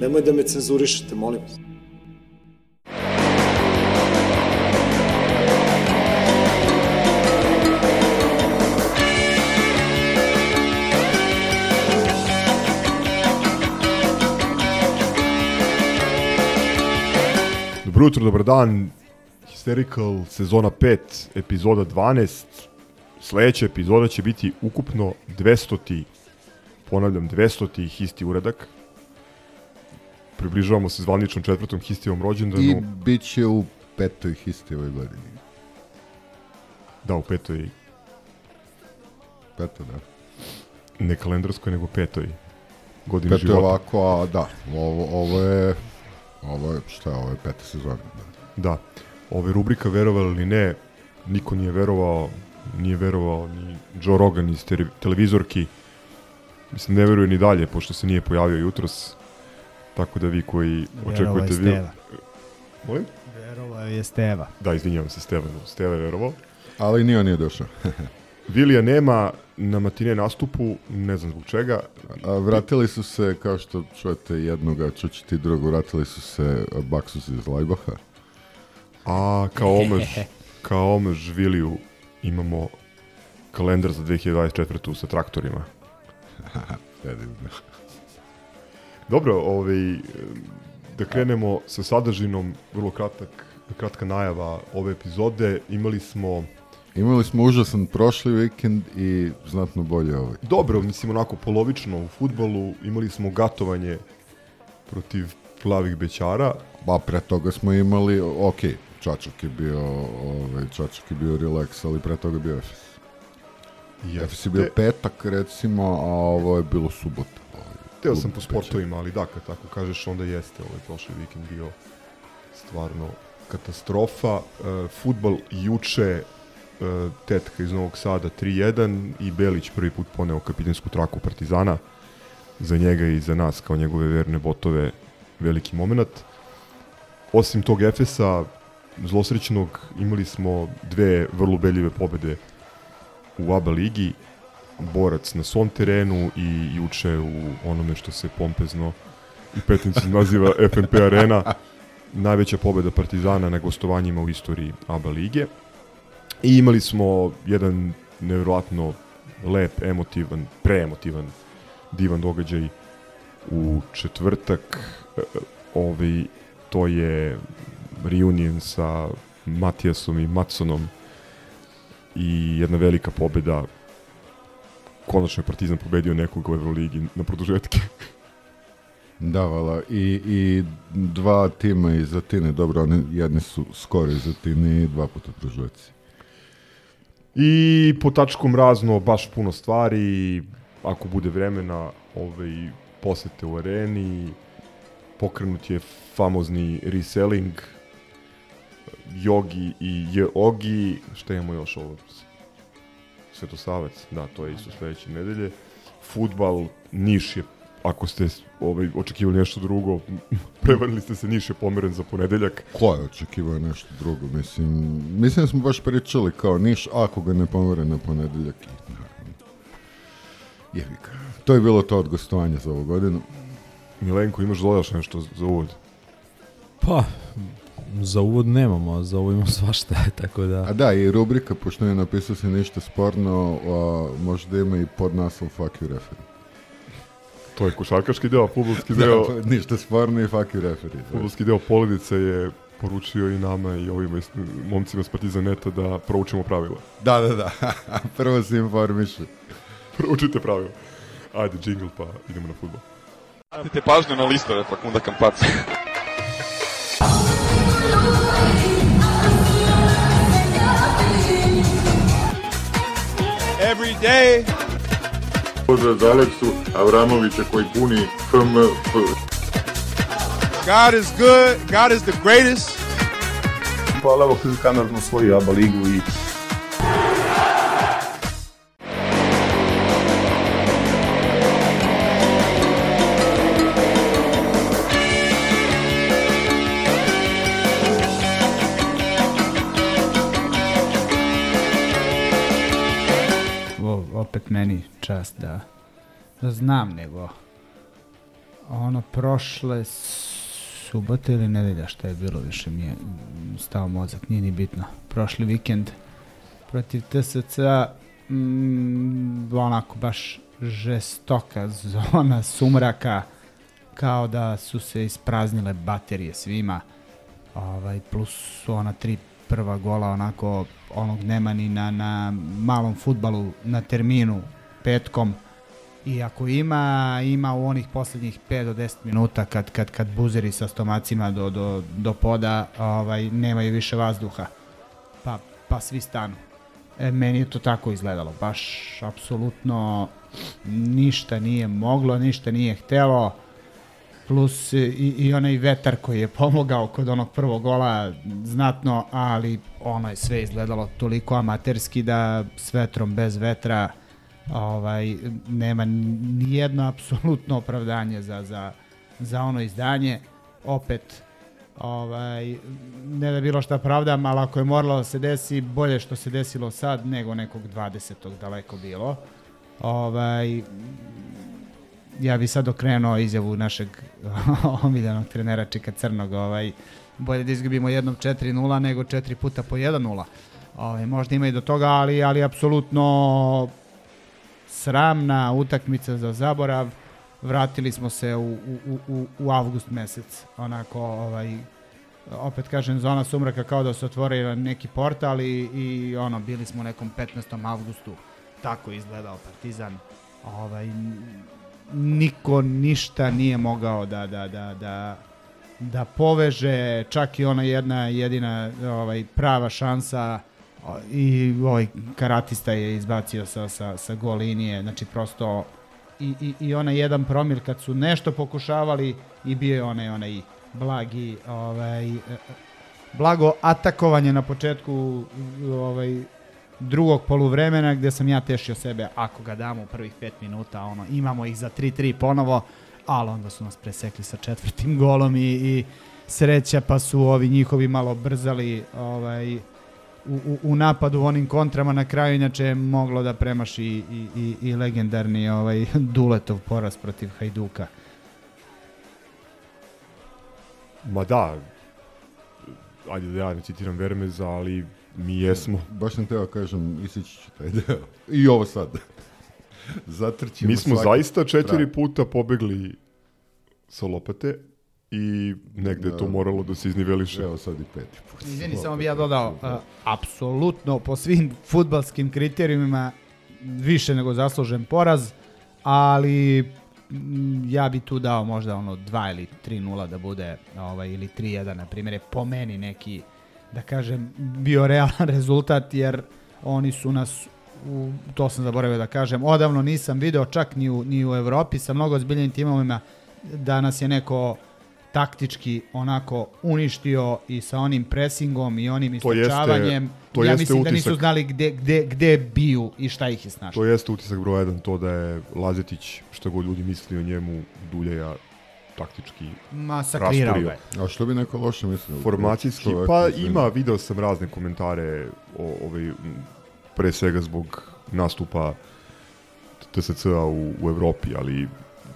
Nemoj da me cenzurišete, molim vas. Dobro jutro, dobar dan. Hysterical sezona 5, epizoda 12. Sledeća epizoda će biti ukupno 200. Ponavljam, 200. histi uradak. Približavamo se zvaničnom četvrtom histijevom rođendanu. I bit će u petoj histi ovoj godini. Da, u petoj, Peto, da. ne kalendarskoj, nego petoj godini Peto je života. ovako, a da, ovo, ovo je, ovo je, šta je, ovo je peta sezona. Da. Da. Ove rubrika verovali ili ne, niko nije verovao, nije verovao ni Joe Rogan iz te- televizorki. Mislim, ne veruje ni dalje, pošto se nije pojavio jutros. Tako da vi koji Verovao je očekujete... vi- Steva. Molim? Verovao je Steva. Da, izvinjavam se, Steva, Steva je verovao. Ali nije on nije došao. Vilija nema na matine nastupu, ne znam zbog čega. A, vratili su se, kao što čujete jednoga, čućete i drugo, vratili su se Baksus iz Lajbaha. A kao omež, kao omež Viliju imamo kalendar za 2024. sa traktorima. Predivno. Dobro, ovaj, da krenemo sa sadržinom, vrlo kratak, kratka najava ove epizode. Imali smo, Imali smo užasan prošli vikend i znatno bolje ovaj. dobro, mislim onako polovično u futbolu, imali smo gatovanje protiv plavih bećara. Ba, pre toga smo imali, ok, Čačak je bio, ovaj, Čačak je bio relax, ali pre toga je bio Efes. Efes je bio petak, recimo, a ovo je bilo subota. Teo sam po sportovima, ali da, kad tako kažeš, onda jeste ovaj prošli vikend bio stvarno katastrofa. E, futbal juče, e, tetka iz Novog Sada 3-1 i Belić prvi put poneo kapitensku traku Partizana. Za njega i za nas, kao njegove verne botove, veliki moment. Osim tog Efesa, zlosrećnog, imali smo dve vrlo ubedljive pobede u ABA ligi, borac na svom terenu i juče u onome što se pompezno i pretencijno naziva FNP Arena, najveća pobeda Partizana na gostovanjima u istoriji ABA lige. I imali smo jedan nevjerojatno lep, emotivan, preemotivan, divan događaj u četvrtak. E, Ovaj, to je reunion sa Matijasom i Matsonom i jedna velika pobeda konačno je Partizan pobedio nekog u Euroligi na produžetke. Da, vala, i, i dva tima iz Atine, dobro, oni jedni su skoro iz Atine i dva puta prožujeci. I po tačkom razno baš puno stvari, ako bude vremena, ovaj, posete u areni, pokrenut je famozni reselling, Jogi i Jogi, šta imamo još ovo? Svetosavac, da, to je isto sledeće nedelje. Futbal, Niš je, ako ste ovaj, očekivali nešto drugo, prevarili ste se, Niš je pomeren za ponedeljak. Ko je očekivao nešto drugo? Mislim, mislim da smo baš pričali kao Niš, ako ga ne pomere na ponedeljak. ga. To je bilo to od gostovanja za ovu godinu. Milenko, imaš dodaš nešto za uvod? Pa, za uvod nemamo, a za ovo imamo svašta, tako A da... da, i rubrika, pošto je napisao se ništa sporno, a, možda ima i podnaslov Fuck you referee. To je košarkaški deo, futbolski deo, Da, pa, ništa sporno i fuck you referee. Da. futbolski deo Poledice je poručio i nama i ovima iz- momcima s Partizaneta da proučimo pravila. Da, da, da. Prvo se informiše. Proučite pravila. Ajde, džingl pa idemo na futbol. Obratite pažnju na listove Fakunda Kampaca. Every day. Pozdrav za Aleksu Avramovića koji puni FMF. God is good. God is the greatest. Hvala evo Kanar smo svoju ABA ligu i čast da, da znam, nego ono prošle subote ili nedelja šta je bilo, više mi je stao mozak, nije ni bitno. Prošli vikend protiv TSC mm, onako baš žestoka zona sumraka kao da su se ispraznile baterije svima ovaj, plus su ona tri prva gola onako onog nema ni na, na malom futbalu na terminu petkom. I ako ima, ima u onih poslednjih 5 do 10 minuta kad, kad, kad buzeri sa stomacima do, do, do poda ovaj, nemaju više vazduha. Pa, pa svi stanu. E, meni je to tako izgledalo, baš apsolutno ništa nije moglo, ništa nije htelo, plus i, i onaj vetar koji je pomogao kod onog prvog gola znatno, ali ono je sve izgledalo toliko amaterski da s vetrom, bez vetra, ovaj, nema ni jedno apsolutno opravdanje za, za, za ono izdanje. Opet, ovaj, ne da bilo šta pravdam, ali ako je moralo da se desi, bolje što se desilo sad nego nekog 20. daleko bilo. Ovaj, ja bi sad okrenuo izjavu našeg omiljenog trenera Čika Crnog, ovaj, bolje da izgubimo jednom 4-0 nego 4 puta po 1-0. Ovaj, možda ima i do toga, ali, ali apsolutno sramna utakmica za zaborav. Vratili smo se u, u, u, u avgust mesec, onako, ovaj, opet kažem, zona sumraka kao da se otvorio neki portal i, i ono, bili smo u nekom 15. avgustu, tako izgledao Partizan. Ovaj, niko ništa nije mogao da, da, da, da, da poveže, čak i ona jedna jedina ovaj, prava šansa i ovaj karatista je izbacio sa, sa, sa gol linije, znači prosto i, i, i onaj jedan promil kad su nešto pokušavali i bio je onaj, onaj blagi ovaj, blago atakovanje na početku ovaj, drugog poluvremena gde sam ja tešio sebe ako ga damo u prvih 5 minuta ono imamo ih za 3-3 ponovo ali onda su nas presekli sa četvrtim golom i, i sreća pa su ovi njihovi malo brzali ovaj u, u, u napadu onim kontrama na kraju inače je moglo da premaši i, i, i, i legendarni ovaj Duletov poraz protiv Hajduka Ma da, ajde da ja ne citiram Vermeza, ali mi jesmo. Baš sam teo kažem, isići ću taj deo. I ovo sad. Zatrćimo Mi smo svaki zaista četiri trak. puta pobegli sa lopate i negde je to moralo da se izniveliše. Evo sad i peti put. Izvini, samo bi ja dodao, uh, apsolutno po svim futbalskim kriterijumima više nego zaslužen poraz, ali ja bi tu dao možda ono 2 ili 3-0 da bude ovaj, ili 3-1 na primjer je po meni neki da kažem bio realan rezultat jer oni su nas u, to sam zaboravio da kažem odavno nisam video čak ni u, ni u Evropi sa mnogo ozbiljnim timovima da nas je neko taktički onako uništio i sa onim presingom i onim To jeste- ja mislim da nisu utisak. znali gde, gde, gde biju i šta ih je snašlo. To jeste utisak broj jedan, to da je Lazetić, što god ljudi misli o njemu, Duljeja taktički Masakrirao ga. A što bi neko loše mislio? Formacijski, pa ima, video sam razne komentare o, ovaj, pre svega zbog nastupa TSC-a u, u Evropi, ali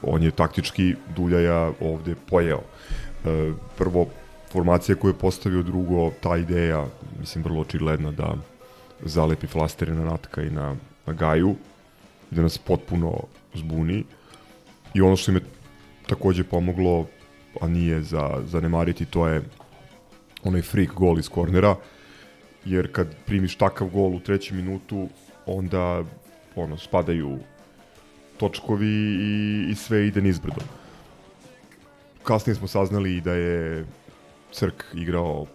on je taktički Duljaja ovde pojeo. E, prvo, formacija koju je postavio, drugo, ta ideja, mislim, vrlo očigledna da zalepi flastere na Natka i na, na Gaju, da nas potpuno zbuni. I ono što im je takođe pomoglo, a nije za zanemariti, to je onaj freak gol iz kornera, jer kad primiš takav gol u trećem minutu, onda ono, spadaju točkovi i, i sve ide nizbrdo. Kasnije smo saznali da je Crk igrao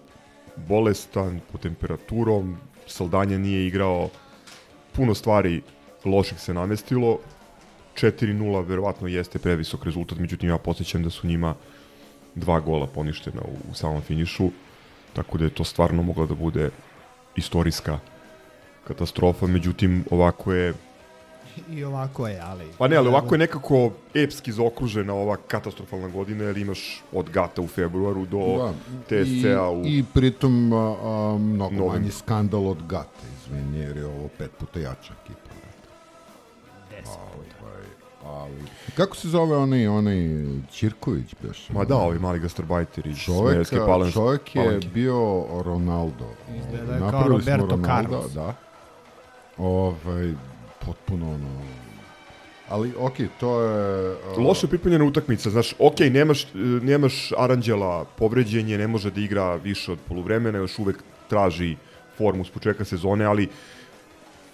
bolestan, po temperaturom, Saldanja nije igrao, puno stvari loših se namestilo, 4-0 verovatno jeste previsok rezultat, međutim ja posjećam da su njima dva gola poništena u, u samom finišu, tako da je to stvarno mogla da bude istorijska katastrofa, međutim ovako je I ovako je, ali... Pa ne, ali ovako je nekako epski zaokružena ova katastrofalna godina, jer imaš od Gata u februaru do Da. TSC-a u... I, I pritom a, a, mnogo Novembru. manji skandal od Gata, izvini, jer je ovo pet puta jača ekipa. Ovaj, ali... Kako se zove onaj, onaj Ćirković beš? Ma da, ovaj mali gastarbajter iz Čovjek, Smederevske Palanke. čovjek je Palanke. bio Ronaldo. Izgleda je kao Roberto Ronalda, Carlos. Da. Ovaj, potpuno ono... Ali, okej, to je... a, Loše pripremljena utakmica, znaš, ok, nemaš, e, nemaš Aranđela povređen je, ne može da igra više od poluvremena, još uvek traži formu s početka sezone, ali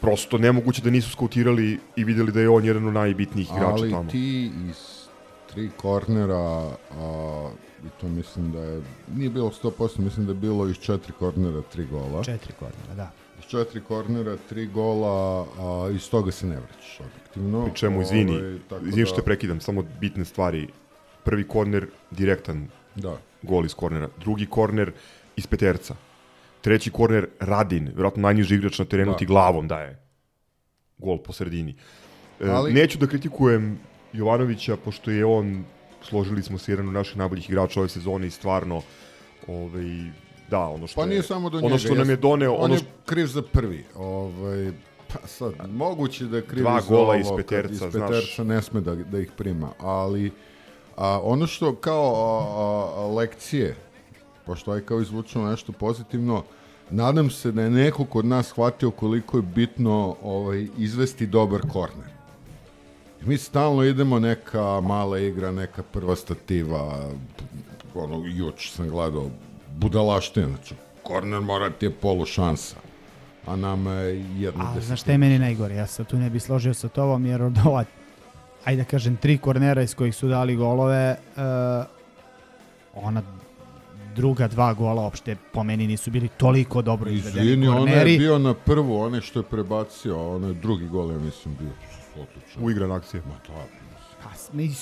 prosto nemoguće da nisu skautirali i videli da je on jedan od najbitnijih igrača ali tamo. ti iz tri kornera, a, i to mislim da je, nije bilo 100%, mislim da je bilo iz četiri kornera tri gola. Četiri kornera, da. Četiri kornera tri gola, a iz toga se ne vraćaš objektivno. Pri čemu, izvini, Ovaj, tako izvini što da- te prekidam, samo bitne stvari. Prvi korner, direktan Da. gol iz kornera. Drugi korner iz peterca. Treći korner, Radin, vjerojatno najniži igrač na terenu, Da. ti glavom daje gol po sredini. E, Ali- Neću da kritikujem Jovanovića, pošto je on, složili smo se, jedan od naših najboljih igrača ove sezone i stvarno, ovaj, da, ono što Pa nije je, samo do ono njega. što nam je doneo, On ono je što, kriv za prvi. Ovaj, pa sad, moguće da je kriv Dva za gola iz peterca, iz znaš. peterca ne sme da, da ih prima, ali a, ono što kao a, a, lekcije, pošto aj kao izvučeno nešto pozitivno, nadam se da je neko kod nas shvatio koliko je bitno ovaj, izvesti dobar korner. Mi stalno idemo neka mala igra, neka prva stativa, ono, juč sam gledao, budalaštine, znači, korner mora ti je polu šansa, a nama je jedna A desetina. znaš šta je meni najgore? Ja se tu ne bi složio sa tobom, jer od ova, ajde da kažem, tri kornera iz kojih su dali golove, uh, ona druga dva gola uopšte po meni nisu bili toliko dobro izvedeni Izvini, korneri. je bio na prvu, onaj što je prebacio, a onaj drugi gol, ja mislim, bio odličan. uigran akcija. Ma da, Pa,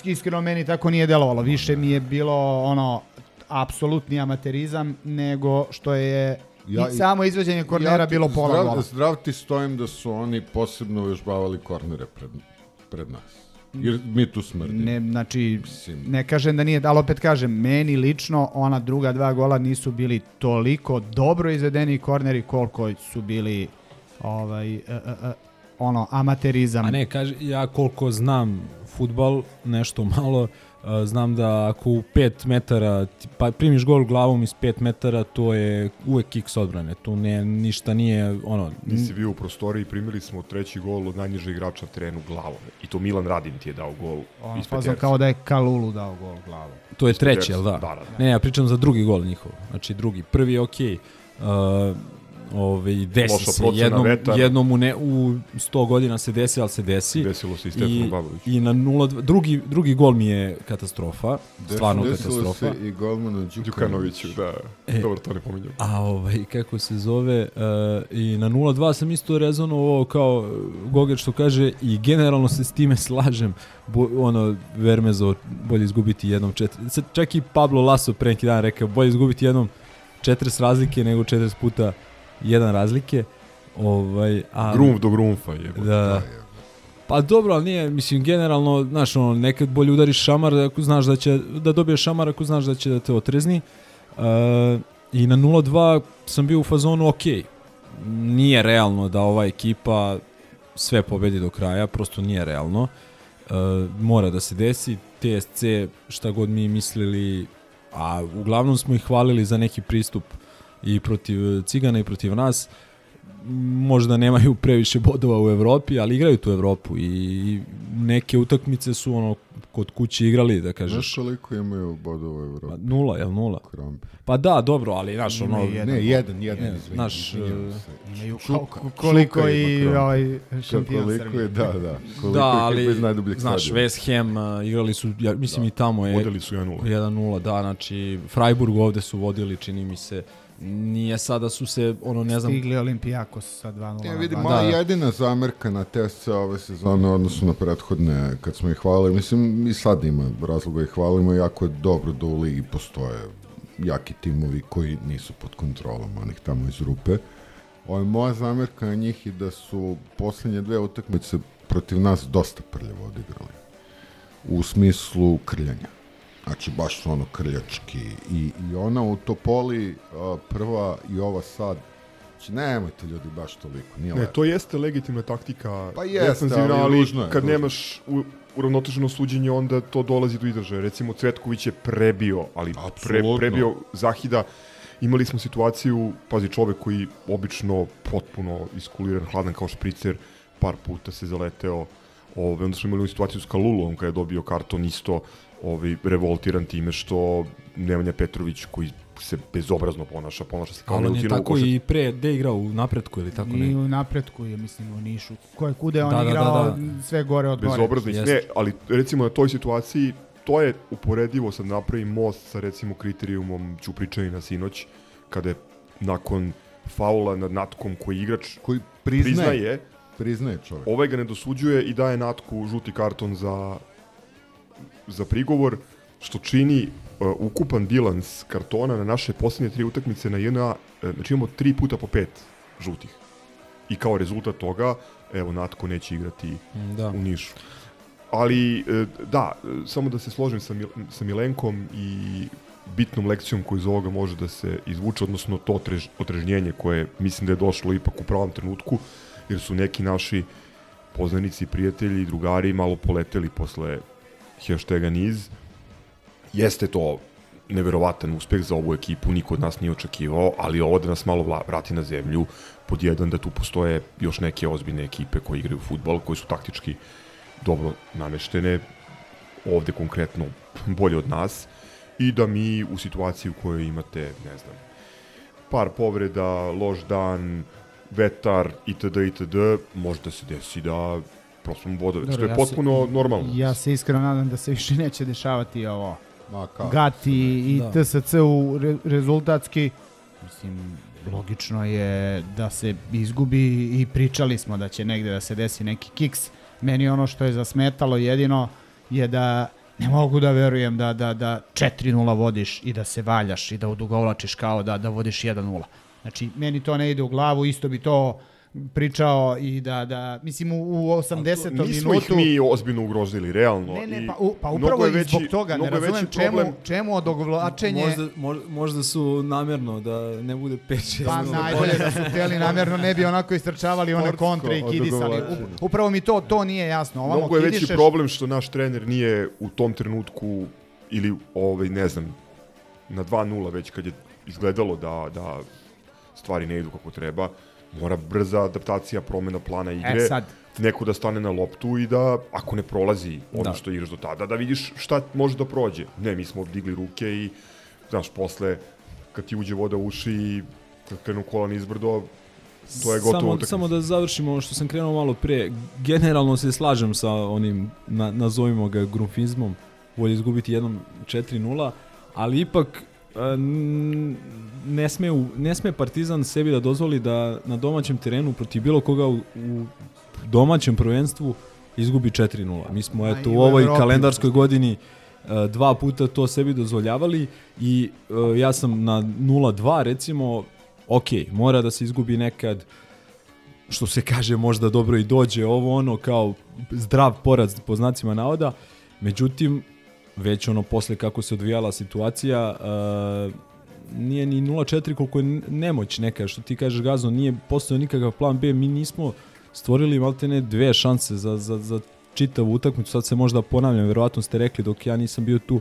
iskreno meni tako nije delovalo. Više mi je bilo ono apsolutni amaterizam nego što je Ja i samo izveđenje kornera ti- bilo pola zdrav, gola. Zdrav ti stojim da su oni posebno uvježbavali kornere pred, pred nas. Jer mi tu smrdimo. Ne, znači, Mislim. ne kažem da nije, ali opet kažem, meni lično ona druga dva gola nisu bili toliko dobro izvedeni korneri koliko su bili ovaj, e, e, e, ono, amaterizam. A ne, kaže, ja koliko znam futbal, nešto malo, a, znam da ako u 5 metara pa primiš gol glavom iz 5 metara, to je uvek kick s odbrane. Tu ne, ništa nije, ono, Nisi bio u prostoriji, primili smo treći gol od najnižeg igrača na terenu glavom. I to Milan Radin ti je dao gol ono, iz peterca. kao da je Kalulu dao gol glavom. to je treći, jel da? da, da, da. Ne, ja pričam za drugi gol njihov. Znači drugi. Prvi je okej. Uh, ovaj, desi Loša se jednom, vetar. jednom u, ne, u 100 godina se desi, ali se desi. Desilo se i Stefanu I, na 0 drugi, drugi gol mi je katastrofa, stvarno Desilo katastrofa. se i golmanu Đukanoviću. Đukanoviću, da. E. Dobro, to ne pominjam. A ovaj, kako se zove, uh, i na 0-2 sam isto rezonovao kao uh, Goger što kaže i generalno se s time slažem, bo, ono, Vermezo, bolje izgubiti jednom četiri, čak i Pablo Laso pre neki dan rekao, bolje izgubiti jednom 40 razlike nego 40 puta jedan razlike. Ovaj, a, Grumf do grumfa je. Da. Pa dobro, ali nije, mislim, generalno, znaš, ono, nekad bolje udariš šamar ako znaš da će, da dobiješ šamar ako znaš da će da te otrezni. Uh, I na 0-2 sam bio u fazonu, ok, nije realno da ova ekipa sve pobedi do kraja, prosto nije realno. Uh, mora da se desi, TSC, šta god mi mislili, a uglavnom smo ih hvalili za neki pristup i protiv Cigana i protiv nas, možda nemaju previše bodova u Evropi, ali igraju tu Evropu i neke utakmice su ono kod kuće igrali, da kažeš. Znaš koliko imaju bodova u Evropi? Pa nula, jel nula? Krampi. Pa da, dobro, ali znaš, ono... Jedan Ne, jedan, jedan, Je, izvini, e, se. Imaju kol- koliko i ovaj šampion Koliko Srbije. je, da, da. Koliko Da, ali, znaš, stadiona. West Ham uh, igrali su, ja, mislim i tamo je Vodili su 1-0. 1-0, da, znači Freiburg ovde su vodili, čini mi se, nije sada su se, ono, ne znam... Stigli Olimpijakos sa 2-0. Ja vidim, Da, da. jedina zamerka na TSC ove sezone u odnosu na prethodne, kad smo ih hvalili, mislim, i sad ima razloga ih hvalimo, jako je dobro da u ligi postoje jaki timovi koji nisu pod kontrolom onih tamo iz rupe. Ovo, moja zamerka na njih je da su poslednje dve utakmice protiv nas dosta prljavo odigrali. U smislu krljanja. Znači, baš su ono krljački. I, i ona u Topoli, a, prva i ova sad, znači, nemojte ljudi baš toliko, nije Ne, lepo. to jeste legitimna taktika Pa jeste, ali ali, ružno je, kad ružno. nemaš u, uravnoteženo suđenje, onda to dolazi do izražaja. Recimo, Cvetković je prebio, ali pre, prebio Zahida. Imali smo situaciju, pazi, čovek koji obično potpuno iskuliran, hladan kao špricer, par puta se zaleteo. Ove, onda smo imali situaciju s Kalulom kada je dobio karton isto ovaj, revoltiran time što Nemanja Petrović koji se bezobrazno ponaša, ponaša se kao Ali on je tako i pre, gde je igrao u napretku ili tako I ne? u napretku je, mislim, u Nišu. Koje kude on Da, da, da, igrao, da. sve gore od gore. bezobrazno. Ne, ali recimo na toj situaciji to je uporedivo sad napravi most sa recimo kriterijumom Ćupričanina sinoć kada je nakon faula nad Natkom koji igrač Koji priznaje, priznaje, priznaje, priznaje čovjek. ovaj ga ne dosuđuje i daje Natku žuti karton za za prigovor što čini uh, ukupan bilans kartona na naše posljednje tri utakmice na jedna, uh, znači imamo tri puta po pet žutih. I kao rezultat toga, evo, Natko neće igrati Da. u Nišu. Ali, e, da, e, samo da se složim sa, Mil sa Milenkom i bitnom lekcijom koju iz ovoga može da se izvuče, odnosno to otrež, otrežnjenje koje mislim da je došlo ipak u pravom trenutku, jer su neki naši poznanici, prijatelji i drugari malo poleteli posle hashtaga niz. Jeste to neverovatan uspeh za ovu ekipu, niko od nas nije očekivao, ali ovo da nas malo vrati na zemlju, pod jedan da tu postoje još neke ozbiljne ekipe koje igraju futbol, koje su taktički dobro nameštene, ovde konkretno bolje od nas, i da mi u situaciji u kojoj imate, ne znam, par povreda, loš dan, vetar, itd., itd., može da se desi da prosto vodove, što Dobro, je ja potpuno se, normalno. Ja se iskreno nadam da se više neće dešavati ovo. Ma kao? Gati i Da. TSC u re, rezultatski. Mislim, logično je da se izgubi i pričali smo da će negde da se desi neki kiks. Meni ono što je zasmetalo jedino je da ne mogu da verujem da, da, da 4-0 vodiš i da se valjaš i da odugovlačiš kao da, da vodiš 1-0. Znači, meni to ne ide u glavu, isto bi to pričao i da, da mislim u, u 80. Nismo minutu... ih mi ozbiljno ugrozili, realno. Ne, ne, i pa, u, pa mnogo upravo i veći- zbog toga, ne razumem čemu, problem- čemu odogovlačenje... Možda, možda, su namjerno da ne bude 5-6. Pa najbolje da su hteli namjerno ne bi onako istrčavali one kontre i kidisali. U- Upravo mi to to nije jasno. Ovamo Mnogo je veći kidišeš, problem što naš trener nije u tom trenutku ili ovaj ne znam na 2:0 već kad je izgledalo da da stvari ne idu kako treba, mora brza adaptacija, promena plana igre. E sad, neko da stane na loptu i da, ako ne prolazi ono Da. što igraš do tada, da vidiš šta može da prođe. Ne, mi smo digli ruke i, znaš, posle, kad ti uđe voda u uši i kad krenu kola nizbrdo, to je gotovo samo, utakmica. samo da završimo ono što sam krenuo malo pre. Generalno se slažem sa onim, na, nazovimo ga grunfizmom, bolje izgubiti jednom 4-0, ali ipak e, ne sme, u- ne sme Partizan sebi da dozvoli da na domaćem terenu protiv bilo koga u, u domaćem prvenstvu izgubi 4-0. Mi smo eto u ovoj kalendarskoj godini e, dva puta to sebi dozvoljavali i e, ja sam na 0-2 recimo ok, mora da se izgubi nekad što se kaže možda dobro i dođe ovo ono kao zdrav poraz po znacima navoda međutim već ono posle kako se odvijala situacija uh, nije ni 0-4 koliko je nemoć neka što ti kažeš Gazo nije postojao nikakav plan B mi nismo stvorili maltene dve šanse za, za, za čitavu utakmicu sad se možda ponavljam verovatno ste rekli dok ja nisam bio tu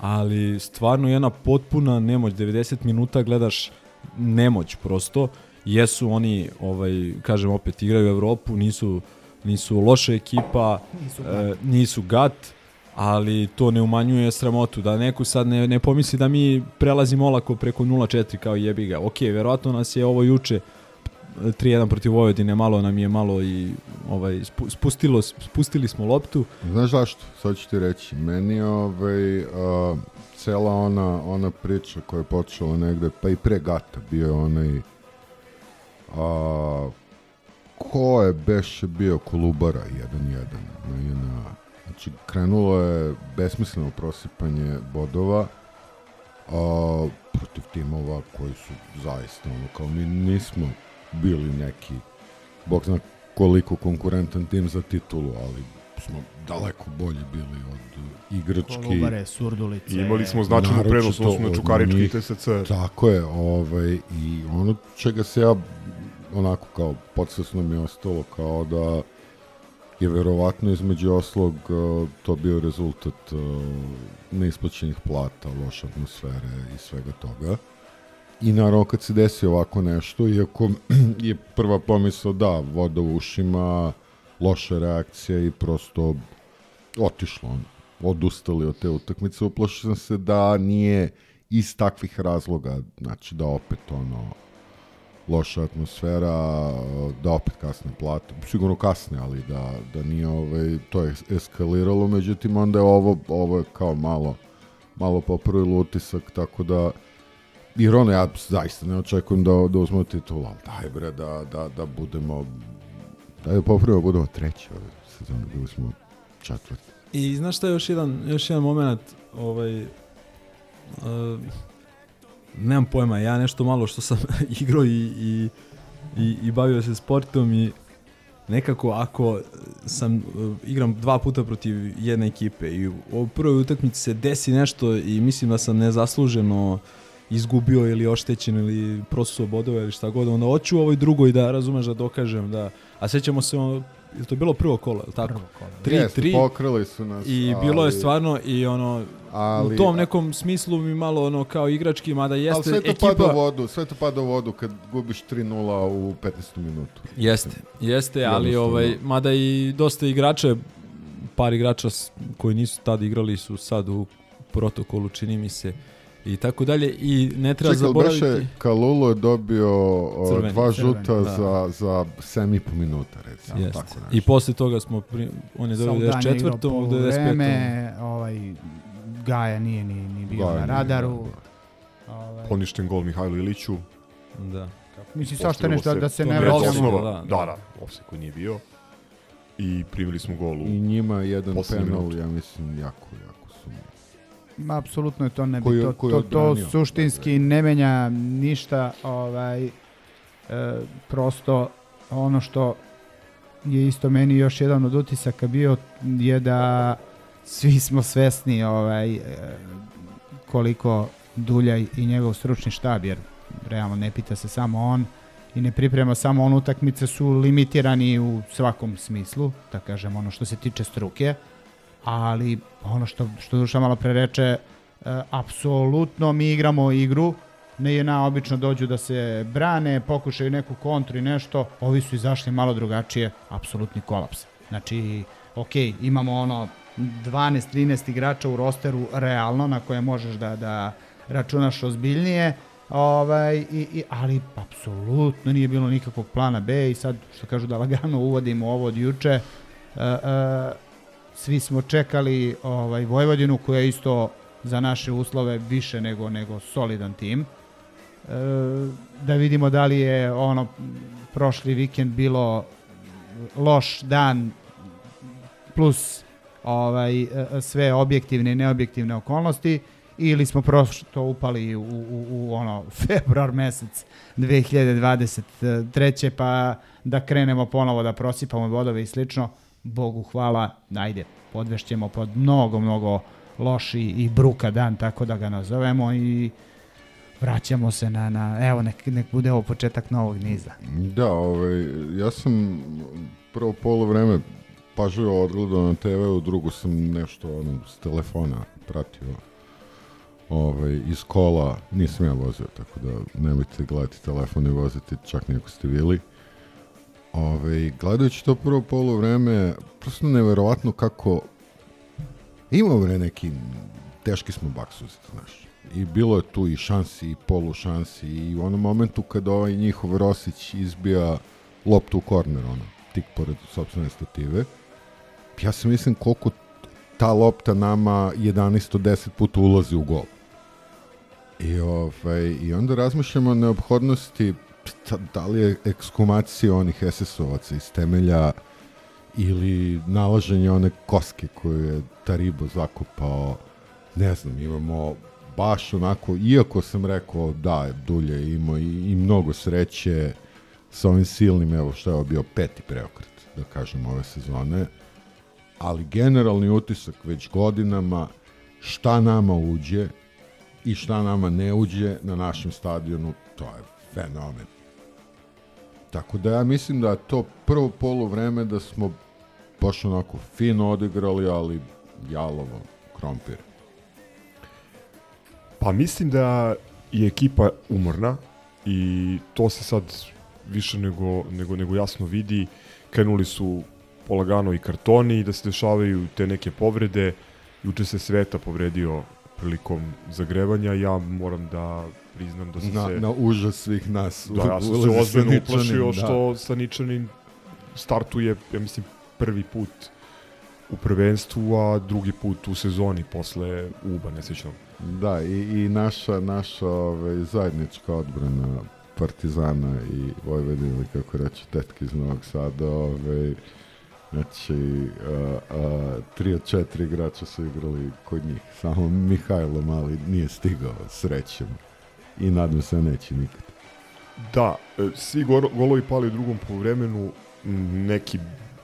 ali stvarno jedna potpuna nemoć 90 minuta gledaš nemoć prosto jesu oni ovaj kažem opet igraju Evropu nisu nisu loša ekipa Nisu e, nisu gat ali to ne umanjuje sramotu da neko sad ne, ne pomisli da mi prelazimo olako preko 0-4 kao jebi ga ok, verovatno nas je ovo juče 3-1 protiv Vojvodine malo nam je malo i ovaj spu- spustilo spustili smo loptu Znaš zašto? Sad ću ti reći. Meni ovaj, a, cela ona, ona priča koja je počela negde, pa i pre Gata bio je onaj a, ko je beše bio Kolubara 1-1 na JNA. Znači, krenulo je besmisleno prosipanje bodova a, protiv timova koji su zaista, ono, kao mi nismo bili neki, bog zna koliko konkurentan tim za titulu, ali smo daleko bolji bili od igrački. Kolubare, Surdulice. I imali smo značajnu prednost, odnosno na Čukarički njih. TSC. Tako je, ovaj, i ono čega se ja onako kao podsvesno mi je ostalo kao da je verovatno između oslog uh, to bio rezultat uh, neisplaćenih plata, loše atmosfere i svega toga. I naravno kad se desi ovako nešto, iako je prva pomisla da, voda u ušima, loša reakcija i prosto otišlo ono odustali od te utakmice, uplašio sam se da nije iz takvih razloga, znači da opet ono loša atmosfera, da opet kasne plate, sigurno kasne, ali da, da nije ovaj, to je eskaliralo, međutim onda je ovo, ovo je kao malo, malo popravilo utisak, tako da jer ono ja zaista ne očekujem da, da uzmemo titul, ali daj bre da, da, da budemo da popravimo, budemo treći ove sezone, bili smo četvrti. I znaš šta je još jedan, još jedan moment, ovaj, uh, nemam pojma, ja nešto malo što sam igrao i, i, i, i bavio se sportom i nekako ako sam uh, igram dva puta protiv jedne ekipe i u prvoj utakmici se desi nešto i mislim da sam nezasluženo izgubio ili oštećen ili prosuo bodove ili šta god, onda hoću u ovoj drugoj da razumeš da dokažem da, a sećamo se je to bilo prvo kolo, je tako? Prvo kolo. 3 Jeste, 3 pokrali su nas. i bilo je stvarno i ono ali, u tom nekom smislu mi malo ono kao igrački, mada jeste ali sve to ekipa... pada u vodu, sve to pada u vodu kad gubiš 3-0 u 15. minutu. Jeste, jeste, ali ovaj, mada i dosta igrača, par igrača koji nisu tad igrali su sad u protokolu, čini mi se, i tako dalje. I ne treba Čekaj, ali zaboraviti... beše Kalulu je dobio Crveni. dva Crveni, žuta da. za, za 7,5 minuta, recimo. Jeste. Tako nešto. I posle toga smo, pri, on je dobio Saldan je igrao 94. u poluvreme, 95. ovaj, Gaja nije ni, ni bio Gaja na nije, radaru. da, Ovaj, Poništen gol Mihajlo Iliću. Da. mislim, svašta nešto da se to ne vraćamo. osnova. da, Da, da. da, offset koji nije bio. I primili smo gol u... I njima jedan penal, minut. ja mislim, jako, jako apsolutno je to ne bi, to, koji je to, to suštinski ne menja ništa, ovaj, e, prosto ono što je isto meni još jedan od utisaka bio je da svi smo svesni ovaj, e, koliko Duljaj i njegov stručni štab, jer realno ne pita se samo on i ne priprema samo on utakmice su limitirani u svakom smislu, da kažem ono što se tiče struke, ali ono što, što Duša malo pre reče, e, apsolutno mi igramo igru, ne jedna obično dođu da se brane, pokušaju neku kontru i nešto, ovi su izašli malo drugačije, apsolutni kolaps. Znači, ok, imamo ono 12-13 igrača u rosteru realno na koje možeš da, da računaš ozbiljnije, ovaj, i, i, ali apsolutno nije bilo nikakvog plana B i sad, što kažu da lagano uvodimo ovo od juče, e, e, svi smo čekali ovaj Vojvodinu koja je isto za naše uslove više nego nego solidan tim. E, da vidimo da li je ono prošli vikend bilo loš dan plus ovaj sve objektivne i neobjektivne okolnosti ili smo prosto upali u, u, u ono februar mesec 2023. pa da krenemo ponovo da prosipamo vodove i slično. Bogu hvala, ajde, podvešćemo pod mnogo, mnogo loši i bruka dan, tako da ga nazovemo i vraćamo se na, na evo, nek, nek bude ovo početak novog niza. Da, ovaj, ja sam prvo polo vreme pažljivo odgledao na TV-u, drugo sam nešto ono, s telefona pratio ovaj, iz kola, nisam ja vozio, tako da nemojte gledati telefon i voziti čak ni ako ste bili. Ove, gledajući to prvo polo vreme, prosto neverovatno kako ima bre neki teški smo baksuzi, znaš. I bilo je tu i šansi i polu šansi i u onom momentu kada ovaj njihov Rosić izbija loptu u korner, ono, tik pored sobstvene stative, ja se mislim koliko ta lopta nama 11 od 10 puta ulazi u gol. I, ovaj, I onda razmišljamo o neophodnosti da, li je ekskumacija onih SS-ovaca iz temelja ili nalaženje one koske koju je Taribo zakopao ne znam, imamo baš onako, iako sam rekao da, Dulje imao i, i mnogo sreće sa ovim silnim, evo što je bio peti preokret, da kažem, ove sezone, ali generalni utisak već godinama šta nama uđe i šta nama ne uđe na našem stadionu, to je fenomen. Tako da ja mislim da to prvo polu vreme da smo baš onako fino odigrali, ali jalovo, krompir. Pa mislim da je ekipa umorna i to se sad više nego, nego, nego jasno vidi. Krenuli su polagano i kartoni i da se dešavaju te neke povrede. Juče se Sveta povredio prilikom zagrevanja. Ja moram da priznam da sam na, se... Na užas svih nas. Da, ja sam se ozbiljno uplašio što da. Staničanin startuje, ja mislim, prvi put u prvenstvu, a drugi put u sezoni posle Uba nesvećnog. Da, i, i naša, naša ove, zajednička odbrana Partizana i Vojvodina, kako reći, tetke iz Novog Sada, ove, znači, a, a, tri od četiri igrača su igrali kod njih. Samo Mihajlo Mali nije stigao srećem i nadam se neće nikad. Da, e, svi golovi pali u drugom polovremenu, neki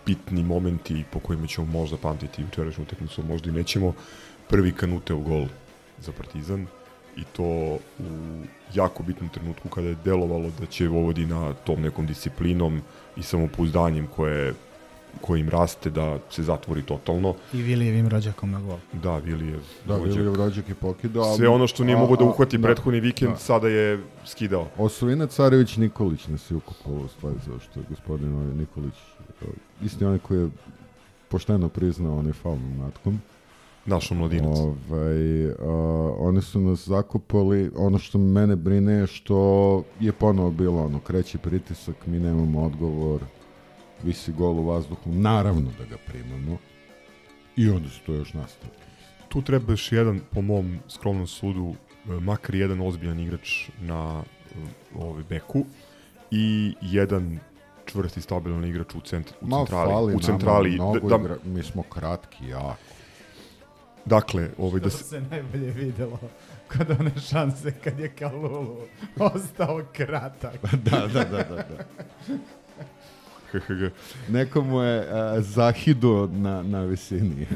bitni momenti po kojima ćemo možda pamtiti jučerašnju utakmicu, možda i nećemo. Prvi kanute u gol za Partizan i to u jako bitnom trenutku kada je delovalo da će Vojvodina tom nekom disciplinom i samopouzdanjem koje koji im raste da se zatvori totalno. I Vilijevim rođakom na gol. Da, Vilijev da, rođak. Vilijev rođak je pokidao. Sve ono što nije mogo da uhvati da, prethodni vikend, da. sada je skidao. Osovina Carević Nikolić nas je ukupao u stvari, što je gospodin ovaj Nikolić, isti onaj koji je pošteno priznao onaj faul natkom našu mladinac. Ovaj, uh, oni su nas zakopali, ono što mene brine je što je ponovo bilo ono, kreći pritisak, mi nemamo odgovor, visi gol u vazduhu, naravno da ga primamo i onda se to još nastavi. Tu treba još jedan, po mom skromnom sudu, e, makar jedan ozbiljan igrač na ovaj beku i jedan čvrsti stabilan igrač u, centr, u centrali. u centrali. Nama, da, da, igra, mi smo kratki, jako. Dakle, ovaj da se... se najbolje videlo kod one šanse kad je Kalulu ostao kratak. da, da, da, da. da. Nekomu je uh, zahido na, na visini.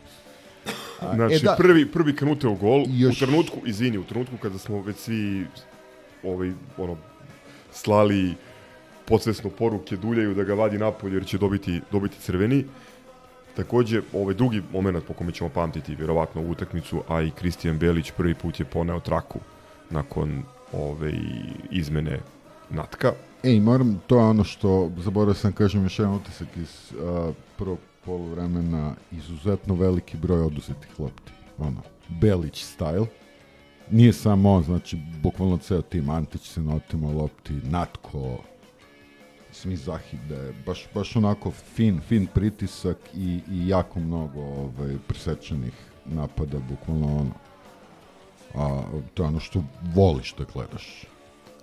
znači, e da, prvi, prvi kanute u gol, još... u trenutku, izvini, u trenutku kada smo već svi ovaj, ono, slali podsvesno poruke Duljaju da ga vadi napolje jer će dobiti, dobiti crveni. Takođe, ovaj drugi moment po kome ćemo pamtiti vjerovatno u utakmicu, a i Kristijan Belić prvi put je poneo traku nakon ove izmene natka. Ej, moram, to je ono što, zaboravio sam kažem još jedan utisak iz uh, prvog polovremena, izuzetno veliki broj oduzetih lopti. Ono, Belić style. Nije samo on, znači, bukvalno ceo tim Antić se notimo lopti, Natko, svi zahide, baš, baš onako fin, fin pritisak i, i jako mnogo ovaj, presečenih napada, bukvalno ono. A, to je ono što voliš da gledaš.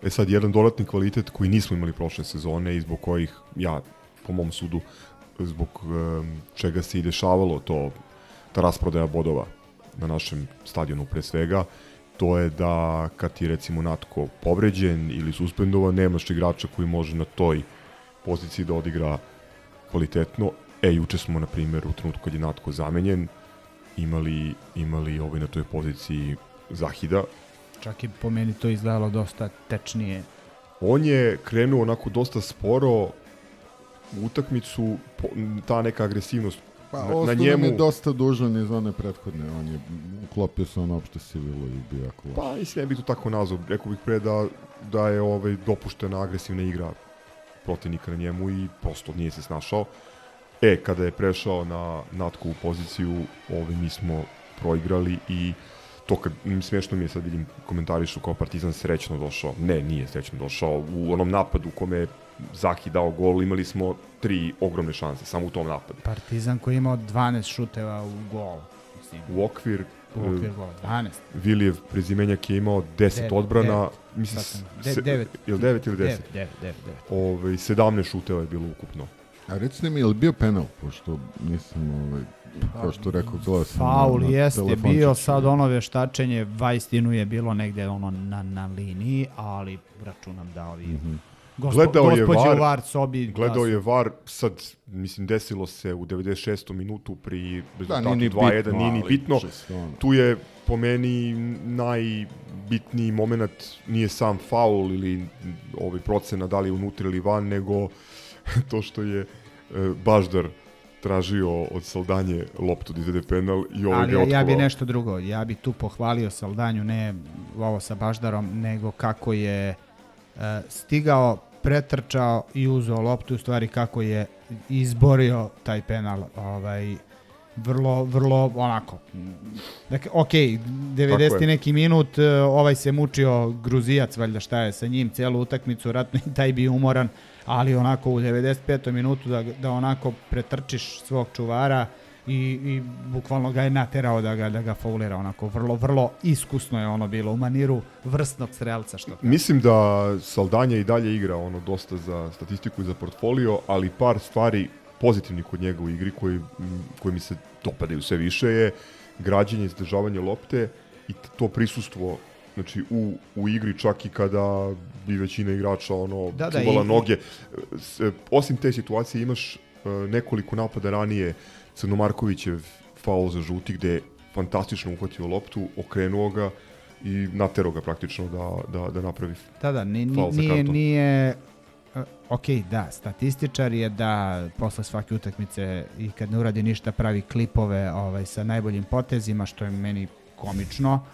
E sad, jedan dodatni kvalitet koji nismo imali prošle sezone i zbog kojih ja, po mom sudu, zbog um, čega se i dešavalo to, ta rasprodaja bodova na našem stadionu pre svega, to je da kad ti recimo Natko povređen ili suspendovan, nemaš igrača koji može na toj poziciji da odigra kvalitetno. E, juče smo, na primjer, u trenutku kad je Natko zamenjen, imali, imali ovaj na toj poziciji Zahida. Čak i po meni to izgledalo dosta tečnije. On je krenuo onako dosta sporo u utakmicu, ta neka agresivnost Pa, na, na njemu je dosta dužan iz one prethodne, on je uklopio se on opšte sivilo i bio jako loš. Pa, mislim, ne bih to tako nazvao, rekao bih pre da, da je ovaj, dopuštena agresivna igra protivnika na njemu i prosto nije se snašao. E, kada je prešao na natku poziciju, ovi mi smo proigrali i to kad, smešno mi je sad vidim komentarišu kao Partizan srećno došao. Ne, nije srećno došao. U onom napadu u kome je Zaki dao gol, imali smo tri ogromne šanse, samo u tom napadu. Partizan koji je imao 12 šuteva u gol. U okvir U okviru gola, 12. Vilijev prezimenjak je imao 10 Devet, odbrana, devet. mislim, Sad sam- se, de- devet. ili 9 ili 10? 9, 9, 9, 9. Ove, 17 šuteva je bilo ukupno. A recite mi, je li bio penal, pošto nisam, ovaj, kao što rekao, sam Faul na, na jeste bio, sad ono veštačenje, vaistinu je bilo negde ono na, na liniji, ali računam da ovi Mhm. gospo, Gledao je VAR, VAR sobi Gledao da je VAR, sad, mislim, desilo se u 96. minutu pri rezultatu nije ni 2-1, bitno, nije ni bitno. Tu je po meni najbitniji moment nije sam faul ili ovaj procena da li je unutra ili van, nego to što je e, Baždar tražio od Saldanje loptu da izvede penal i ovaj Ali ga ja, ja bi otkovao. nešto drugo, ja bi tu pohvalio Saldanju, ne ovo sa Baždarom, nego kako je e, stigao, pretrčao i uzeo loptu, u stvari kako je izborio taj penal, ovaj, vrlo, vrlo onako, dakle, ok, 90 Tako i je. neki minut, e, ovaj se mučio Gruzijac, valjda šta je sa njim, celu utakmicu, ratno i taj bi umoran, ali onako u 95. minutu da, da onako pretrčiš svog čuvara i, i bukvalno ga je naterao da ga, da ga faulira onako vrlo, vrlo iskusno je ono bilo u maniru vrstnog strelca što kaže. Mislim da Saldanja i dalje igra ono dosta za statistiku i za portfolio, ali par stvari pozitivnih kod njega u igri koji, koji mi se dopadaju sve više je građenje izdržavanje lopte i to prisustvo znači u, u igri čak i kada bi većina igrača ono Da, da, čuvala i- noge. S- osim te situacije imaš e, nekoliko napada ranije Crnomarkovićev faul za žuti gde je fantastično uhvatio loptu, okrenuo ga i naterao ga praktično da, da, da napravi Da, da, ni, ni, faul za nije, karton. nije, uh, ok, da, statističar je da posle svake utakmice i kad ne uradi ništa pravi klipove ovaj, sa najboljim potezima, što je meni komično,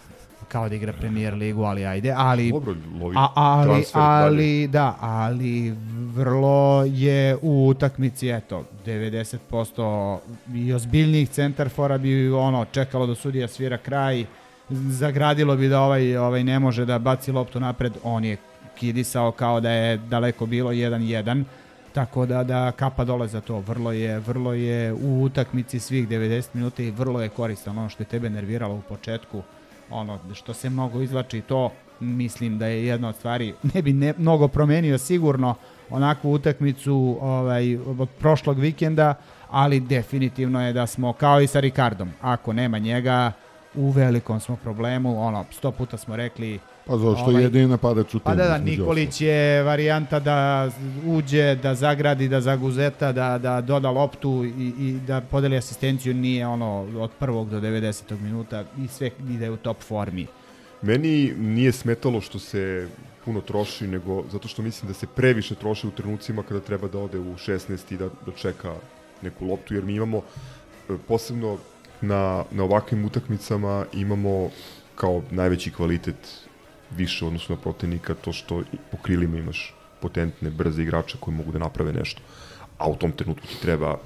kao da igra premijer ligu, ali ajde, ali Dobro, lovi A, ali, transfer ali, da, ali vrlo je u utakmici, eto, 90% i ozbiljnijih centarfora bi ono, čekalo da sudija svira kraj, zagradilo bi da ovaj, ovaj ne može da baci loptu napred, on je kidisao kao da je daleko bilo 1-1, tako da da kapa dole za to. Vrlo je, vrlo je u utakmici svih 90 minuta i vrlo je koristan ono što je tebe nerviralo u početku ono što se mnogo izlači to mislim da je jedna od stvari ne bi ne, mnogo promenio sigurno onakvu utakmicu ovaj, od prošlog vikenda ali definitivno je da smo kao i sa Ricardom ako nema njega u velikom smo problemu ono sto puta smo rekli Pa zašto Ovaj- je jedini napadač u pa timu, da, da, između Nikolić je varijanta da uđe, da zagradi, da zaguzeta, da, da doda loptu i, i da podeli asistenciju, nije ono od prvog do 90. minuta i sve ide u top formi. Meni nije smetalo što se puno troši, nego zato što mislim da se previše troši u trenucima kada treba da ode u 16 i da, da čeka neku loptu, jer mi imamo, e, posebno na, na ovakvim utakmicama, imamo kao najveći kvalitet više u odnosu na protivnika to što i po krilima imaš potentne, brze igrače koji mogu da naprave nešto. A u tom trenutku ti treba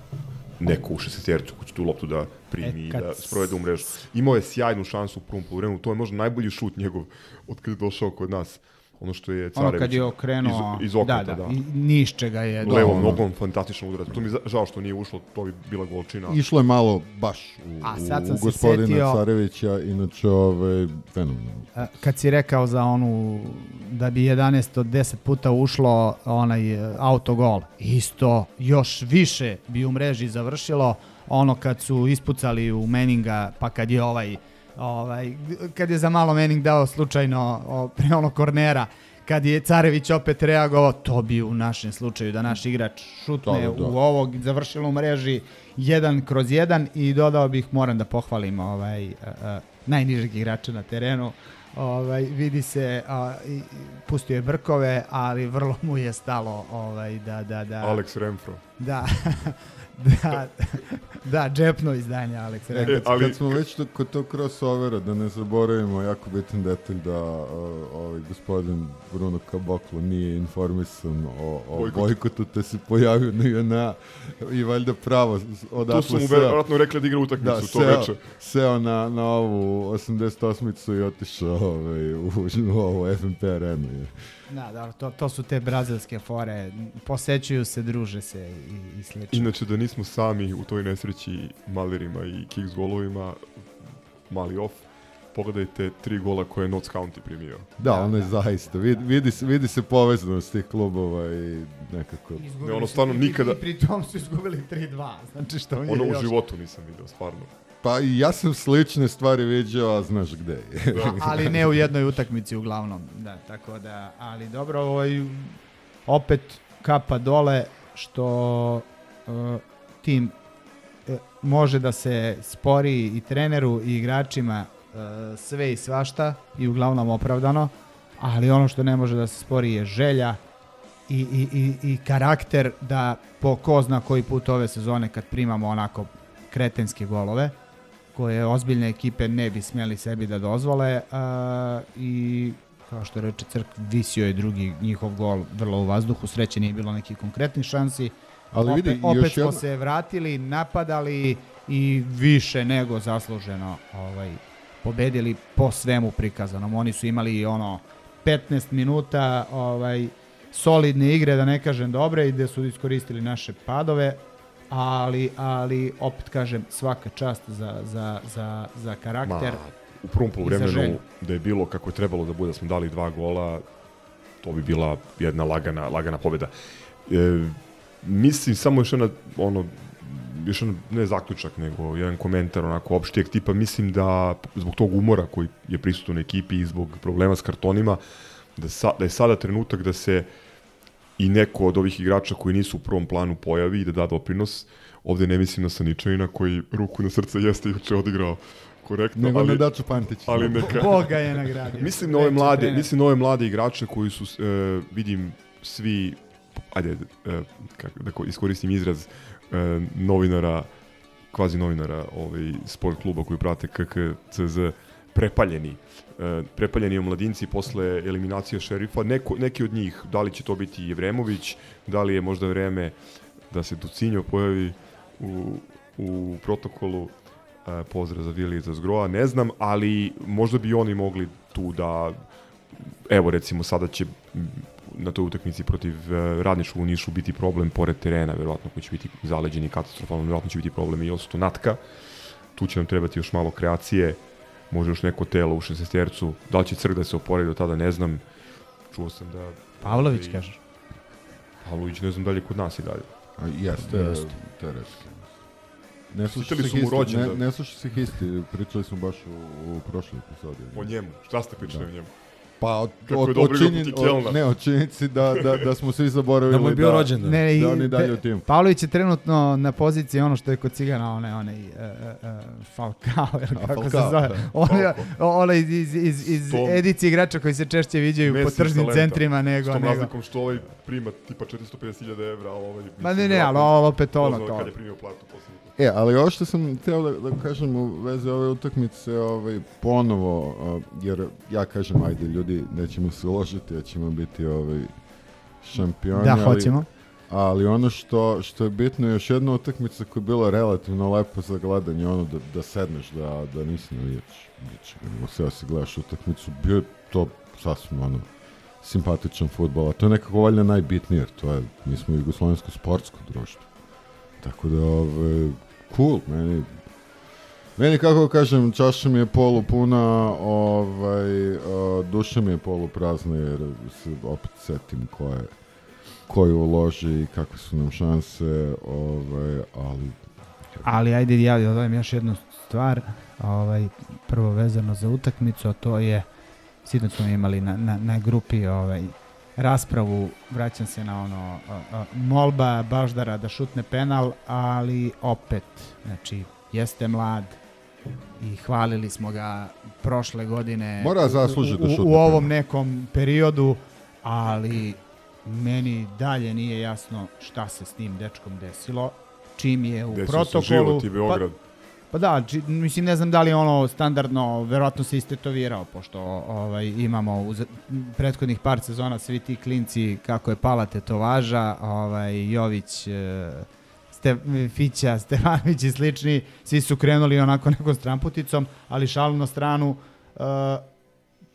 neko u šestetercu koji će tu loptu da primi E, i kad da sprovede u mrežu. Imao je sjajnu šansu u prvom poluvremenu, to je možda najbolji šut njegov od kada je došao kod nas. Ono što je Carević Ono kad je okrenuo, iz, iz okreta, da, da. da, i niš čega je Levom do- nogom fantastično udarac. To mi žao što nije ušlo, to bi bila golčina. Išlo je malo baš u, A sad sam u se gospodina setio- Carevića, inače ove, fenomenalno. Kad si rekao za onu da bi 11 od 10 puta ušlo onaj e, autogol, isto još više bi u mreži završilo ono kad su ispucali u Meninga, pa kad je ovaj ovaj kad je za malo Mening dao slučajno o, pre ono kornera kad je Carević opet reagovao, to bi u našem slučaju da naš igrač šutne Da, da, da. u ovog završilo u mreži jedan kroz jedan i dodao bih, moram da pohvalim ovaj, a, a, najnižeg igrača na terenu, ovaj, vidi se, a, i pustio je brkove, ali vrlo mu je stalo ovaj, da, da, da, Alex Renfro. da, da, da, džepno izdanje Alex. E, ali- Kad smo već to, kod tog crossovera, da ne zaboravimo jako bitan detalj da uh, ovaj gospodin Bruno Caboclo nije informisan o, o Bojkotu. bojkotu, te se pojavio na JNA i valjda pravo odatle Tu su mu seo- verovatno rekli da igra utakmicu da, to seo, veče. seo na, na ovu 88-icu i otišao ovaj, u, u ovu FNP arenu. je. Da, da, to, to su te brazilske fore, posećuju se, druže se i, i slično. Inače da nismo sami u toj nesreći malerima i kiks golovima, mali off, pogledajte tri gola koje je Notts County primio. Da, ono je zaista. Vidi, vidi, se, vidi se povezanost tih klubova i nekako... Ne, ono stvarno nikada... I pri tom su izgubili 3-2, znači što mi je Ono u još... životu nisam vidio, stvarno. Pa ja sam slične stvari viđao, a znaš gde je. A- ali ne u jednoj utakmici uglavnom. Da, tako da, ali dobro, ovaj, opet kapa dole što uh, tim uh, može da se spori i treneru i igračima uh, sve i svašta i uglavnom opravdano, ali ono što ne može da se spori je želja i, i, i, i karakter da po ko zna koji put ove sezone kad primamo onako kretenske golove, koje ozbiljne ekipe ne bi smjeli sebi da dozvole a, i kao što reče Crk, visio je drugi njihov gol vrlo u vazduhu, sreće nije bilo nekih konkretnih šansi. Ali vidi, opet, opet još smo jedno- se vratili, napadali i više nego zasluženo ovaj, pobedili po svemu prikazanom. Oni su imali ono 15 minuta ovaj, solidne igre, da ne kažem dobre, i gde su iskoristili naše padove, ali, ali opet kažem svaka čast za, za, za, za karakter. Ma, u prvom želju. da je bilo kako je trebalo da bude, da smo dali dva gola, to bi bila jedna lagana, lagana pobjeda. E, mislim samo još jedna, ono, još jedan, ne zaključak, nego jedan komentar onako opštijeg tipa, mislim da zbog tog umora koji je prisutan u ekipi i zbog problema s kartonima, da, sa, da je sada trenutak da se i neko od ovih igrača koji nisu u prvom planu pojavi i da da doprinos. Ovde ne mislim na Saničanina koji ruku na srce jeste juče odigrao korektno, Nego ali, na Daču Pantić. ali neka... Boga je nagradio. Mislim na ove mlade, trener. mislim na ove mlade igrače koji su e, vidim svi ajde e, kako da ko- iskoristim izraz e, novinara kvazi novinara ovaj sport kluba koji prate KKCZ prepaljeni prepaljeni omladinci posle eliminacije šerifa. Neko, neki od njih da li će to biti Jevremović da li je možda vreme da se Ducinjo pojavi u, u protokolu. E, pozdrav za Vili i za Zgroa, ne znam, ali možda bi oni mogli tu da evo recimo sada će na toj utakmici protiv e, Radničkog u Nišu biti problem pored terena, verovatno koji će biti zaleđeni katastrofalno, verovatno će biti problem i Osuto Natka. Tu će nam trebati još malo kreacije, može još neko telo u šestestercu. Da li će Crk da se opori do tada, ne znam. Čuo sam da... Pavlović, i- kažeš? Pavlović, ne znam da li je kod nas i dalje. A, jeste, Jeste. teres. Ne Pitali se histi, rođendan. ne, ne slušaj se histi, pričali smo baš u, u prošloj epizodi. O njemu, šta ste pričali Da. o njemu? Pa od, Kako od, je dobro od, činjen, od, ne, od činjenici da, da, da smo svi zaboravili Da mu je bio rođendan. Ne, i da on i dalje u timu. Pavlović je trenutno na poziciji ono što je kod Cigana, onaj, onaj uh, uh, Falcao, ili kako se Falcao, zove. da. Onaj, onaj iz, iz, iz, iz Tom- edicije igrača koji se češće viđaju po tržnim talenta. centrima nego... S tom nego. razlikom što ovaj prima tipa 450.000 evra, a ovaj... Ma ne, ne, ali verovatno ovo opet ono to. Kad je primio platu poslednji put. E, ali ovo što sam htio da, da kažem u vezi ove utakmice, ovaj, ponovo, jer ja kažem, ajde ljudi, nećemo se uložiti, ja ćemo biti ovaj, šampioni. Da, ali, hoćemo. Ali ono što, što je bitno, još jedna utakmica koja je bila relativno lepo za gledanje, ono da, da sedneš, da, da nisi navijač. Znači, nego sve da se gledaš utakmicu, bio je to sasvim ono, simpatičan futbol, a to je nekako valjda najbitnije, jer to je, mi smo jugoslovensko sportsko društvo. Tako da, ove, cool, meni, meni kako da kažem, čaša mi je polupuna, ovaj, a, duša mi je poluprazna, jer se opet setim ko je, ko je uloži i kakve su nam šanse, ovaj, ali Ali ajde ja dodajem još jednu stvar, ovaj, prvo vezano za utakmicu, a to je, sinoć smo imali na, na, na grupi ovaj, raspravu, vraćam se na ono, a, a, molba Baždara da šutne penal, ali opet, znači, jeste mlad i hvalili smo ga prošle godine Mora u- zasluži u, da u, šutne u ovom penal. nekom periodu, ali meni dalje nije jasno šta se s njim dečkom desilo čim je u Desio se protokolu život i Beograd. Pa, pa da, či, mislim ne znam da li ono standardno, verovatno se istetovirao, pošto ovaj, imamo u prethodnih par sezona svi ti klinci kako je pala tetovaža, ovaj, Jović, e, Ste, Fića, Stevanović i slični, svi su krenuli onako nekom stramputicom, ali šalu na stranu, e,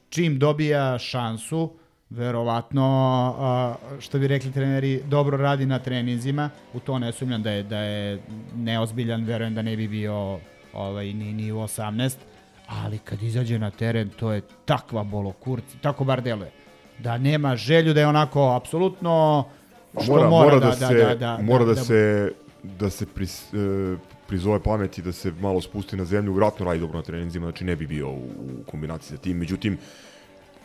čim dobija šansu, verovatno, što bi rekli treneri, dobro radi na treninzima, u to ne sumnjam da je, da je neozbiljan, verujem da ne bi bio ovaj, ni, ni u 18, ali kad izađe na teren, to je takva bolokurci, tako bar deluje. Da nema želju da je onako apsolutno što mora, mora, mora da, da, se, da, da, mora da, da- se da se pris, e, prizove pameti da se malo spusti na zemlju, vratno radi dobro na treninzima, znači ne bi bio u, u kombinaciji sa tim. Međutim,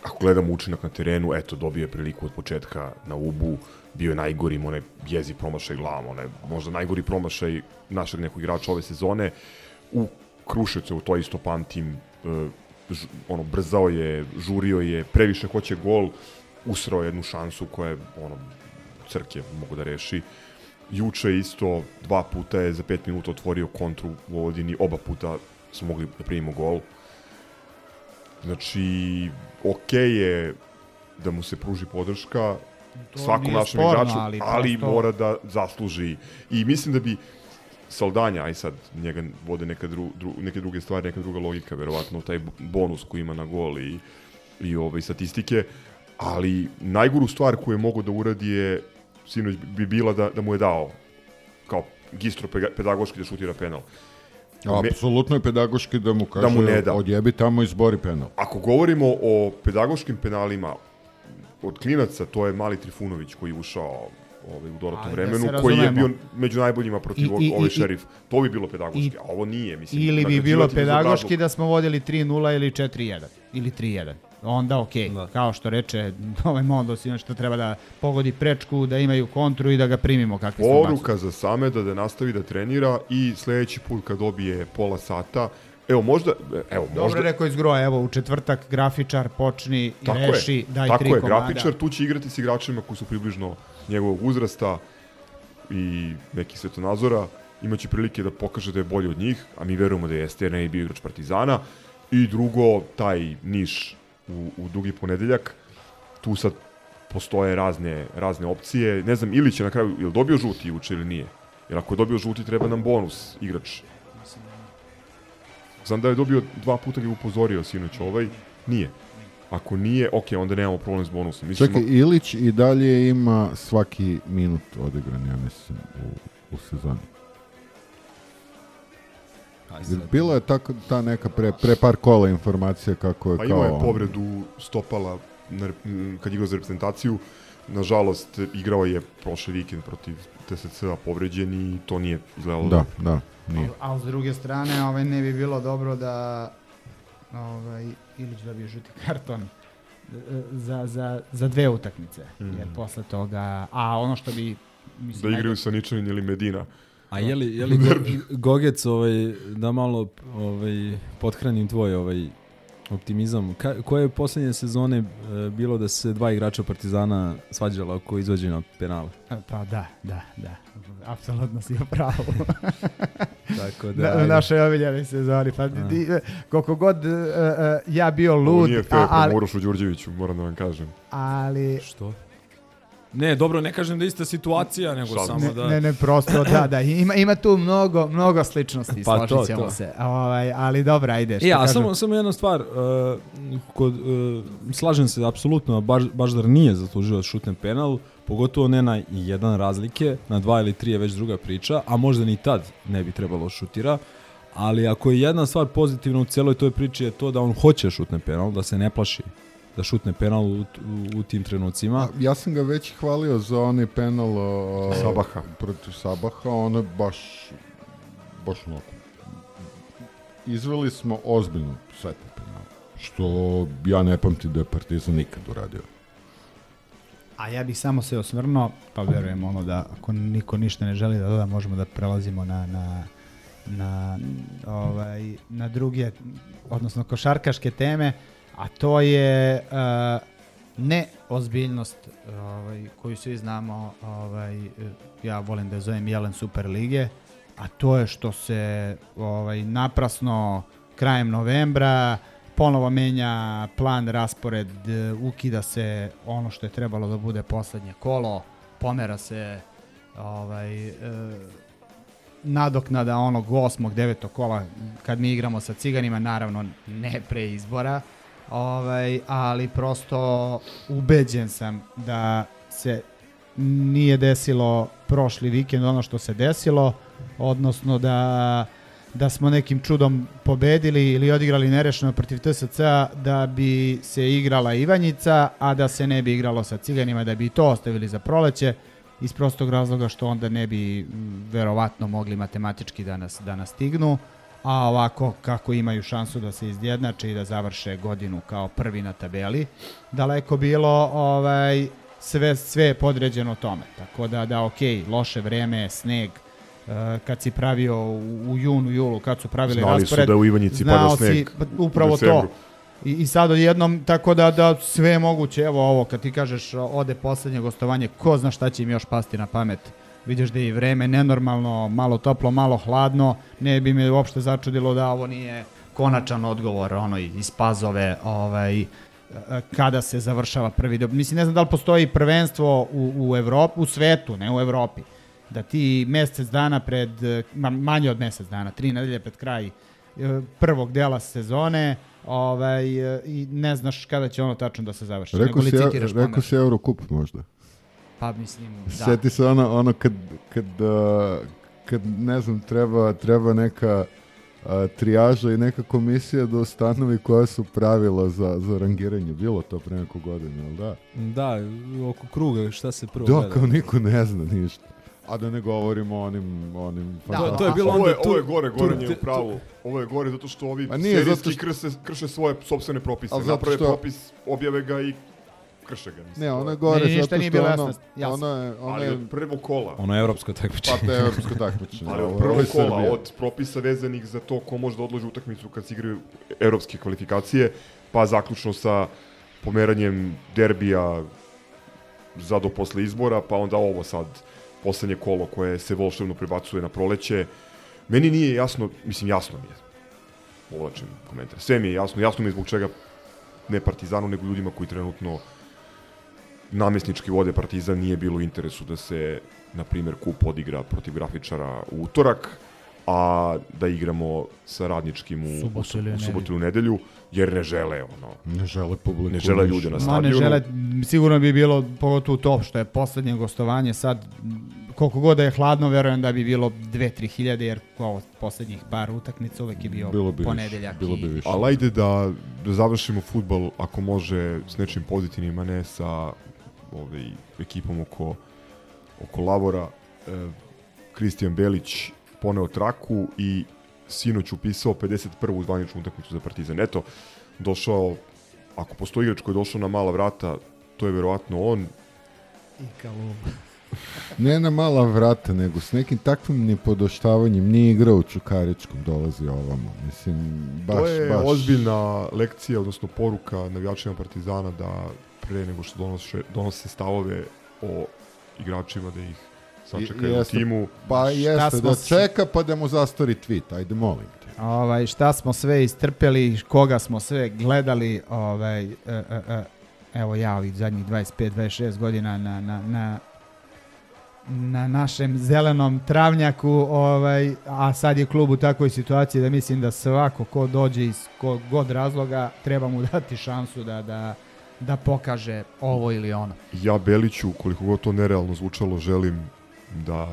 ako gledamo učinak na terenu, eto, dobio je priliku od početka na ubu, bio je najgori, im onaj jezi promašaj glavom, onaj možda najgori promašaj našeg nekog igrača ove sezone. U Kruševcu, u to isto pamtim, ž, ono, brzao je, žurio je, previše hoće gol, usrao jednu šansu koja je, ono, crke mogu da reši. Juče isto dva puta je za pet minuta otvorio kontru u Vojvodini, oba puta smo mogli da primimo gol. Znači, okej je da mu se pruži podrška To svakom našem sporno, igraču, ali, ali prosto- mora da zasluži. I mislim da bi Saldanja, aj sad njega vode neka dru, dru, neke druge stvari, neka druga logika, verovatno taj bonus koji ima na gol i, i ovaj, statistike, ali najgoru stvar koju je mogao da uradi je sinoć bi bila da, da mu je dao kao gistro pedagoški da šutira penal. Apsolutno je pedagoški da mu kaže Da mu ne da. odjebi tamo i izbori penal. Ako govorimo o pedagoškim penalima od klinaca, to je Mali Trifunović koji je ušao ovaj, u dodatnom da vremenu, se koji je bio među najboljima protiv I- i- ovaj šerif. To bi bilo pedagoški, i- a ovo nije. Mislim, Ili bi bilo pedagoški da smo vodili 3-0 ili 4-1 ili 3-1. Onda okej, Da. kao što reče ovaj Mondo sinoć što treba da pogodi prečku, da imaju kontru i da ga primimo kakvi smo. Poruka za Sameda da nastavi da trenira i sledeći put kad dobije pola sata, evo možda, evo Dobro možda, rekao iz groja, evo u četvrtak grafičar počni i Tako reši, je, daj tako tri je, komada. grafičar tu će igrati s igračima koji su približno njegovog uzrasta i nekih svetonazora, imaće prilike da pokaže da je bolji od njih, a mi verujemo da jeste jer ne je bio igrač Partizana. I drugo, taj Niš u, u dugi ponedeljak, tu sad postoje razne, razne opcije. Ne znam, ili će na kraju, ili dobio žuti juče ili nije. Jer ako je dobio žuti, treba nam bonus igrač. Znam da je dobio dva puta ga upozorio sinoć ovaj, nije. Ako nije, ok, onda nemamo problem s bonusom. Mislim, Čekaj, Ilić i dalje ima svaki minut odigran, ja mislim, u, u sezoni. Bila je tako, ta neka pre, pre par kola informacija kako je Pa kao... imao je povredu stopala na, kad igrao za reprezentaciju. Nažalost, igrao je prošli vikend protiv TSC-a povređen i to nije izgledalo Da, da, nije. A s druge strane, ovaj, ne bi bilo dobro da ovaj, Ilić dobije žuti karton e, za, za, za dve utakmice. Mm. Jer posle toga, a ono što bi mislim, Da igraju sa Ničanin ili Medina. A je li, je li Go- Gogec ovaj, da malo ovaj, pothranim tvoj ovaj, optimizam? Ka, koje je poslednje sezone e, bilo da se dva igrača Partizana svađala oko izvođenja penala? Pa da, da, da. Apsolutno si u pravu. Tako da, Na, našoj omiljenoj sezoni. Pa, di, koliko god uh, uh, ja bio Ovo lud, nije fair a, ali, Urošu Đurđeviću, moram da vam kažem. ali Što? Ne, dobro, ne kažem da je ista situacija, nego Šalim samo ne, da... ne, ne, prosto, da, da, ima, ima tu mnogo, mnogo sličnosti, Pa složit ćemo to. se. Ovaj, ali dobra, ajde. Što E, a kažem, samo, samo jedna stvar, uh, kod, uh, slažem se apsolutno, baš, Baždar nije zaslužio da šutne penal, pogotovo ne na jedan razlike, na dva ili tri je već druga priča, a možda ni tad ne bi trebalo šutira, ali ako je jedna stvar pozitivna u celoj toj priči je to da on hoće da šutne penal, da se ne plaši da šutne penal u, u, u tim trenucima. A, ja sam ga već hvalio za onaj penal o, Sabaha. protiv Sabaha, ono je baš baš onako izveli smo ozbiljno svetni penal što ja ne pamtim da je Partizan nikad uradio. A ja bih samo se osvrnuo, pa verujem ono da ako niko ništa ne želi da doda, možemo da prelazimo na, na, na, ovaj, na druge, odnosno košarkaške teme, a to je uh, neozbiljnost ovaj, koju svi znamo, ovaj, ja volim da je zovem Jelen Super Lige, a to je što se ovaj, naprasno krajem novembra ponovo menja plan, raspored, e, ukida se ono što je trebalo da bude poslednje kolo, pomera se ovaj, e, nadoknada onog osmog, devetog kola kad mi igramo sa ciganima, naravno ne pre izbora, ovaj, ali prosto ubeđen sam da se nije desilo prošli vikend ono što se desilo, odnosno da da smo nekim čudom pobedili ili odigrali nerešeno protiv TSC-a da bi se igrala Ivanjica, a da se ne bi igralo sa Ciganima, da bi to ostavili za proleće iz prostog razloga što onda ne bi m, verovatno mogli matematički da nas, da nas stignu, a ovako kako imaju šansu da se izjednače i da završe godinu kao prvi na tabeli, daleko bilo ovaj, sve, sve je podređeno tome. Tako da, da, ok, loše vreme, sneg, Uh, kad si pravio u, u junu, julu, kad su pravili Znali su raspored, da u Ivanjici pada sneg si pa, upravo to. I, I sad odjednom, tako da, da sve je moguće, evo ovo, kad ti kažeš ode poslednje gostovanje, ko zna šta će im još pasti na pamet. Vidiš da je i vreme nenormalno, malo toplo, malo hladno, ne bi me uopšte začudilo da ovo nije konačan odgovor, ono, iz pazove, ovaj, kada se završava prvi deo. Mislim, ne znam da li postoji prvenstvo u, u Evropi, u svetu, ne u Evropi, da ti mesec dana pred, ma, manje od mesec dana, tri nedelje pred kraj e, prvog dela sezone, ovaj, e, i ne znaš kada će ono tačno da se završi. Rekao si, licitiraš rekao si Eurocup možda. Pa mislim, da. Sjeti se ono, ono kad, kad, uh, kad ne znam, treba, treba neka uh, trijaža i neka komisija da ustanovi koja su pravila za, za rangiranje. Bilo to pre neku godinu, jel da? Da, oko kruga, šta se prvo Da, gleda. kao niko ne zna ništa. A da ne govorimo o onim, onim Da, to je bilo Ovo je, tu- ovo je gore, gore tu- nije u pravu. Ovo je gore zato što ovi serijski što- krše, krše svoje sobstvene propise. Ali Naprave što- propis, objave ga i krše ga. Mislim, Ne, ono je- gore ništa zato što bilo ono, jasno, ono je, ono Ali je, od prvog kola. Ono je evropsko takmičenje. pa to je evropsko takmičenje. Ali od je prvog kola, Srbija. od propisa vezanih za to ko može da odloži utakmicu kad se igraju evropske kvalifikacije, pa zaključno sa pomeranjem derbija za do posle izbora, pa onda ovo sad poslednje kolo koje se volševno prebacuje na proleće. Meni nije jasno, mislim jasno mi je, povlačim komentar, sve mi je jasno, jasno mi je zbog čega ne Partizanu, nego ljudima koji trenutno namesnički vode Partizan nije bilo u interesu da se, na primjer, kup odigra protiv grafičara u utorak, a da igramo sa radničkim u, Subotu ili u u subotu ili u nedelju, jer ne žele ono, Ne žele publiku. ne žele više. ljude na Ma stadionu. ne žele, sigurno bi bilo, pogotovo to što je poslednje gostovanje sad, koliko god da je hladno, verujem da bi bilo 2-3 hiljade, jer ovo poslednjih par utakmica uvek je bio Bilo bi više, ponedeljak. bilo i- bi više. Ali ajde da, da završimo futbal ako može s nečim pozitivnim, a ne sa ovaj, ekipom oko, oko Lavora. E, Kristijan Belić poneo traku i sinoć upisao 51. zvaničnu utakmicu za Partizan. Eto, došao, ako postoji igrač koji je došao na mala vrata, to je verovatno on. I Kalum. Ne na mala vrata, nego s nekim takvim nipodoštavanjem. Nije igrao u Čukaričkom, dolazi ovamo. Mislim, baš, to je baš. ozbiljna lekcija, odnosno poruka navijačima Partizana da pre nego što donose, donose stavove o igračima da ih sačekaju u jeste. timu. Pa jeste, smo da čeka pa da mu zastori tweet, ajde molim te. Ovaj, šta smo sve istrpeli, koga smo sve gledali, ovaj, e, e, e, evo ja ovih zadnjih 25-26 godina na, na, na, na našem zelenom travnjaku, ovaj, a sad je klub u takvoj situaciji da mislim da svako ko dođe iz kog god razloga treba mu dati šansu da, da, da pokaže ovo ili ono. Ja Beliću, koliko god to nerealno zvučalo, želim da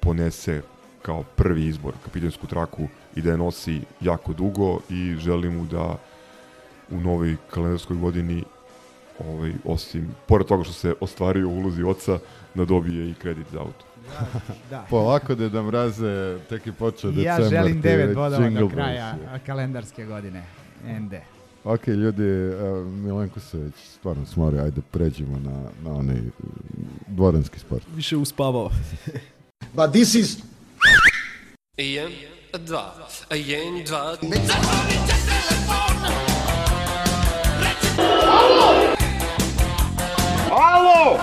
ponese kao prvi izbor kapitansku traku i da je nosi jako dugo i želim mu da u novoj kalendarskoj godini ovaj, osim, pored toga što se ostvario u ulozi oca, da dobije i kredit za auto. Da. Polako da da mraze, tek je počeo I decembar. ja želim ti 9 već bodova do kraja kalendarske godine. ND. Ok, ljudi, uh, Milenko se već stvarno smori, ajde pređemo na, na onaj dvoranski sport. Više uspavao. But this is Jedan, dva, jedan, dva. Alo!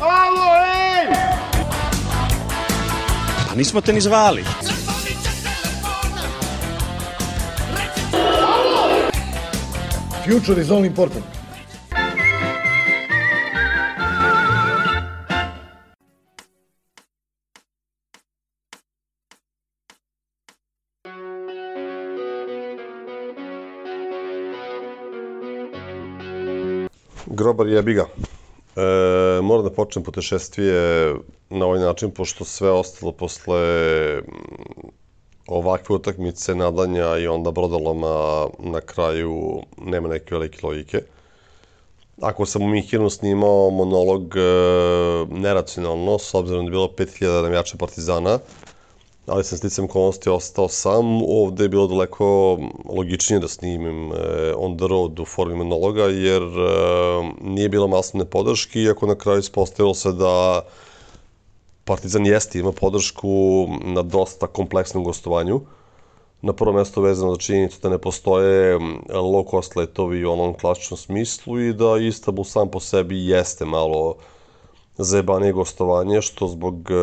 Alo, ej! Nismo te ni zvali. future is all important. Grobar jebi ga. E, moram da počnem putešestvije na ovaj način, pošto sve ostalo posle mm, ovakve utakmice, nadanja i onda brodoloma na kraju nema neke velike logike. Ako sam u Mihinu snimao monolog e, neracionalno, s obzirom da je bilo 5000 navijača Partizana, ali sam sticam okolnosti ostao sam, ovde je bilo daleko logičnije da snimim e, on the road u formi monologa, jer e, nije bilo masne podrške, iako na kraju ispostavilo se da Partizan jeste ima podršku na dosta kompleksnom gostovanju. Na prvo mesto vezano za činjenicu da ne postoje low cost letovi u onom klasičnom smislu i da Istanbul sam po sebi jeste malo zajebanije gostovanje, što zbog e,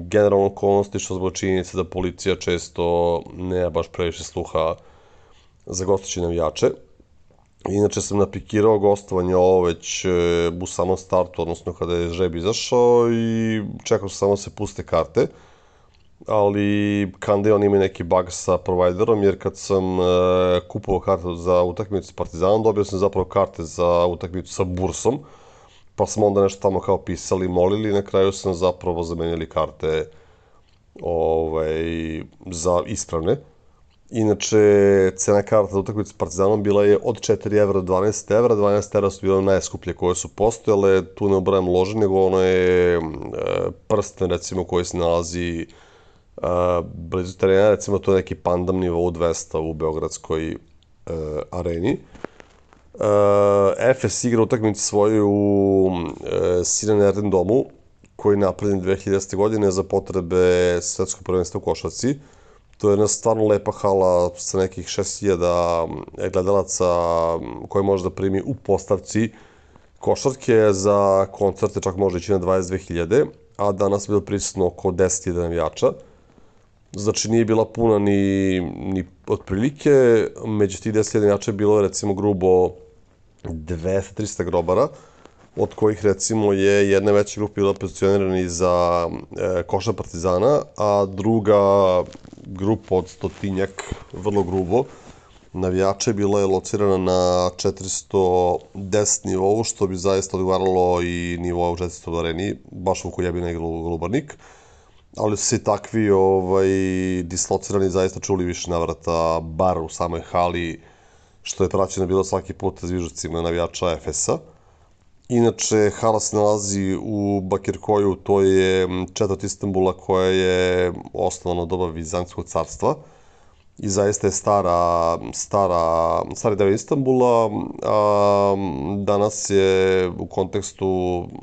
generalne okolnosti, što zbog činjenice da policija često nema baš previše sluha za gostući navijače. Inače sam napikirao gostovanje ovo već e, u samom startu, odnosno kada je žreb izašao i čekao sam samo da se puste karte. Ali Kandeon ima neki bug sa providerom, jer kad sam e, kupovao karte za utakmicu s Partizanom, dobio sam zapravo karte za utakmicu sa Bursom. Pa smo onda nešto tamo kao pisali, molili na kraju sam zapravo zamenili karte ovaj, za ispravne. Inače, cena karta za utakmicu s Partizanom bila je od 4 evra do 12 evra. 12 evra su bile najskuplje koje su postojale. Tu ne obrajam lože, nego ono je e, prsten, recimo, koji se nalazi e, blizu terena. Recimo, to je neki pandam nivou 200 u Beogradskoj e, areni. Uh, Efes igra utakmicu svoju u uh, Siren domu, koji je napravljen 2000. godine za potrebe svetskog prvenstva u Košarci. To je jedna stvarno lepa hala sa nekih 6000 gledalaca koje može da primi u postavci košarke za koncerte, čak može ići na 22.000, a danas je bilo prisutno oko 10.000 navijača. Znači nije bila puna ni, ni otprilike, među tih 10.000 navijača je bilo recimo grubo 200-300 grobara, od kojih recimo je jedna veća grupa bila pozicionirana za e, koša Partizana, a druga grupa od stotinjak, vrlo grubo, navijača bila je locirana na 410 nivou, što bi zaista odgovaralo i nivou u 400 areni, baš u kojebina je Glubarnik. Ali su se takvi ovaj, dislocirani zaista čuli više navrata, bar u samoj hali, što je praćeno bilo svaki put zvižucima navijača Efesa. Inače, hala se nalazi u Bakirkoju, to je četvrt Istanbula koja je osnovana doba Vizantskog carstva i zaista je stara, stara, stari deo Istanbula. A, danas je u kontekstu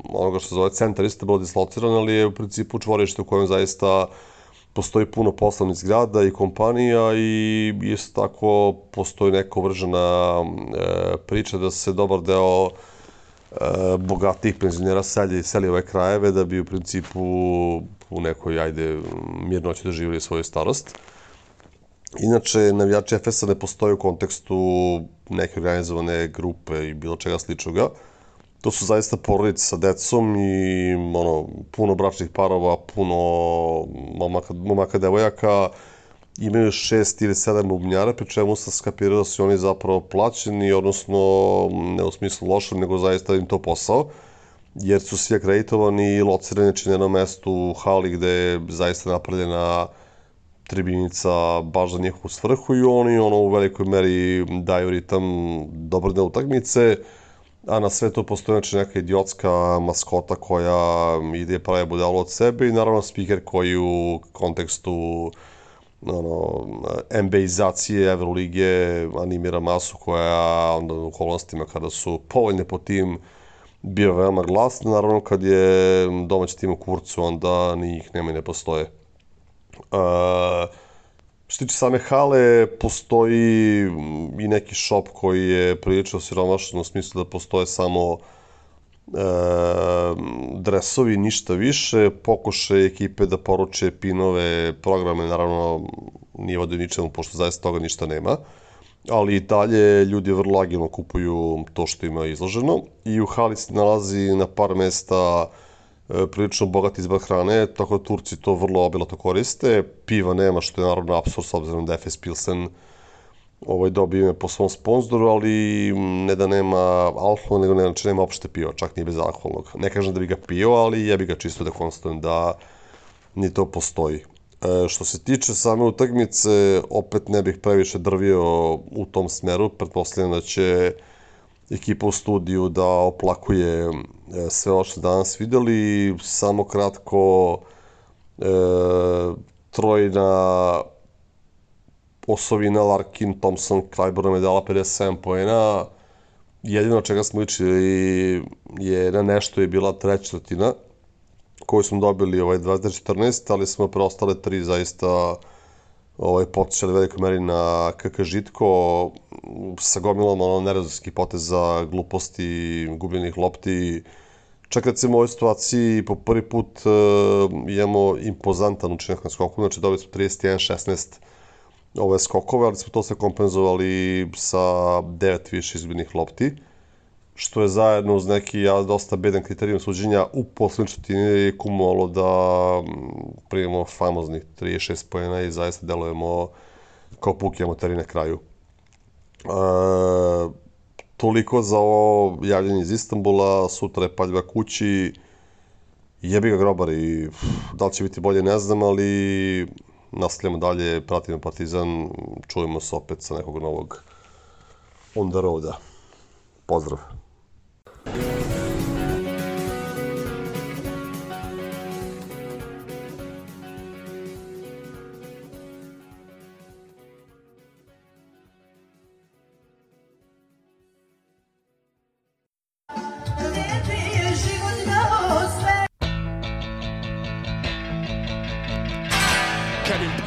onoga što se zove centar Istanbula dislociran, ali je u principu čvorište u kojem zaista postoji puno poslovnih zgrada i kompanija i isto tako postoji neka uvržena e, priča da se dobar deo e, bogatih penzionera seli, seli ove krajeve da bi u principu u nekoj, ajde, mirnoći doživjeli svoju starost. Inače, navijači Efesa ne postoje u kontekstu neke organizovane grupe i bilo čega sličnoga. To su zaista porodice sa decom i ono, puno bračnih parova, puno momaka, momaka devojaka, imaju šest ili sedam bubnjara, pri čemu sam skapirao da su oni zapravo plaćeni, odnosno ne u smislu lošem, nego zaista im to posao, jer su svi akreditovani i locirani na jednom mestu u hali gde je zaista napravljena tribinica baš za njihovu svrhu i oni ono u velikoj meri daju ritam dobrne utakmice, a na sve to postoji znači neka idiotska maskota koja ide pravi budalo od sebe i naravno speaker koji u kontekstu ono, NBA-izacije Evrolige animira masu koja onda u okolnostima kada su povoljne po tim bio veoma glasna, naravno kad je domaći tim u kurcu onda ni ih nema i ne postoje. Uh, Što tiče same hale, postoji i neki shop koji je prilično siromašan u smislu da postoje samo e, dresovi, ništa više, pokuše ekipe da poruče pinove, programe, naravno nije vodio ničemu, pošto zaista toga ništa nema, ali i dalje ljudi vrlo agilno kupuju to što ima izloženo. I u hali se nalazi na par mesta E, prilično bogat izbor hrane, tako da Turci to vrlo obilato koriste. Piva nema, što je naravno absurd, s obzirom da Efes Pilsen ovaj, dobio ime po svom sponzoru, ali ne da nema alkohol, nego ne, znači nema opšte piva, čak ni bez alkoholnog. Ne kažem da bi ga pio, ali jebi ga čisto da konstatujem da ni to postoji. E, što se tiče same utakmice, opet ne bih previše drvio u tom smeru, pretpostavljam da će ekipa u studiju da oplakuje e, sve ovo što danas videli. Samo kratko, e, trojna osovina Larkin, Thompson, Clyburn je dala 57 poena. Jedino čega smo ličili je na nešto je bila treća četvrtina koju smo dobili ovaj 2014, ali smo preostale tri zaista ovaj, potišali veliko meri na KK Žitko sa gomilom ono, nerezovskih poteza, gluposti, gubljenih lopti. Čak recimo u ovoj situaciji po prvi put uh, imamo impozantan učinak na skoku, znači dobili smo 31-16 ove skokove, ali smo to sve kompenzovali sa 9 više izgubljenih lopti što je zajedno uz neki ja, dosta bedan kriterijum suđenja u poslednjoj četvrtini kumalo da primimo famoznih 36 pojena i zaista delujemo kao puki amateri na kraju. E, toliko za ovo javljanje iz Istanbula, sutra je paljba kući, jebi ga grobar i da li će biti bolje ne znam, ali nastavljamo dalje, pratimo Partizan, čujemo se opet sa nekog novog on the roada. Pozdrav!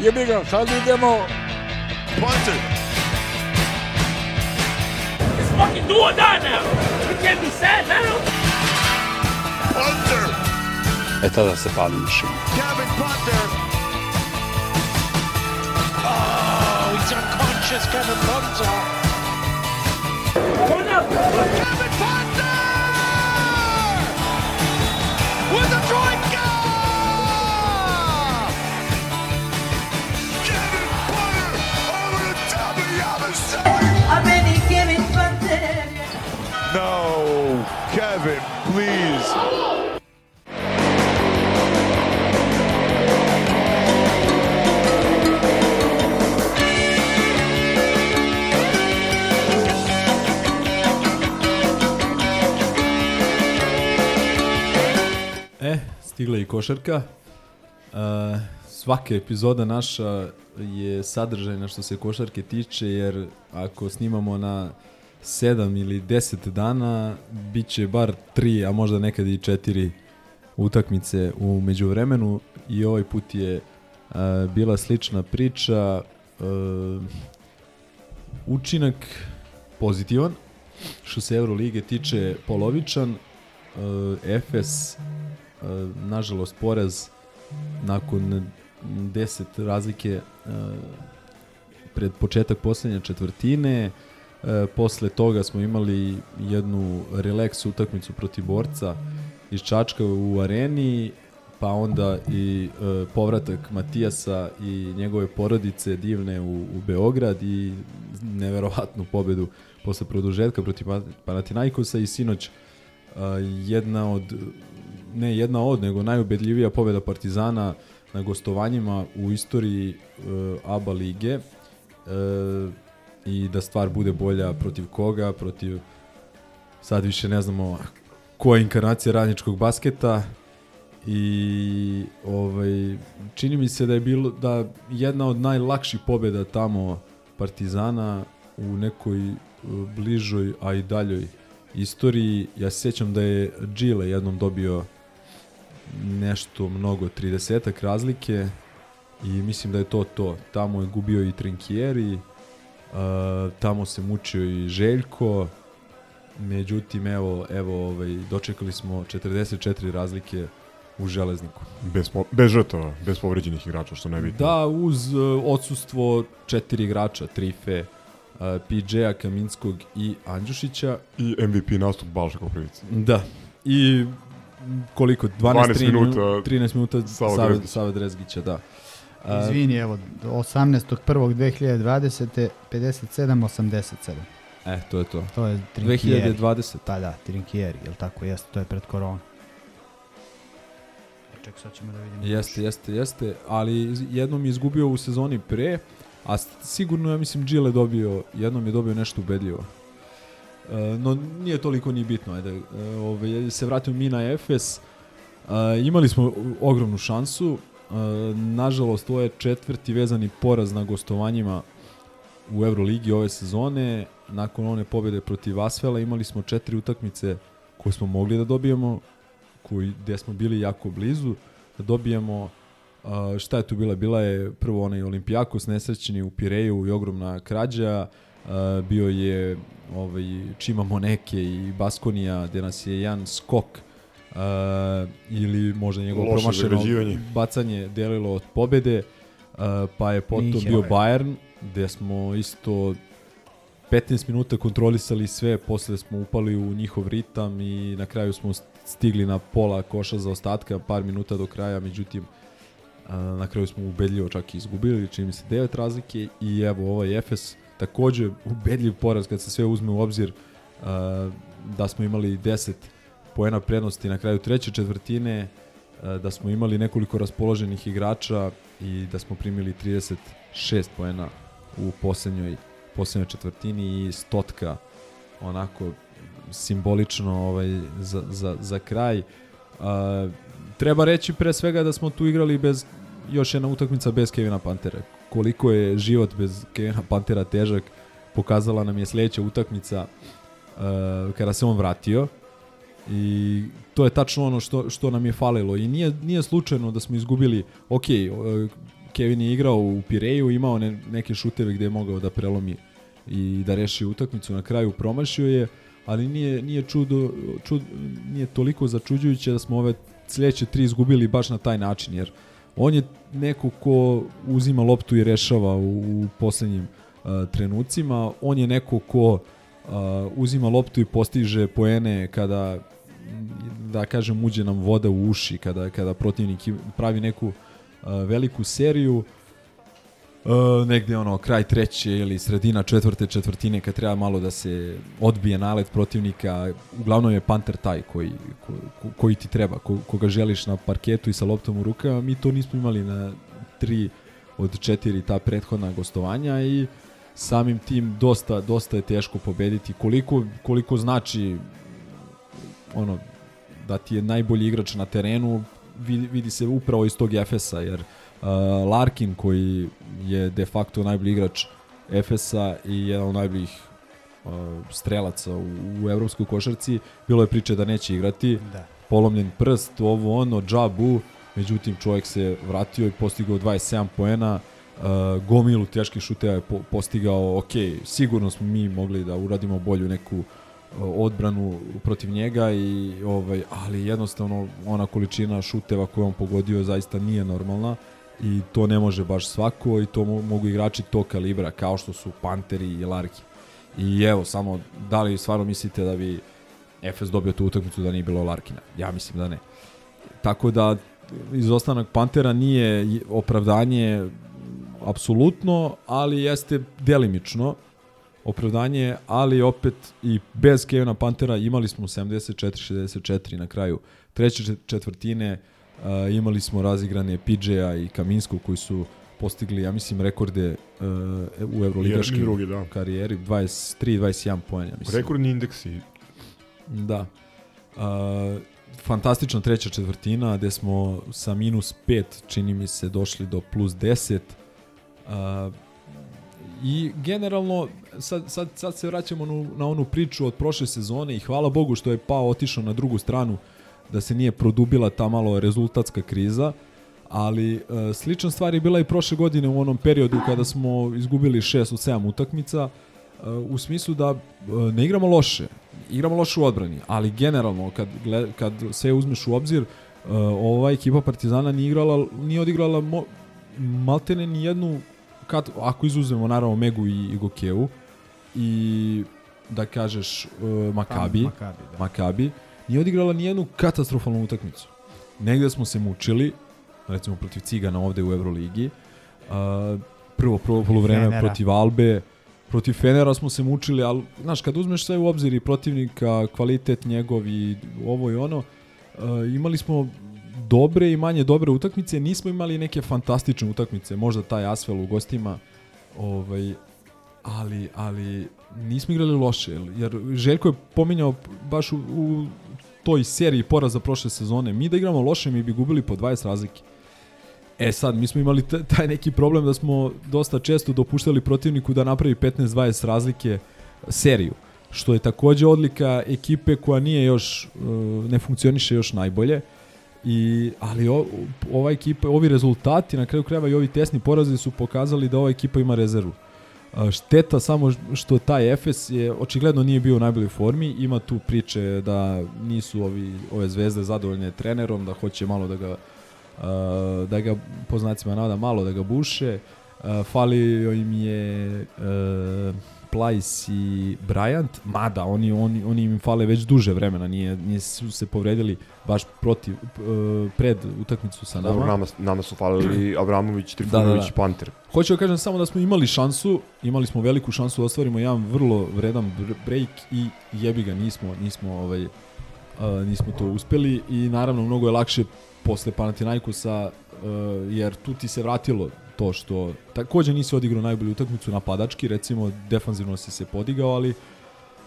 Jebi ga, sad idemo. Punter. It's fucking do or die now. We can't be sad now. Punter. E tada se pali mišljenje. Kevin Punter. Oh, he's unconscious, Kevin Punter. Turn up. No, Kevin, please. E, stigla i košarka. Uh, svaka epizoda naša je sadržajna što se košarke tiče, jer ako snimamo na 7 ili 10 dana, bit će bar 3, a možda nekad i 4 utakmice u međuvremenu i ovaj put je uh, bila slična priča. Uh, učinak pozitivan, što se Eurolige tiče polovičan, uh, Efes uh, nažalost poraz nakon 10 razlike uh, pred početak poslednje četvrtine uh, posle toga smo imali jednu relax utakmicu protiv borca iz Čačka u areni pa onda i uh, povratak Matijasa i njegove porodice divne u, u Beograd i neverovatnu pobedu posle produžetka protiv Panathinaikosa i sinoć uh, jedna od ne jedna od, nego najubedljivija pobeda Partizana na gostovanjima u istoriji uh, ABA lige. Uh, i da stvar bude bolja protiv koga, protiv sad više ne znamo koja je inkarnacija radničkog basketa i ovaj čini mi se da je bilo da jedna od najlakših pobeda tamo Partizana u nekoj uh, bližoj, a i daljoj istoriji. Ja se da je Gile jednom dobio nešto mnogo, 30 razlike i mislim da je to to. Tamo je gubio i Trinkieri, tamo se mučio i Željko, međutim evo, evo ovaj, dočekali smo 44 razlike u železniku. Bez, po, bez žrtava, bez povređenih igrača, što najbitnije. Da, uz uh, odsustvo četiri igrača, Trife, uh, PJ-a, Kaminskog i Andjušića. I MVP nastup Balša Koprivica. Da. I koliko? 12, 12 minuta 13 minuta Sava. Save Drezgića, da. Izvini, evo, 18.1.2020. 57-87. E, to je to. To je Trinkieri. 2020. Pa da, Trinkieri, jel tako jeste, to je pred koronu. Ček, sad ćemo da vidimo. Jeste, jeste, jeste, ali jednom je izgubio u sezoni pre, a sigurno ja mislim Gile dobio, jednom je dobio nešto ubedljivo. E, no nije toliko ni bitno, ajde. E, ovaj, se vratimo mi na Efes. E, imali smo ogromnu šansu. E, nažalost, to je četvrti vezani poraz na gostovanjima u Euroligi ove sezone. Nakon one pobjede protiv Asvela imali smo četiri utakmice koje smo mogli da dobijemo, koji, gde smo bili jako blizu da dobijemo a, šta je tu bila? Bila je prvo onaj Olimpijakos nesrećeni u Pireju i ogromna krađa, a, bio je ovaj, Čima Moneke i Baskonija gde nas je jedan skok a, ili možda njegovo Loše promašeno bacanje delilo od pobede, a, pa je potom Minhen. bio Bayern gde smo isto 15 minuta kontrolisali sve, posle smo upali u njihov ritam i na kraju smo stigli na pola koša za ostatka, par minuta do kraja, međutim a, na kraju smo ubedljivo čak i izgubili, čini mi se 9 razlike i evo ovaj Efes takođe ubedljiv poraz kad se sve uzme u obzir a, da smo imali 10 poena prednosti na kraju treće četvrtine, a, da smo imali nekoliko raspoloženih igrača i da smo primili 36 poena u poslednjoj poslednjoj četvrtini i stotka onako simbolično ovaj, za, za, za kraj. A, treba reći pre svega da smo tu igrali bez još jedna utakmica bez Kevina Pantera. Koliko je život bez Kevina Pantera težak, pokazala nam je sledeća utakmica uh, kada se on vratio i to je tačno ono što, što nam je falilo. I nije, nije slučajno da smo izgubili ok, uh, Kevin je igrao u Pireju, imao ne, neke šuteve gde je mogao da prelomi i da reši utakmicu, na kraju promašio je, ali nije, nije, čudo, čud, nije toliko začuđujuće da smo ove sledeće tri izgubili baš na taj način, jer on je neko ko uzima loptu i rešava u, u poslednjim uh, trenucima, on je neko ko uh, uzima loptu i postiže poene kada da kažem uđe nam voda u uši kada kada protivnik pravi neku uh, veliku seriju. Uh, negde ono kraj treće ili sredina četvrte četvrtine kad treba malo da se odbije nalet protivnika uglavnom je Panter taj koji, ko, ko, koji ti treba ko, koga želiš na parketu i sa loptom u rukama. Mi to nismo imali na tri od četiri ta prethodna gostovanja i samim tim dosta dosta je teško pobediti. Koliko koliko znači ono da ti je najbolji igrač na terenu vidi, vidi se upravo iz tog Efesa jer uh, Larkin koji je de facto najbolji igrač Efesa i jedan od najboljih uh, strelaca u, u evropskoj košarci bilo je priče da neće igrati Da. polomljen prst, ovo ono, džabu međutim čovjek se vratio i postigao 27 poena uh, gomilu teških šuteva je po, postigao ok, sigurno smo mi mogli da uradimo bolju neku uh, odbranu protiv njega i ovaj ali jednostavno ona količina šuteva koju on pogodio zaista nije normalna i to ne može baš svako i to mo- mogu igrači tog kalibra kao što su Panteri i Larki. I evo samo da li stvarno mislite da bi Efes dobio tu utakmicu da nije bilo Larkina? Ja mislim da ne. Tako da izostanak Pantera nije opravdanje apsolutno, ali jeste delimično opravdanje, ali opet i bez Kevina Pantera imali smo 74-64 na kraju treće čet- četvrtine, uh, imali smo razigrane PJ-a i Kaminskog koji su postigli, ja mislim, rekorde uh, u evroligaškim drugi, da. karijeri, 23-21 poen, ja mislim. Rekordni indeksi. Da. Uh, fantastična treća četvrtina gde smo sa minus 5 čini mi se došli do plus 10 uh, i generalno sad, sad, sad se vraćamo na, na onu priču od prošle sezone i hvala Bogu što je Pao otišao na drugu stranu da se nije produbila ta malo rezultatska kriza ali uh, slična stvar je bila i prošle godine u onom periodu kada smo izgubili 6 od 7 utakmica uh, u smislu da uh, ne igramo loše igramo loše u odbrani, ali generalno kad, gled, kad sve uzmeš u obzir, uh, ova ekipa Partizana nije igrala, nije odigrala mo, maltene ni jednu, kad, ako izuzmemo naravno Megu i, i Gokeu, i da kažeš uh, Makabi, Makabi, da. Makabi, nije odigrala ni jednu katastrofalnu utakmicu. Negde smo se mučili, recimo protiv Cigana ovde u Euroligi, Uh, prvo prvo poluvreme Fenera. protiv Albe, protiv Fenera smo se mučili, ali znaš, kad uzmeš sve u obzir i protivnika, kvalitet njegov i ovo i ono, uh, imali smo dobre i manje dobre utakmice, nismo imali neke fantastične utakmice, možda taj Asvel u gostima, ovaj, ali, ali nismo igrali loše, jer- Željko je pominjao baš u, u toj seriji poraza prošle sezone, mi da igramo loše, mi bi gubili po 20 razlike. E sad, mi smo imali taj neki problem da smo dosta često dopuštali protivniku da napravi 15-20 razlike seriju, što je takođe odlika ekipe koja nije još, e, ne funkcioniše još najbolje, I, ali o, ova ekipa, ovi rezultati, na kraju krajeva i ovi tesni porazi su pokazali da ova ekipa ima rezervu. Šteta samo što taj Efes je očigledno nije bio u najboljoj formi, ima tu priče da nisu ovi ove zvezde zadovoljne trenerom, da hoće malo da ga da ga po znacima malo da ga buše. Falio im je Plajs i Bryant, mada oni, oni, oni im fale već duže vremena, nije, nije su se povredili baš protiv, e, pred utakmicu sa nama. Dobro, nama, nama su falili Abramović, Trifunović, Panter. Hoću da kažem samo da smo imali šansu, imali smo veliku šansu da ostvarimo jedan vrlo vredan br- break i jebi ga nismo, nismo ovaj uh, nismo to uspeli i naravno mnogo je lakše posle Panathinaikosa uh, jer tu ti se vratilo to što takođe nisi odigrao najbolju utakmicu napadački, recimo defanzivno si se podigao, ali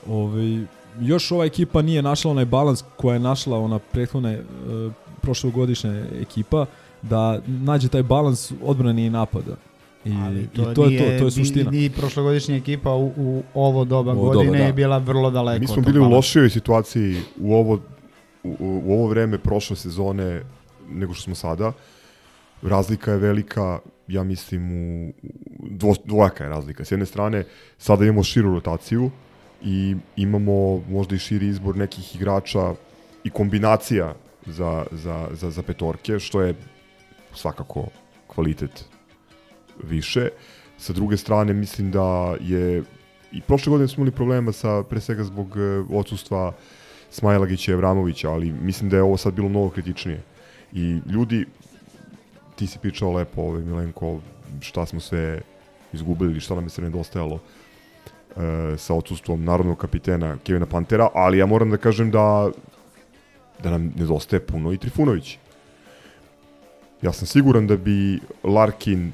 ovaj, još ova ekipa nije našla onaj balans koja je našla ona prethodne uh, prošlogodišnja ekipa da nađe taj balans odbrane i napada. I, Ali i to je to, to je suština. Ni, ni prošlogodišnja ekipa u, u ovo doba U ovo godine doba, da. je bila vrlo daleko. Mi smo bili u lošijoj situaciji u ovo, u, u ovo vreme prošle sezone nego što smo sada. Razlika je velika, ja mislim, u, dvo, dvojaka je razlika. S jedne strane, sada imamo širu rotaciju i imamo možda i širi izbor nekih igrača i kombinacija za, za, za, za petorke, što je svakako kvalitet više. Sa druge strane, mislim da je i prošle godine smo imali problema sa, pre svega zbog e, odsustva Smajlagića i Evramovića, ali mislim da je ovo sad bilo mnogo kritičnije. I ljudi, ti si pričao lepo, ovaj, Milenko, šta smo sve izgubili ili šta nam je sve nedostajalo e, sa odsustvom narodnog kapitena Kevina Pantera, ali ja moram da kažem da da nam nedostaje puno i Trifunović. Ja sam siguran da bi Larkin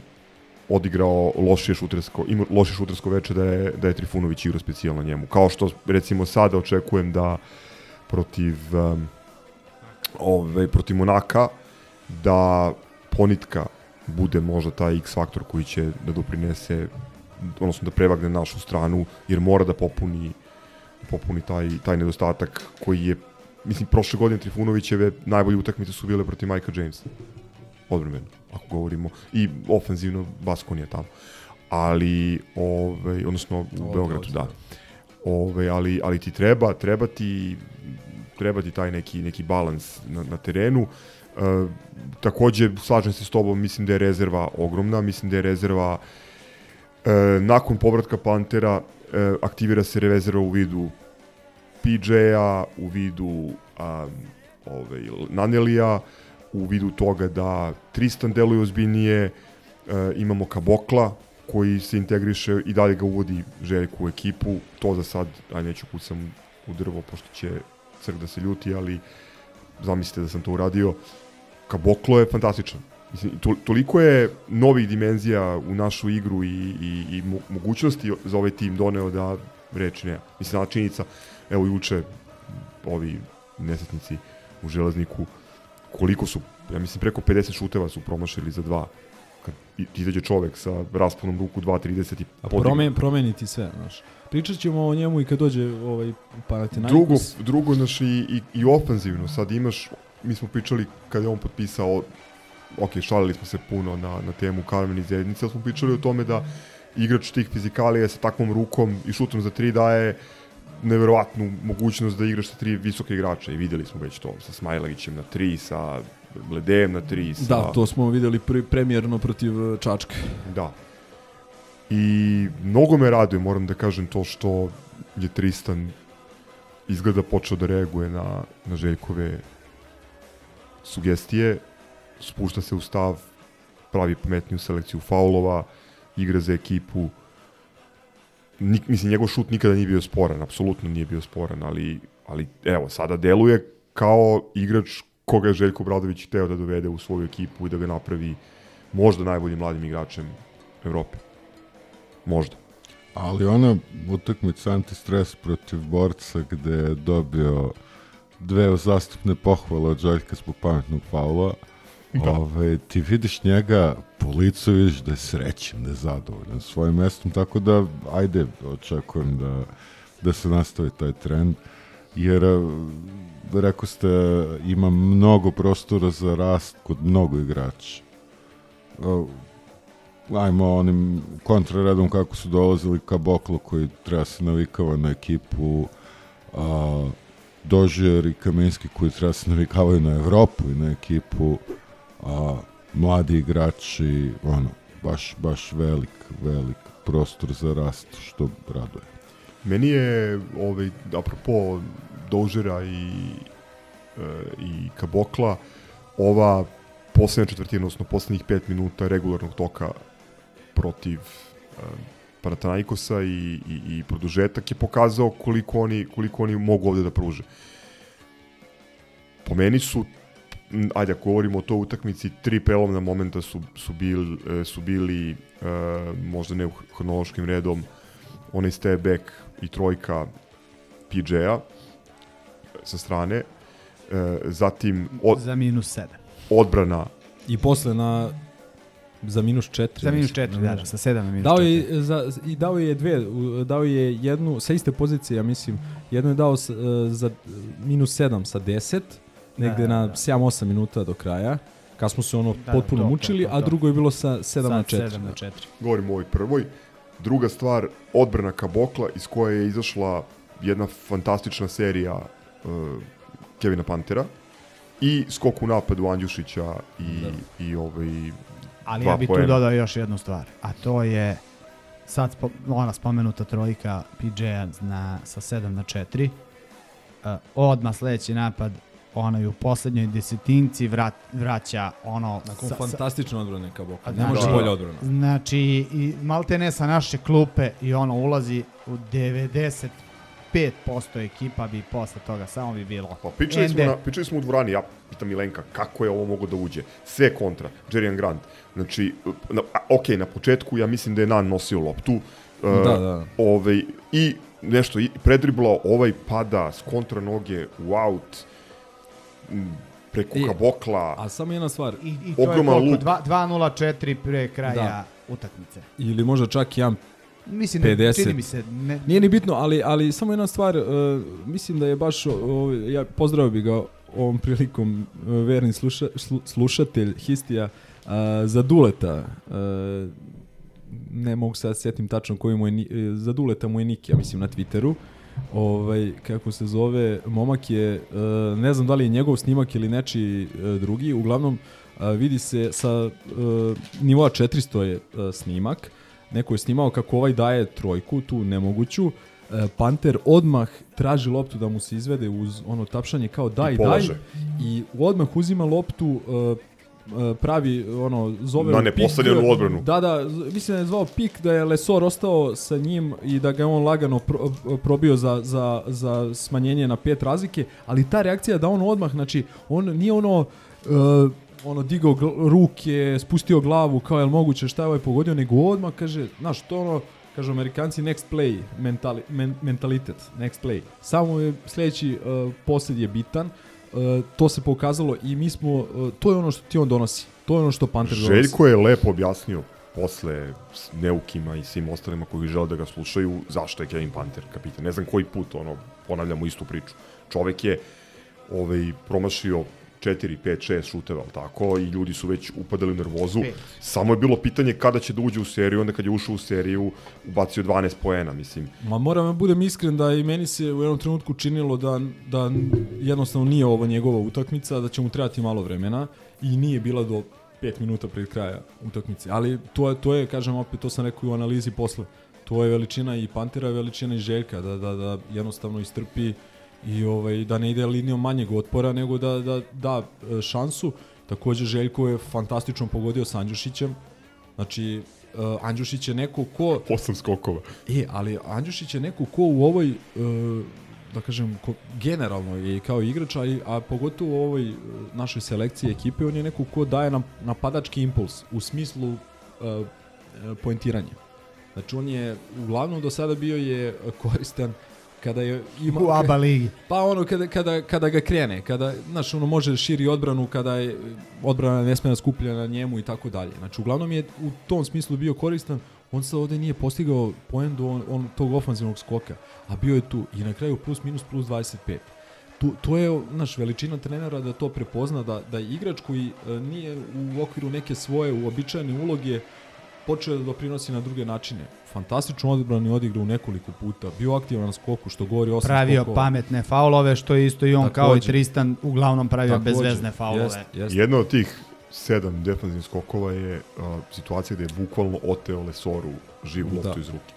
odigrao lošije šutersko, ima lošije šutersko veče da je, da je Trifunović igrao specijalno njemu. Kao što recimo sada očekujem da protiv um, ove, protiv Monaka da Ponitka bude možda taj X faktor koji će da doprinese odnosno da prevagne našu stranu jer mora da popuni popuni taj, taj nedostatak koji je mislim prošle godine Trifunovićeve najbolje utakmice su bile protiv Majka Jamesa odbrambeno, ako govorimo, i ofenzivno Baskon je tamo. Ali, ovaj, odnosno u Ovo, Beogradu, da. Ovaj, ali, ali ti treba, treba ti, treba ti taj neki, neki balans na, na terenu. E, takođe, slažem se s tobom, mislim da je rezerva ogromna, mislim da je rezerva e, nakon povratka Pantera e, aktivira se rezerva u vidu PJ-a, u vidu a, ovaj, Nanelija, u vidu toga da Tristan deluje ozbiljnije, e, imamo Kabokla koji se integriše i dalje ga uvodi Željku u ekipu, to za sad, aj neću kucam u drvo pošto će crk da se ljuti, ali zamislite da sam to uradio. Kaboklo je fantastičan. Mislim, to, toliko je novih dimenzija u našu igru i, i, i mo- mogućnosti za ovaj tim doneo da reči nema. Mislim, na činjenica, evo juče ovi nesetnici u železniku, koliko su, ja mislim preko 50 šuteva su promašili za dva. Kad izađe čovek sa rasponom ruku 2.30 i A promen, promeniti sve, znaš. Pričat ćemo o njemu i kad dođe ovaj Panathinaikos. Drugo, drugo znaš, i, i, i ofanzivno, sad imaš, mi smo pričali kad je on potpisao, ok, šalili smo se puno na, na temu Karmen iz Jednice, ali smo pričali o tome da igrač tih fizikalija sa takvom rukom i šutom za tri daje neverovatnu mogućnost da igraš sa tri visoke igrača i videli smo već to sa Smajlagićem na tri, sa Bledejem na tri, sa... Da, to smo videli pri, premijerno protiv eh, Čačka. Da. I mnogo me raduje, moram da kažem, to što je Tristan izgleda počeo da reaguje na, na Željkove sugestije, spušta se u stav pravi pametniju selekciju faulova, igra za ekipu. Nik, mislim, njegov šut nikada nije bio sporan, apsolutno nije bio sporan, ali, ali evo, sada deluje kao igrač koga je Željko Bradović hteo da dovede u svoju ekipu i da ga napravi možda najboljim mladim igračem Evrope. Možda. Ali ona utakmica antistres protiv borca gde je dobio dve uzastupne pohvale od Željka zbog pametnog faula, Da. Ove, ti vidiš njega po licu, vidiš da je srećen, da je zadovoljan svojim mestom, tako da, ajde, očekujem da, da se nastavi taj trend, jer, eh, rekao ste, ima mnogo prostora za rast kod mnogo igrača. O, ajmo onim kontraredom kako su dolazili ka Boklu koji treba se navikava na ekipu a, Dožer i Kamenski koji treba se navikavaju na Evropu i na ekipu a, mladi igrači ono, baš, baš velik, velik prostor za rast što raduje. Meni je, ovaj, apropo Dožera i, e, i Kabokla, ova poslednja četvrtina, odnosno poslednjih pet minuta regularnog toka protiv e, Panathinaikosa i, i, i produžetak je pokazao koliko oni, koliko oni mogu ovde da pruže. Po meni su ajde ako govorimo o toj utakmici, tri prelovna momenta su, su, bil, e, su bili e, možda ne u hronološkim redom onaj step back i trojka PJ-a sa strane e, zatim od, Za minus 7. odbrana I posle na za minus 4. Za minus 4, da, da, sa 7 na minus Dao 4. je, za, i dao je dve, dao je jednu, sa iste pozicije, ja mislim, jednu je dao s, e, za minus 7 sa 10, negde Da, da, na da. 7-8 minuta do kraja, kad smo se ono Da, potpuno to, to, mučili, to, a to. drugo je bilo sa 7 na 4. 7 na 4. govorim o ovoj prvoj. Druga stvar, odbrana Kabokla iz koje je izašla jedna fantastična serija uh, Kevina Pantera i skok u napadu Andjušića i, Da. i ovaj Ali ja bih tu dodao još jednu stvar, a to je sad spo, ona spomenuta trojka PJ-a na, sa 7 na 4. Uh, odmah sledeći napad onaj u poslednjoj desetinci vrat, vraća ono... Nakon sa- fantastične odbrane Kaboka. Ne Znači- može bolja odbrana. Znači, i malte ne sa naše klupe i ono ulazi u 95% ekipa bi posle toga samo bi bilo. Pa pričali smo, na, pričali smo u dvorani, ja pitam Milenka, kako je ovo mogo da uđe? Sve kontra, Jerian Grant. Znači, na, a, ok, na početku ja mislim da je Nan nosio loptu. Uh, Da, da. Ovaj, I nešto, i predriblao, ovaj pada s kontra noge u aut, preko I- kabokla. A samo jedna stvar, I, i to je koliko? luk. Dva- 2-0-4 pre kraja Da. utakmice. ili možda čak jedan Mislim da 50. čini mi se ne, Nije ni bitno, ali, ali samo jedna stvar, uh, mislim da je baš, uh, ja pozdravio bi ga ovom prilikom uh, verni sluša, slu, slušatelj Histija uh, za Duleta. Uh, ne mogu sad sjetim tačno koji mu je, e, za Duleta mu je nik, ja mislim na Twitteru. Ovaj, kako se zove, momak je, uh, ne znam da li je njegov snimak ili nečiji uh, drugi, uglavnom uh, vidi se sa uh, nivoa 400 je uh, snimak, neko je snimao kako ovaj daje trojku, tu nemoguću, E, Panter odmah traži loptu da mu se izvede uz ono tapšanje kao daj, I daj i odmah uzima loptu e, e, pravi ono zove Na nepostavljenu odbranu. Da, da, mislim da je zvao pik da je Lesor ostao sa njim i da ga je on lagano pro, probio za, za, za smanjenje na pet razlike, ali ta reakcija da on odmah, znači on nije ono e, ono digao ruke, spustio glavu kao je moguće šta je ovaj pogodio, nego odmah kaže, znaš, to ono, kažu Amerikanci next play mentali, men, mentalitet, next play. Samo je sledeći uh, posled je bitan, uh, to se pokazalo i mi smo, uh, to je ono što ti on donosi. To je ono što Panter donosi. Željko je lepo objasnio posle Neukima i svim ostalima koji žele da ga slušaju zašto je Kevin Panter kapitan. Ne znam koji put, ono, ponavljamo istu priču. Čovek je ovaj, promašio 4, 5, 6 šuteva, ali tako, i ljudi su već upadali u nervozu. Pet. Samo je bilo pitanje kada će da uđe u seriju, onda kad je ušao u seriju, ubacio 12 poena, mislim. Ma moram da budem iskren da i meni se u jednom trenutku činilo da, da jednostavno nije ovo njegova utakmica, da će mu trebati malo vremena i nije bila do 5 minuta pred kraja utakmice. Ali to je, to je, kažem opet, to sam rekao u analizi posle, to je veličina i Pantera, veličina i Željka, da, da, da jednostavno istrpi i ovaj, da ne ide linijom manjeg otpora, nego da da, da e, šansu. Takođe Željko je fantastično pogodio s Andjušićem. Znači, uh, Andjušić je neko ko... Osam skokova. E, ali Andjušić je neko ko u ovoj, uh, da kažem, ko, generalno je kao igrač, a, a pogotovo u ovoj uh, našoj selekciji ekipe, on je neko ko daje nam napadački impuls u smislu uh, uh, poentiranja. Znači, on je uglavnom do sada bio je koristan kada je ima U ABA ligi. Pa ono kada, kada, kada ga krene, kada znaš ono može da širi odbranu kada je odbrana ne sme da skuplja na njemu i tako dalje. Znači uglavnom je u tom smislu bio koristan. On se ovde nije postigao poen do on, on, tog ofanzivnog skoka, a bio je tu i na kraju plus minus plus 25. Tu, to je naš veličina trenera da to prepozna da da igrač koji e, nije u okviru neke svoje uobičajene uloge počeo da doprinosi na druge načine. Fantastično odbrani odigrao u nekoliko puta, bio aktivan na skoku, što govori osam Pravio skokova. pametne faulove, što je isto i on kao i Takođe. Tristan uglavnom pravio Takođe, bezvezne faulove. jest, jest. Jedna od tih sedam defanzivnih skokova je a, situacija gde je bukvalno oteo Lesoru živu Da. loptu iz ruke.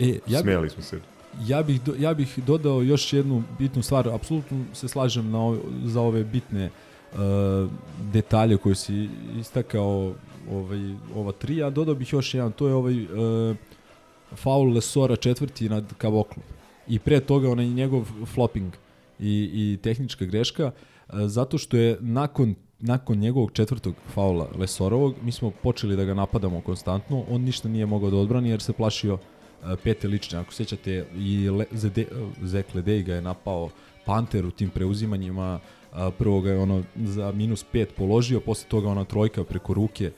E, ja bi- Smejali smo se. Ja bih, do, ja bih dodao još jednu bitnu stvar, apsolutno se slažem na ove, za ove bitne uh, detalje koje si istakao ovaj, ova tri, a dodao bih još jedan, to je ovaj uh, faul Lesora četvrti nad Kavoklom. I pre toga onaj njegov flopping i, i tehnička greška, uh, zato što je nakon nakon njegovog četvrtog faula Lesorovog, mi smo počeli da ga napadamo konstantno, on ništa nije mogao da odbrani jer se plašio uh, pete lične. Ako sjećate, i Le, Zede, Zek Ledej ga je napao Panter u tim preuzimanjima, prvo ga je ono za minus 5 položio, posle toga ona trojka preko ruke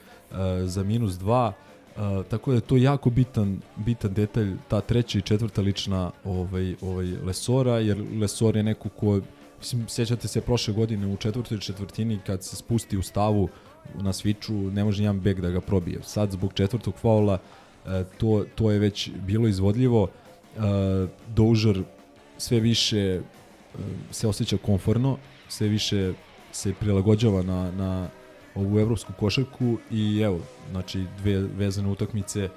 za minus 2, a, tako da je to jako bitan, bitan detalj, ta treća i četvrta lična ovaj, ovaj Lesora, jer Lesor je neko ko, mislim, sjećate se prošle godine u četvrtoj četvrtini kad se spusti u stavu na sviču, ne može jedan bek da ga probije. Sad zbog četvrtog faula e, to, to je već bilo izvodljivo. E, Doužar sve više se osjeća konforno, sve više se prilagođava na, na ovu evropsku košarku i evo, znači dve vezane utakmice,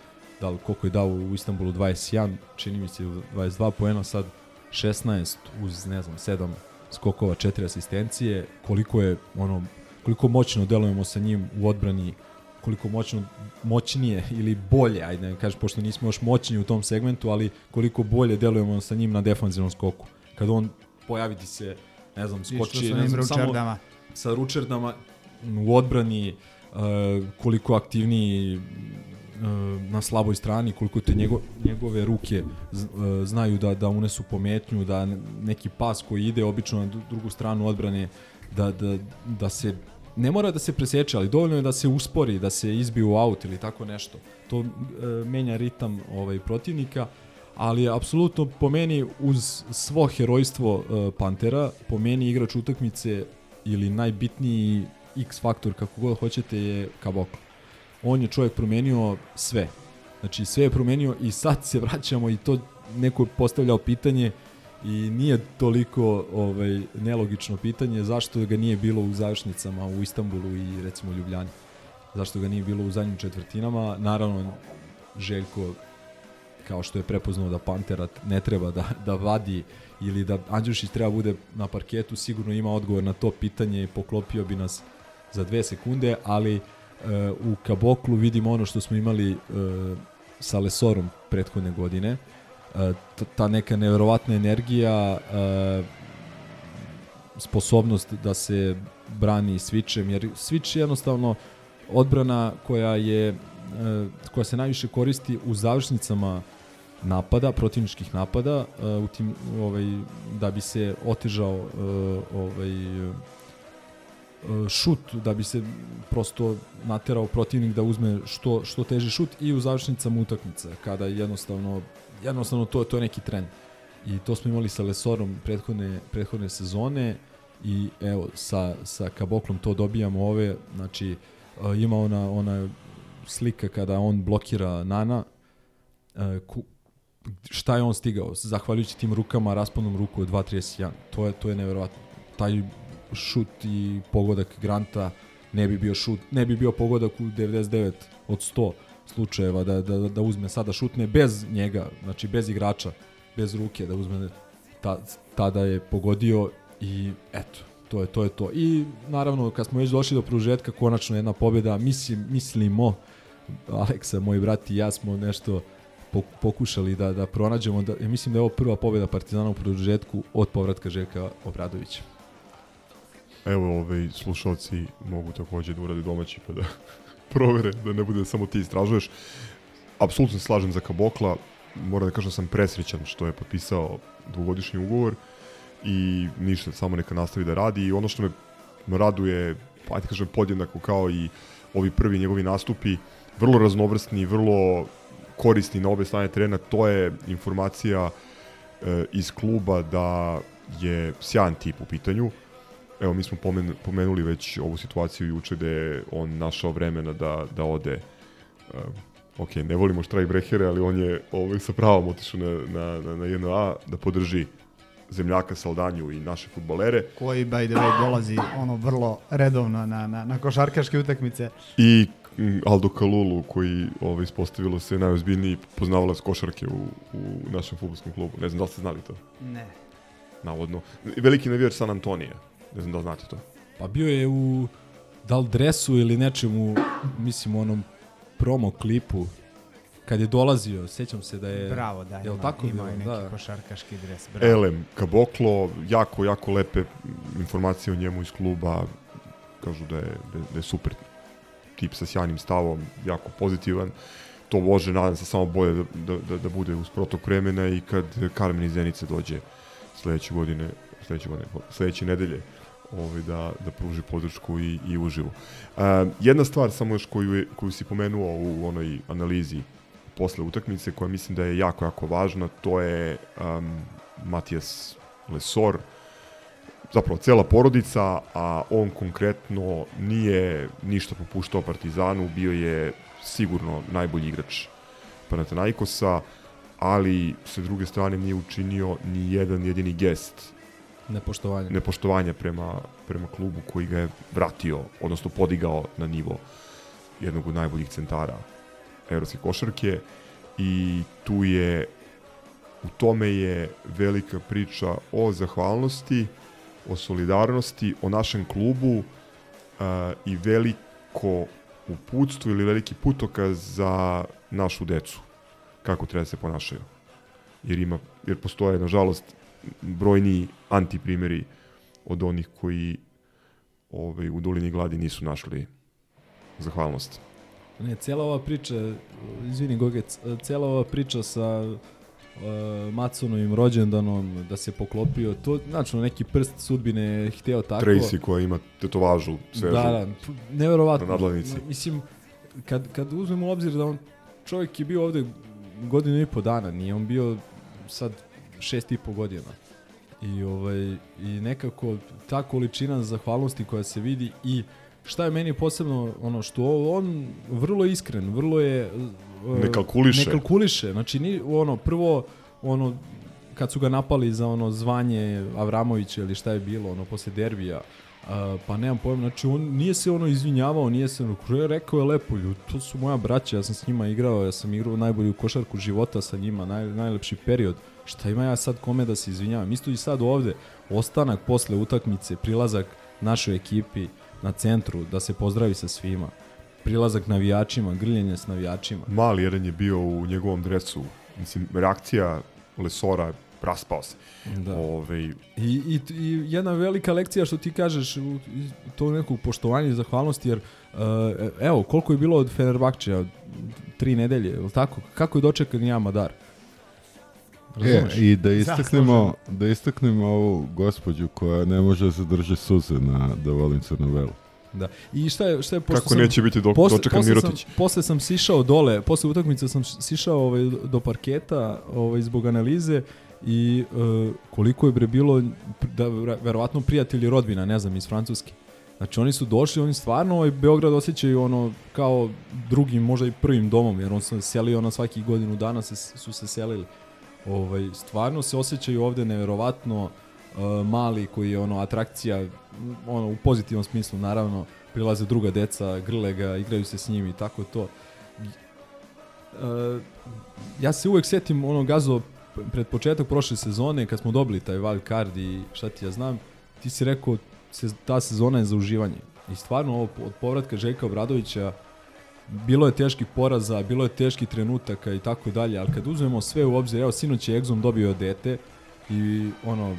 da li koliko je dao u Istanbulu 21, čini mi se 22 poena, sad 16 uz ne znam 7 skokova, 4 asistencije, koliko je ono koliko moćno delujemo sa njim u odbrani, koliko moćno moćnije ili bolje, ajde da kažem pošto nismo još moćni u tom segmentu, ali koliko bolje delujemo sa njim na defanzivnom skoku. Kad on pojaviti se, ne znam, skoči, ne znam, samo sa ručerdama u odbrani, uh, koliko aktivniji uh, na slaboj strani, koliko te njego, njegove ruke z, uh, znaju da, da unesu pometnju, da neki pas koji ide obično na dru- drugu stranu odbrane, da, da, da se ne mora da se preseče, ali dovoljno je da se uspori, da se izbije u aut ili tako nešto. To uh, menja ritam ovaj protivnika, ali apsolutno po meni uz svo herojstvo uh, Pantera, po meni igrač utakmice ili najbitniji X faktor kako god hoćete je Kaboklo. On je čovjek promenio sve. Znači sve je promenio i sad se vraćamo i to neko je postavljao pitanje i nije toliko ovaj nelogično pitanje zašto ga nije bilo u završnicama u Istanbulu i recimo Ljubljani. Zašto ga nije bilo u zadnjim četvrtinama? Naravno Željko kao što je prepoznao da Pantera ne treba da, da vadi ili da Andjušić treba bude na parketu, sigurno ima odgovor na to pitanje i poklopio bi nas za dve sekunde, ali e, u Kaboklu vidimo ono što smo imali e, sa Lesorom prethodne godine, e, ta neka neverovatna energija, e, sposobnost da se brani switchem, jer switch je jednostavno odbrana koja je e, koja se najviše koristi u završnicama napada, protivničkih napada, e, u tim ovaj da bi se otežao e, ovaj šut da bi se prosto naterao protivnik da uzme što što teži šut i u završnicama utakmice kada jednostavno jednostavno to to je neki trend. I to smo imali sa Lesorom prethodne prethodne sezone i evo sa sa Kaboklom to dobijamo ove, znači e, ima ona ona slika kada on blokira Nana e, ku, šta je on stigao? Zahvaljujući tim rukama rasponom ruku od 2.31 to je to je neverovatno taj šut i pogodak Granta ne bi bio šut ne bi bio pogodak u 99 od 100 slučajeva da, da, da uzme sada šutne bez njega znači bez igrača bez ruke da uzme ta, tada je pogodio i eto to je to je to. I naravno kad smo već došli do produžetka konačno jedna pobjeda, mislim mislimo Aleksa, moj brat i ja smo nešto pok- pokušali da da pronađemo da mislim da je ovo prva pobjeda Partizana u produžetku od povratka Željka Obradovića. Evo, ovaj, slušalci mogu takođe da urade domaći pa da provere, da ne bude samo ti istražuješ. Apsolutno se slažem za Kabokla, moram da kažem da sam presrećan što je potpisao dvogodišnji ugovor i ništa, samo neka nastavi da radi i ono što me raduje, pa ajde kažem podjednako kao i ovi prvi njegovi nastupi, vrlo raznovrsni, vrlo korisni na obe strane terena, to je informacija e, iz kluba da je sjajan tip u pitanju. Evo, mi smo pomen, pomenuli već ovu situaciju juče da je on našao vremena da, da ode uh, ok, ne volimo štrajk brehere, ali on je ovaj, sa pravom otišao na, na, na, na 1A da podrži zemljaka Saldanju i naše futbolere. Koji, by the way, dolazi ono vrlo redovno na, na, na košarkaške utakmice. I mm, Aldo Kalulu koji ovaj, ispostavilo se najozbiljniji poznavalac košarke u, u našem futbolskom klubu. Ne znam da li ste znali to. Ne. Navodno. Veliki navijač San Antonija. Ne znam da li znate to. Pa bio je u da li dresu ili nečemu, mislim u onom promo klipu kad je dolazio, sećam se da je Bravo, da, jel ima, tako ima bilo? neki da. košarkaški dres. Bravo. Elem, Kaboklo, jako, jako lepe informacije o njemu iz kluba, kažu da je, da, je- da je super tip sa sjajnim stavom, jako pozitivan. To može, nadam se, samo bolje da, da, da, da bude uz protok vremena i kad Karmen iz Zenice dođe sledeće godine, sledeće godine, sledeće nedelje, ovaj, da, da pruži podršku i, i uživo. Uh, jedna stvar samo još koju, je, koju si pomenuo u onoj analizi posle utakmice, koja mislim da je jako, jako važna, to je um, Matijas Lesor, zapravo cela porodica, a on konkretno nije ništa popuštao Partizanu, bio je sigurno najbolji igrač Panathinaikosa, ali sa druge strane nije učinio ni jedan jedini gest Nepoštovanje. nepoštovanja prema, prema klubu koji ga je vratio, odnosno podigao na nivo jednog od najboljih centara evropske košarke i tu je u tome je velika priča o zahvalnosti, o solidarnosti, o našem klubu uh, i veliko uputstvo ili veliki putokaz za našu decu kako treba da se ponašaju. Jer ima jer postoje nažalost brojni antiprimeri od onih koji ovaj, u dolini gladi nisu našli zahvalnost. Ne, cijela ova priča, izvini Gogec, cijela ova priča sa uh, Maconovim rođendanom, da se poklopio, to, znači, neki prst sudbine je hteo tako. Tracy koja ima tetovažu svežu. Da, da, neverovatno. Na nadlavnici. Mislim, kad, kad uzmemo u obzir da on, čovjek je bio ovde godinu i po dana, nije on bio sad šest i po godina. I, ovaj, I nekako ta količina zahvalnosti koja se vidi i šta je meni posebno ono što on vrlo iskren, vrlo je e, Ne kalkuliše. Ne kalkuliše. Znači ni ono prvo ono kad su ga napali za ono zvanje Avramovića ili šta je bilo ono posle derbija Uh, pa nemam pojma, znači on nije se ono izvinjavao, nije se ono, kre- rekao je lepo, ljudi, to su moja braća, ja sam s njima igrao, ja sam igrao najbolju košarku života sa njima, naj, najlepši period, šta ima ja sad kome da se izvinjavam, isto i sad ovde, ostanak posle utakmice, prilazak našoj ekipi na centru, da se pozdravi sa svima, prilazak navijačima, grljenje s navijačima. Mali jedan je bio u njegovom dresu. Mislim, reakcija Lesora raspao se. Da. Ove, I, i, I jedna velika lekcija što ti kažeš, to nekog poštovanja i zahvalnosti, jer uh, evo, koliko je bilo od Fenerbahčeja, tri nedelje, je li tako? Kako je dočekan Jan Madar? Razumeš? E, i da istaknemo, da istaknemo ovu gospođu koja ne može da se drži suze na da volim Crnu-Belu. Da. I šta je, šta je pošto Kako sam, neće biti do- dočekan posle Mirotić? Sam, posle sam sišao dole, posle utakmice sam sišao ovaj, do parketa ovaj, zbog analize i uh, koliko je bre bilo da ver- verovatno prijatelji rodbina, ne znam, iz Francuske. Znači oni su došli, oni stvarno ovaj Beograd osjećaju ono kao drugim, možda i prvim domom, jer on se selio na svaki godinu dana se, su se selili. Ovaj, stvarno se osjećaju ovde neverovatno uh, mali koji je ono atrakcija ono u pozitivnom smislu naravno prilaze druga deca, grle ga, igraju se s njim i tako to. Uh, ja se uvek setim ono gazo pred početak prošle sezone kad smo dobili taj wild card i šta ti ja znam, ti si rekao se, ta sezona je za uživanje. I stvarno ovo od povratka Željka Obradovića bilo je teških poraza, bilo je teških trenutaka i tako dalje, ali kad uzmemo sve u obzir, evo sinoć je Exum dobio dete i ono,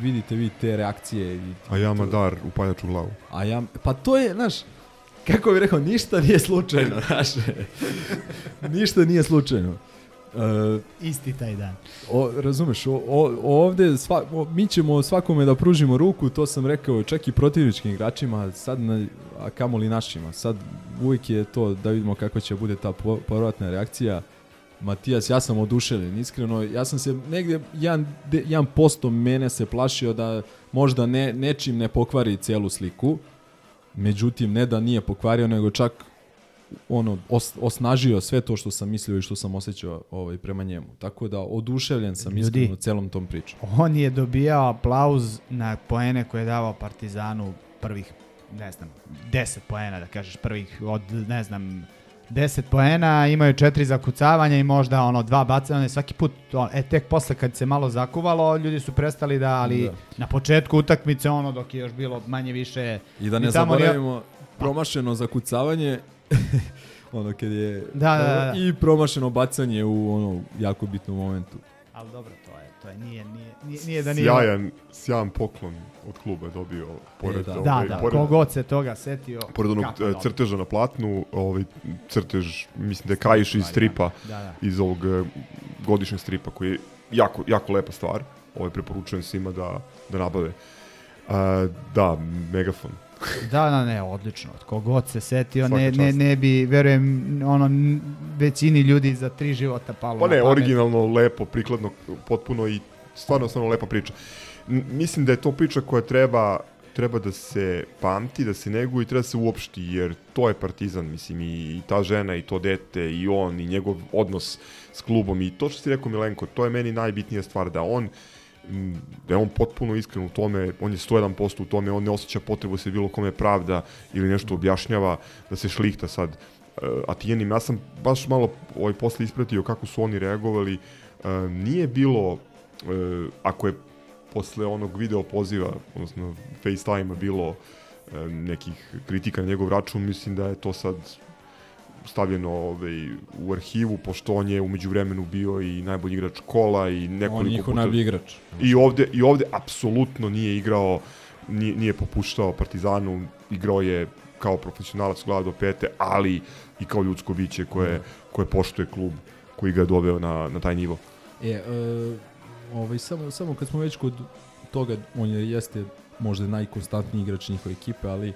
vidite vi te reakcije. I, A ja Madar u paljaču glavu. A ja, pa to je, znaš, kako bih rekao, ništa nije slučajno, znaš. ništa nije slučajno. Uh, Isti taj dan. O, razumeš, o, o, ovde sva, o, mi ćemo svakome da pružimo ruku, to sam rekao čak i protivničkim igračima, sad na, a kamoli našima. Sad uvijek je to da vidimo kako će bude ta po, povratna reakcija. Matijas, ja sam oduševljen, iskreno, ja sam se negdje, jedan, jedan posto mene se plašio da možda ne, nečim ne pokvari celu sliku, međutim, ne da nije pokvario, nego čak ono os, osnažio sve to što sam mislio i što sam osjećao ovaj prema njemu. Tako da oduševljen sam Ljudi, iskreno celom tom pričom. On je dobijao aplauz na poene koje je davao Partizanu prvih ne znam 10 poena da kažeš prvih od ne znam 10 poena, imaju četiri zakucavanja i možda ono dva bacanja svaki put. On, e tek posle kad se malo zakuvalo, ljudi su prestali da, ali Da. na početku utakmice ono dok je još bilo manje više I da ne zaboravimo promašeno zakucavanje ono kad je Da, da, da. i promašeno bacanje u ono jako bitnom momentu. Ali dobro, to je, to je, nije, nije, nije, nije da nije... Sjajan, sjajan poklon od kluba je dobio pored, da. Da, ovaj, da, pored, kogod se toga setio. pored onog e, dobro. crteža na platnu, ovaj crtež, mislim da je Kajiš iz stripa, Da, da. iz ovog e, godišnjeg stripa, koji je jako, jako lepa stvar. Ovaj preporučujem svima da, da nabave. A, da, megafon. Da, da, ne, odlično. Od kogod se setio, Svaka ne, ne, čast. ne bi, verujem, ono, većini ljudi za tri života palo Pa ne, originalno, lepo, prikladno, potpuno i stvarno, stvarno lepa priča. N- mislim da je to priča koja treba treba da se pamti, da se neguje i treba da se uopšti, jer to je Partizan, mislim, i, i ta žena, i to dete, i on, i njegov odnos s klubom, i to što si rekao Milenko, to je meni najbitnija stvar, da on m, da je on potpuno iskren u tome, on je 101% u tome, on ne osjeća potrebu da se bilo kome pravda ili nešto objašnjava, da se šlihta sad e, Atijenim. Ja sam baš malo ovaj, posle ispratio kako su oni reagovali. E, nije bilo, e, ako je posle onog video poziva, odnosno FaceTime-a bilo nekih kritika na njegov račun, mislim da je to sad stavljeno ovaj, u arhivu, pošto on je umeđu vremenu bio i najbolji igrač kola i nekoliko On je njihov puta- najbolji igrač. I ovde, i ovde apsolutno nije igrao, nije, nije popuštao Partizanu, igrao je kao profesionalac glava do pete, ali i kao ljudsko biće koje, koje poštuje klub koji ga je doveo na, na taj nivo. E, e, ovaj, samo, samo kad smo već kod toga, on je, jeste možda najkonstantniji igrač njihove ekipe, ali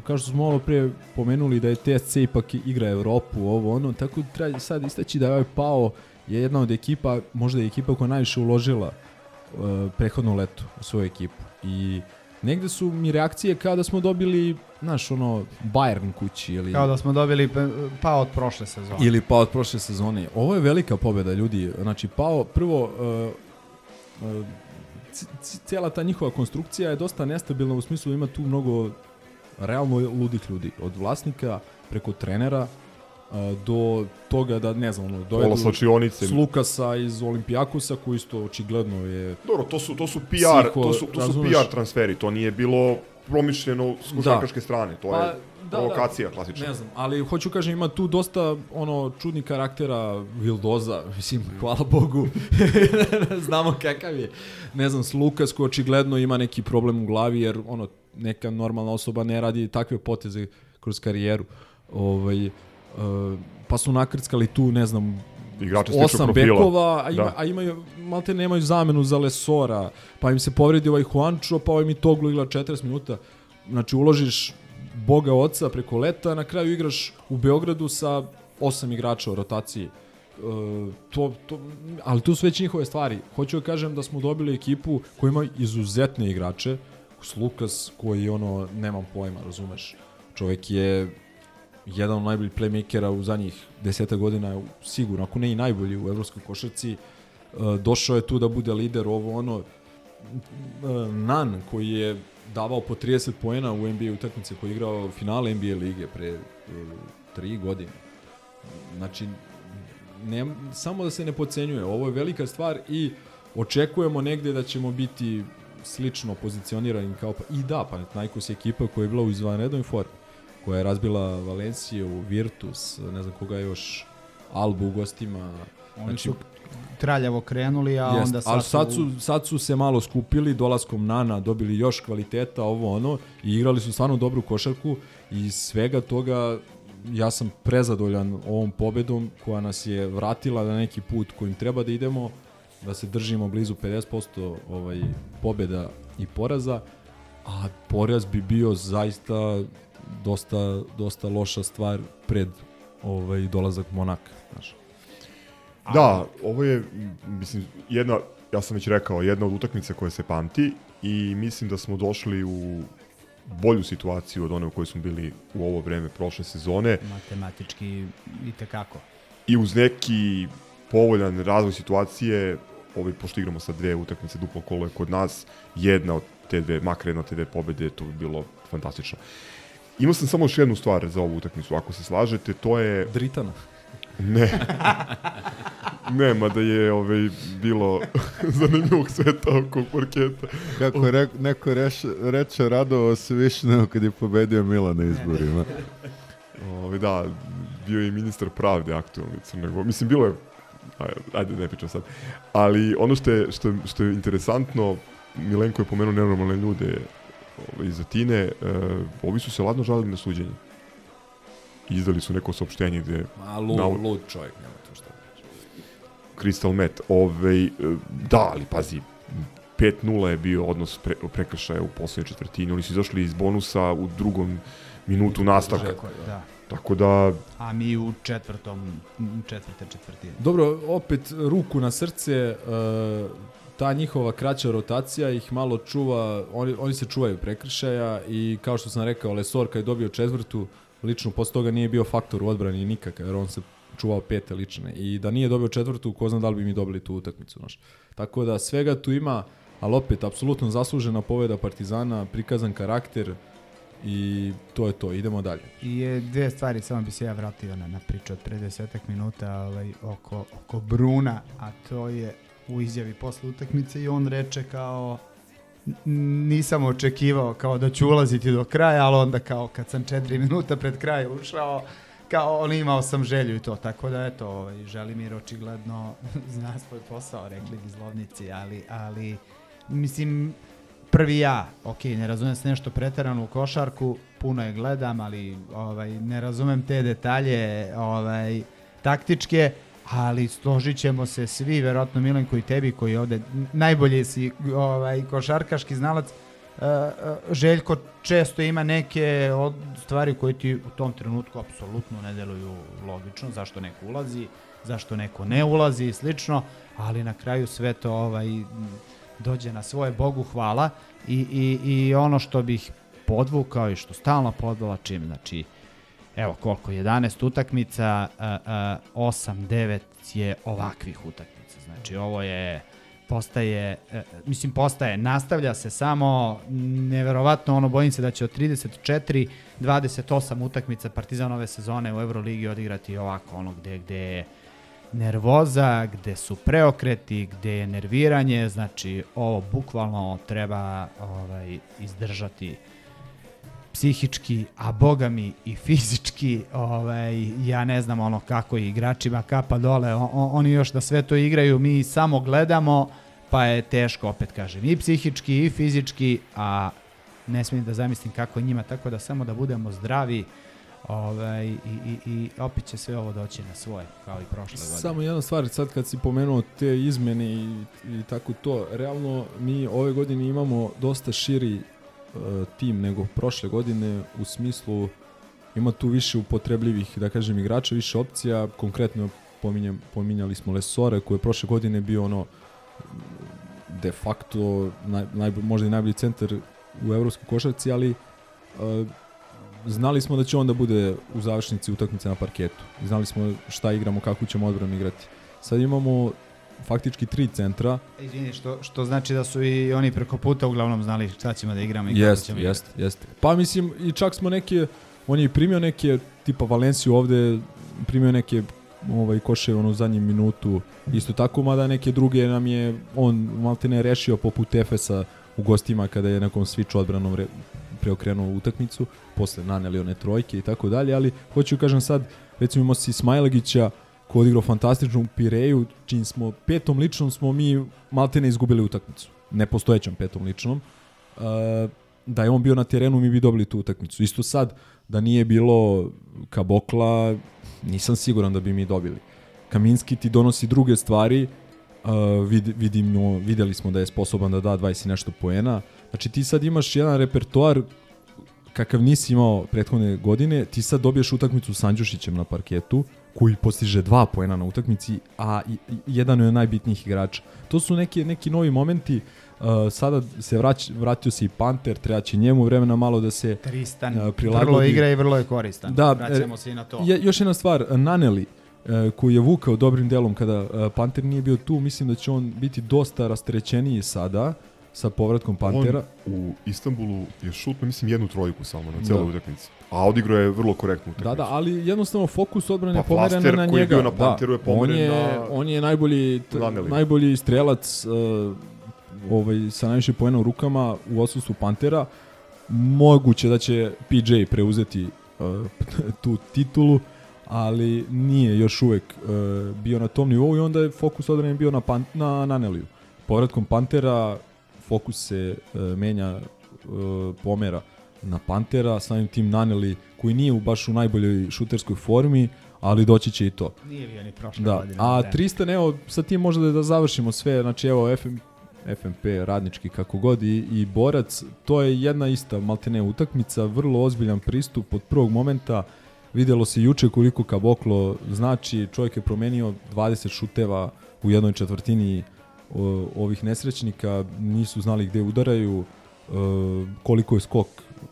kao što smo malo pre pomenuli da je TSC ipak igra Evropu, ovo ono, tako treba sad istaći da je ovaj Pao je jedna od ekipa, možda je ekipa koja najviše uložila uh, prethodno leto u svoju ekipu. I negde su mi reakcije kao da smo dobili, znaš, ono, Bayern kući ili... Kao da smo dobili pe- pa od prošle sezone. Ili pa od prošle sezone. Ovo je velika pobjeda ljudi. Znači pao prvo uh, uh, c- c- cijela ta njihova konstrukcija je dosta nestabilna u smislu ima tu mnogo realno ludih ljudi od vlasnika preko trenera uh, do toga da ne znam ono Pola slačionice. Lukasa iz Olimpijakusa koji isto očigledno je Dobro, to su, to su PR, Psiho, to su, to su razumeš? PR transferi, to nije bilo promišljeno s košarkaške strane, to je provokacija klasična. Ne znam, ali hoću kažem ima tu dosta ono čudnih karaktera Vildoza, mislim, hvala Bogu. Znamo kakav je. Ne znam, s Lukas koji očigledno ima neki problem u glavi jer ono neka normalna osoba ne radi takve poteze kroz karijeru. Ovaj uh, pa su nakrckali tu, ne znam, Igrače osam profila. bekova, a, ima, Da. a imaju, malte nemaju zamenu za Lesora, pa im se povredi ovaj Juancho, pa ovaj Mitoglu igra 40 minuta. Znači, uložiš Boga oca preko leta, na kraju igraš u Beogradu sa osam igrača u rotaciji. E, to, to, ali tu su već njihove stvari. Hoću da kažem da smo dobili ekipu koja ima izuzetne igrače. Lukas koji ono, nemam pojma, razumeš. Čovjek je jedan od najboljih playmakera u zadnjih deseta godina, sigurno, ako ne i najbolji u evropskoj košarci. E, došao je tu da bude lider, ovo ono, e, Nan koji je davao po 30 poena u NBA utakmice koji je igrao finale NBA lige pre e, tri godine. Znači, ne, samo da se ne pocenjuje. Ovo je velika stvar i očekujemo negde da ćemo biti slično pozicionirani kao pa i da, Panathinaikos je ekipa koja je bila u izvanrednoj formi, koja je razbila Valenciju, Virtus, ne znam koga još, Albu u gostima. Oni su traljavo krenuli, a Jest, onda sad, ali sad su, sad su se malo skupili, dolaskom Nana dobili još kvaliteta, ovo ono, i igrali su stvarno dobru košarku i svega toga ja sam prezadovoljan ovom pobedom koja nas je vratila na neki put kojim treba da idemo, da se držimo blizu 50% ovaj, pobeda i poraza, a poraz bi bio zaista dosta, dosta loša stvar pred ovaj dolazak Monaka, znaš. Da, ovo je, mislim, jedna, ja sam već rekao, jedna od utakmica koja se pamti i mislim da smo došli u bolju situaciju od one u kojoj smo bili u ovo vreme prošle sezone. Matematički i tekako. I uz neki povoljan razvoj situacije, ovaj, pošto igramo sa dve utakmice, duplo kolo je kod nas, jedna od te dve, makar jedna od te dve pobede, to bi bilo fantastično. Imao sam samo još jednu stvar za ovu utakmicu, ako se slažete, to je... Dritana. Ne. ne, mada je ovaj, bilo zanimljivog sveta oko parketa. Kako re, neko reš, reče, radovao se više nego kad je pobedio Milan na izborima. Ovaj, da, bio je i ministar pravde aktualni Crnogor. Mislim, bilo je ajde, ne pričam sad. Ali ono što je, što je, što je interesantno, Milenko je pomenuo nenormalne ljude ovaj, iz Atine, uh, ovi su se ladno žalili na suđenje. Izdali su neko saopštenje gde... A lud, na, lud čovjek, nema to šta. Crystal Met, ovaj, da, ali pazi, 5-0 je bio odnos pre, prekršaja u poslednjoj četvrtini. Oni su izašli iz bonusa u drugom minutu nastavka. Da. Tako da... A mi u četvrtom, četvrte četvrtine. Dobro, opet ruku na srce, uh, ta njihova kraća rotacija ih malo čuva, oni, oni se čuvaju prekršaja i kao što sam rekao, Lesor kad je dobio četvrtu, lično posle toga nije bio faktor u odbrani nikakav, jer on se čuvao pete lične. I da nije dobio četvrtu, ko zna da li bi mi dobili tu utakmicu. Znaš. Tako da svega tu ima, ali opet, apsolutno zaslužena poveda Partizana, prikazan karakter i to je to, idemo dalje. I je dve stvari, samo bi se ja vratio na, na priču od pre desetak minuta ovaj, oko, oko Bruna, a to je u izjavi posle utakmice i on reče kao nisam očekivao kao da ću ulaziti do kraja, ali onda kao kad sam 4 minuta pred kraj ušao, kao on imao sam želju i to, tako da eto, ovaj, Želimir očigledno zna svoj posao, rekli bi zlovnici, ali, ali mislim, prvi ja, ok, ne razumem se nešto preterano u košarku, puno je gledam, ali ovaj, ne razumem te detalje ovaj, taktičke, ali složit ćemo se svi, verovatno Milenko i tebi koji ovde najbolje si ovaj, košarkaški znalac, uh, uh, Željko često ima neke od stvari koje ti u tom trenutku apsolutno ne deluju logično, zašto neko ulazi, zašto neko ne ulazi i slično, ali na kraju sve to ovaj, dođe na svoje Bogu hvala i, i, i ono što bih podvukao i što stalno podvlačim, znači evo koliko, 11 utakmica, 8-9 je ovakvih utakmica. Znači ovo je postaje, e, mislim postaje, nastavlja se samo, neverovatno ono, bojim se da će od 34, 28 utakmica Partizan ove sezone u Euroligi odigrati ovako, ono gde, gde je nervoza, gde su preokreti, gde je nerviranje, znači ovo bukvalno treba ovaj, izdržati psihički, a boga mi i fizički, ovaj, ja ne znam ono kako je igračima kapa dole, on, oni još da sve to igraju, mi samo gledamo, pa je teško, opet kažem, i psihički i fizički, a ne smijem da zamislim kako je njima, tako da samo da budemo zdravi, ovaj, i, i, i opet će sve ovo doći na svoje, kao i prošle godine. Samo jedna stvar, sad kad si pomenuo te izmene i, i tako to, realno mi ove godine imamo dosta širi uh, tim nego prošle godine u smislu ima tu više upotrebljivih, da kažem, igrača, više opcija, konkretno pominjem, pominjali smo Lesore koji je prošle godine bio ono de facto naj, naj, možda i najbolji centar u evropskoj košarci, ali uh, znali smo da će onda bude u završnici utakmice na parketu. Znali smo šta igramo, kako ćemo odbranu igrati. Sad imamo faktički tri centra. Izvini, što, što znači da su i oni preko puta uglavnom znali šta ćemo da igramo i jest, kako ćemo jest, igrati. Jest, Pa mislim, i čak smo neke, on je primio neke, tipa Valenciju ovde, primio neke ovaj koše ono u zadnjem minutu isto tako mada neke druge nam je on maltene rešio poput Efesa u gostima kada je nekom switch odbranom re, preokrenuo utakmicu, posle naneli one trojke i tako dalje, ali hoću kažem sad, recimo imao si Smajlagića ko je odigrao fantastično u Pireju, čim smo petom ličnom smo mi maltene izgubili utakmicu. Nepostojećom petom ličnom. Uh, da je on bio na terenu mi bi dobili tu utakmicu. Isto sad, da nije bilo Kabokla, nisam siguran da bi mi dobili. Kaminski ti donosi druge stvari, vid, vidimo, videli smo da je sposoban da da 20 i nešto poena. Znači ti sad imaš jedan repertoar kakav nisi imao prethodne godine, ti sad dobiješ utakmicu s Andjušićem na parketu, koji postiže dva poena na utakmici, a jedan je najbitnijih igrača. To su neki, neki novi momenti, uh, sada se vrać, vratio se i Panter, treba će njemu vremena malo da se Tristan uh, prilagodi. vrlo igra i vrlo je koristan. Da, Vraćamo e, se i na to. Je, još jedna stvar, Naneli, e, koji je vukao dobrim delom kada e, Panter nije bio tu, mislim da će on biti dosta rastrećeniji sada sa povratkom Pantera. On u Istanbulu je šutno, mislim, jednu trojku samo na celoj Da. utakmici. A odigrao je vrlo korektnu utakmicu. Da, da, ali jednostavno fokus odbrane Pa pa pomeren na koji je njega. bio na Panteru je da, on pomeren je, na- on je najbolji, najbolji strelac uh, ovaj, sa najviše poena u rukama u odsustvu Pantera. Moguće da će PJ preuzeti uh, tu titulu, ali nije još uvek uh, bio na tom nivou i onda je fokus odbrane bio na, pan, na Naneliju. Povratkom Pantera fokus se uh, menja, uh, pomera na Pantera, samim tim Naneli koji nije u baš u najboljoj šuterskoj formi, ali doći će i to. Nije bio ni prošle Da, godine, a da. Tristan, evo, sa tim možda da završimo sve, znači evo FM, FMP, radnički kako god i, i borac, to je jedna ista maltene utakmica, vrlo ozbiljan pristup od prvog momenta, videlo se juče koliko Kaboklo znači, čovjek je promenio 20 šuteva u jednoj četvrtini ovih nesrećnika, nisu znali gde udaraju, e, koliko je skok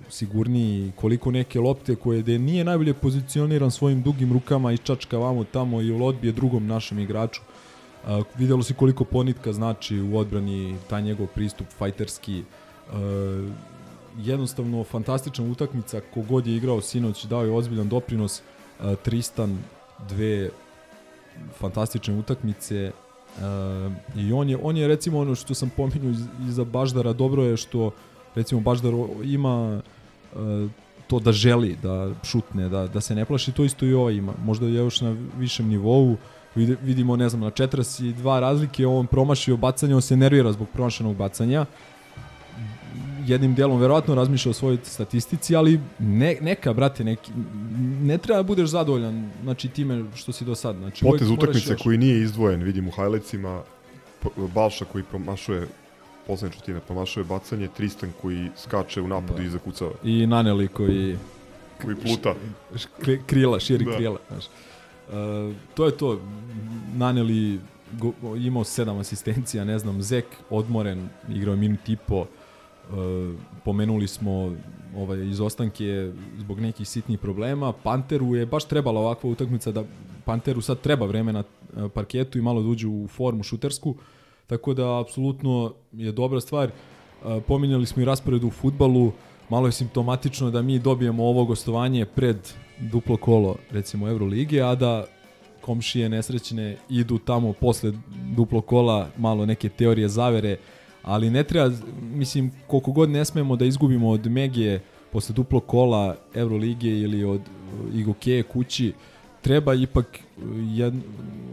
sigurniji, koliko neke lopte koje gde nije najbolje pozicioniran svojim dugim rukama i čačka vamo tamo i odbije drugom našem igraču. Uh, videlo se koliko ponitka znači u odbrani taj njegov pristup fajterski. Uh, jednostavno fantastična utakmica kogod je igrao sinoć dao je ozbiljan doprinos uh, Tristan dve fantastične utakmice uh, i on je, on je recimo ono što sam pominjao iz, iza Baždara dobro je što recimo Baždar ima uh, to da želi da šutne, da, da se ne plaši, to isto i ovaj ima. Možda je još na višem nivou, vidimo, ne znam, na 42 razlike, on promašio bacanje, on se nervira zbog promašenog bacanja. Jednim delom verovatno razmišlja o svojoj statistici, ali ne, neka, brate, neki, ne treba da budeš zadovoljan znači, time što si do sad. Znači, Potez utakmice još. koji nije izdvojen, vidim u highlightsima, P- Balša koji promašuje poslednje četvrtine, promašuje bacanje, Tristan koji skače u napadu Da. i zakucava. I Naneli koji Koji pluta. Š- kri- krila, širi Da. krila. Znaš. Uh, to je to. Naneli go, imao sedam asistencija, ne znam, Zek odmoren, igrao minut i po. Uh, pomenuli smo ovaj, izostanke zbog nekih sitnih problema. Panteru je baš trebala ovakva utakmica da Panteru sad treba vreme na eh, parketu i malo da uđe u formu šutersku. Tako da, apsolutno je dobra stvar. Uh, pominjali smo i raspored u futbalu. Malo je simptomatično da mi dobijemo ovo gostovanje pred duplo kolo, recimo Eurolige, a da komšije nesrećne idu tamo posle duplo kola, malo neke teorije zavere, ali ne treba, mislim, koliko god ne smemo da izgubimo od Megije posle duplo kola Eurolige ili od Igokeje kući, treba ipak uh, jed,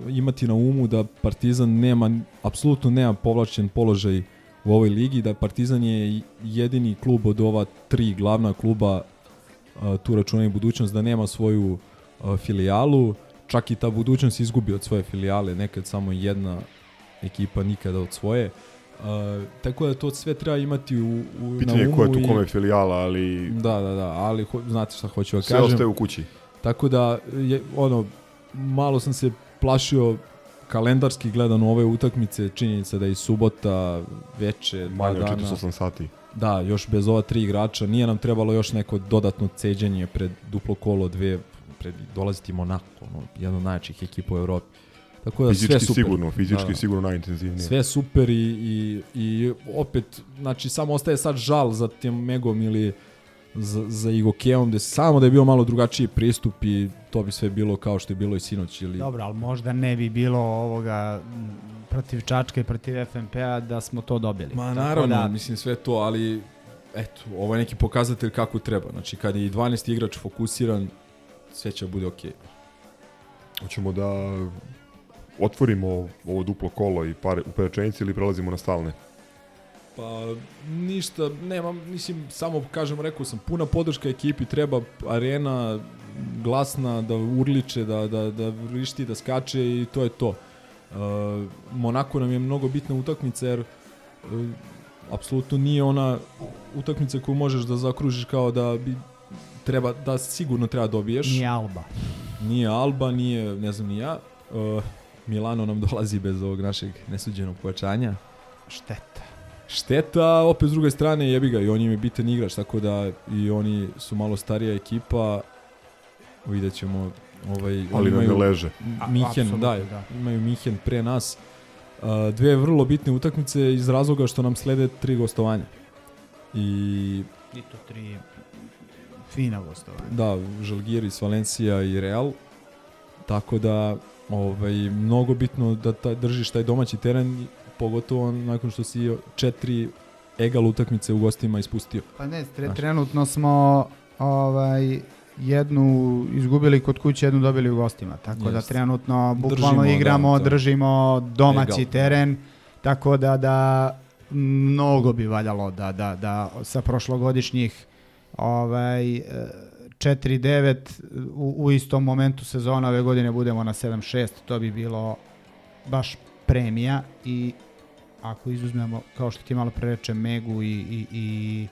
imati na umu da Partizan nema, apsolutno nema povlačen položaj u ovoj ligi, da Partizan je jedini klub od ova tri glavna kluba uh, tu računa i budućnost da nema svoju uh, filijalu, čak i ta budućnost izgubi od svoje filijale, nekad samo jedna ekipa nikada od svoje. Tako da to sve treba imati u, u Pitanje na umu ko je tu kome filijala, ali Da, da, da, ali ho, znate šta hoću da sve kažem. ostaje u kući. Tako da, je, ono, malo sam se plašio kalendarski gledano ove utakmice, činjenica da je i subota, veče, dva Manje od dana. 48 sati. Da, još bez ova tri igrača. Nije nam trebalo još neko dodatno ceđenje pred duplo kolo dve, pred dolaziti Monako, ono, jedna od najjačih ekipa u Evropi. Tako da Fizički sve super. sigurno, fizički sigurno najintenzivnije. Sve super i, i, i opet, znači samo ostaje sad žal za tim Megom ili za, za Igokeom, gde samo da je bio malo drugačiji pristup i to bi sve bilo kao što je bilo i sinoć. Ili... Dobro, ali možda ne bi bilo ovoga protiv Čačka i protiv FNP-a da smo to dobili. Ma Tako naravno, da, mislim sve to, ali eto, ovo je neki pokazatelj kako treba. Znači, kad je i 12 igrač fokusiran, sve će da bude okej. Hoćemo da otvorimo ovo duplo kolo i par u rečenici ili prelazimo na stalne? Pa ništa, nemam, mislim, samo kažem, rekao sam, puna podrška ekipi, treba arena glasna, da urliče, da, da, da vrišti, da skače i to je to. Uh, Monako nam je mnogo bitna utakmica jer uh, apsolutno nije ona utakmica koju možeš da zakružiš kao da bi treba, da sigurno treba dobiješ. Nije Alba. Nije Alba, nije, ne znam ni ja. Uh, Milano nam dolazi bez ovog našeg nesuđenog pojačanja. Šteta. Šteta, opet s druge strane jebi ga i on im je bitan igrač, tako da i oni su malo starija ekipa. Vidjet ćemo ovaj, Ali oni nam ne imaju leže. Mihen, da, da. imaju Mihen pre nas. Uh, dve vrlo bitne utakmice iz razloga što nam slede tri gostovanja. I I to tri fina gostovanja. da, Žalgiris, Valencija i Real. Tako da ovaj, mnogo bitno da ta, držiš taj domaći teren, pogotovo nakon što si četiri egal utakmice u gostima ispustio. Pa ne, tre, trenutno smo ovaj jednu izgubili kod kuće, jednu dobili u gostima. Tako da Jest. trenutno bukvalno Držimo, da, igramo, to. držimo domaći Egal. teren. Tako da da mnogo bi valjalo da da da sa prošlogodišnjih ovaj e, 4-9 u, u istom momentu sezona ove godine budemo na 7-6, to bi bilo baš premija i ako izuzmemo, kao što ti malo pre reče, Megu i, i, i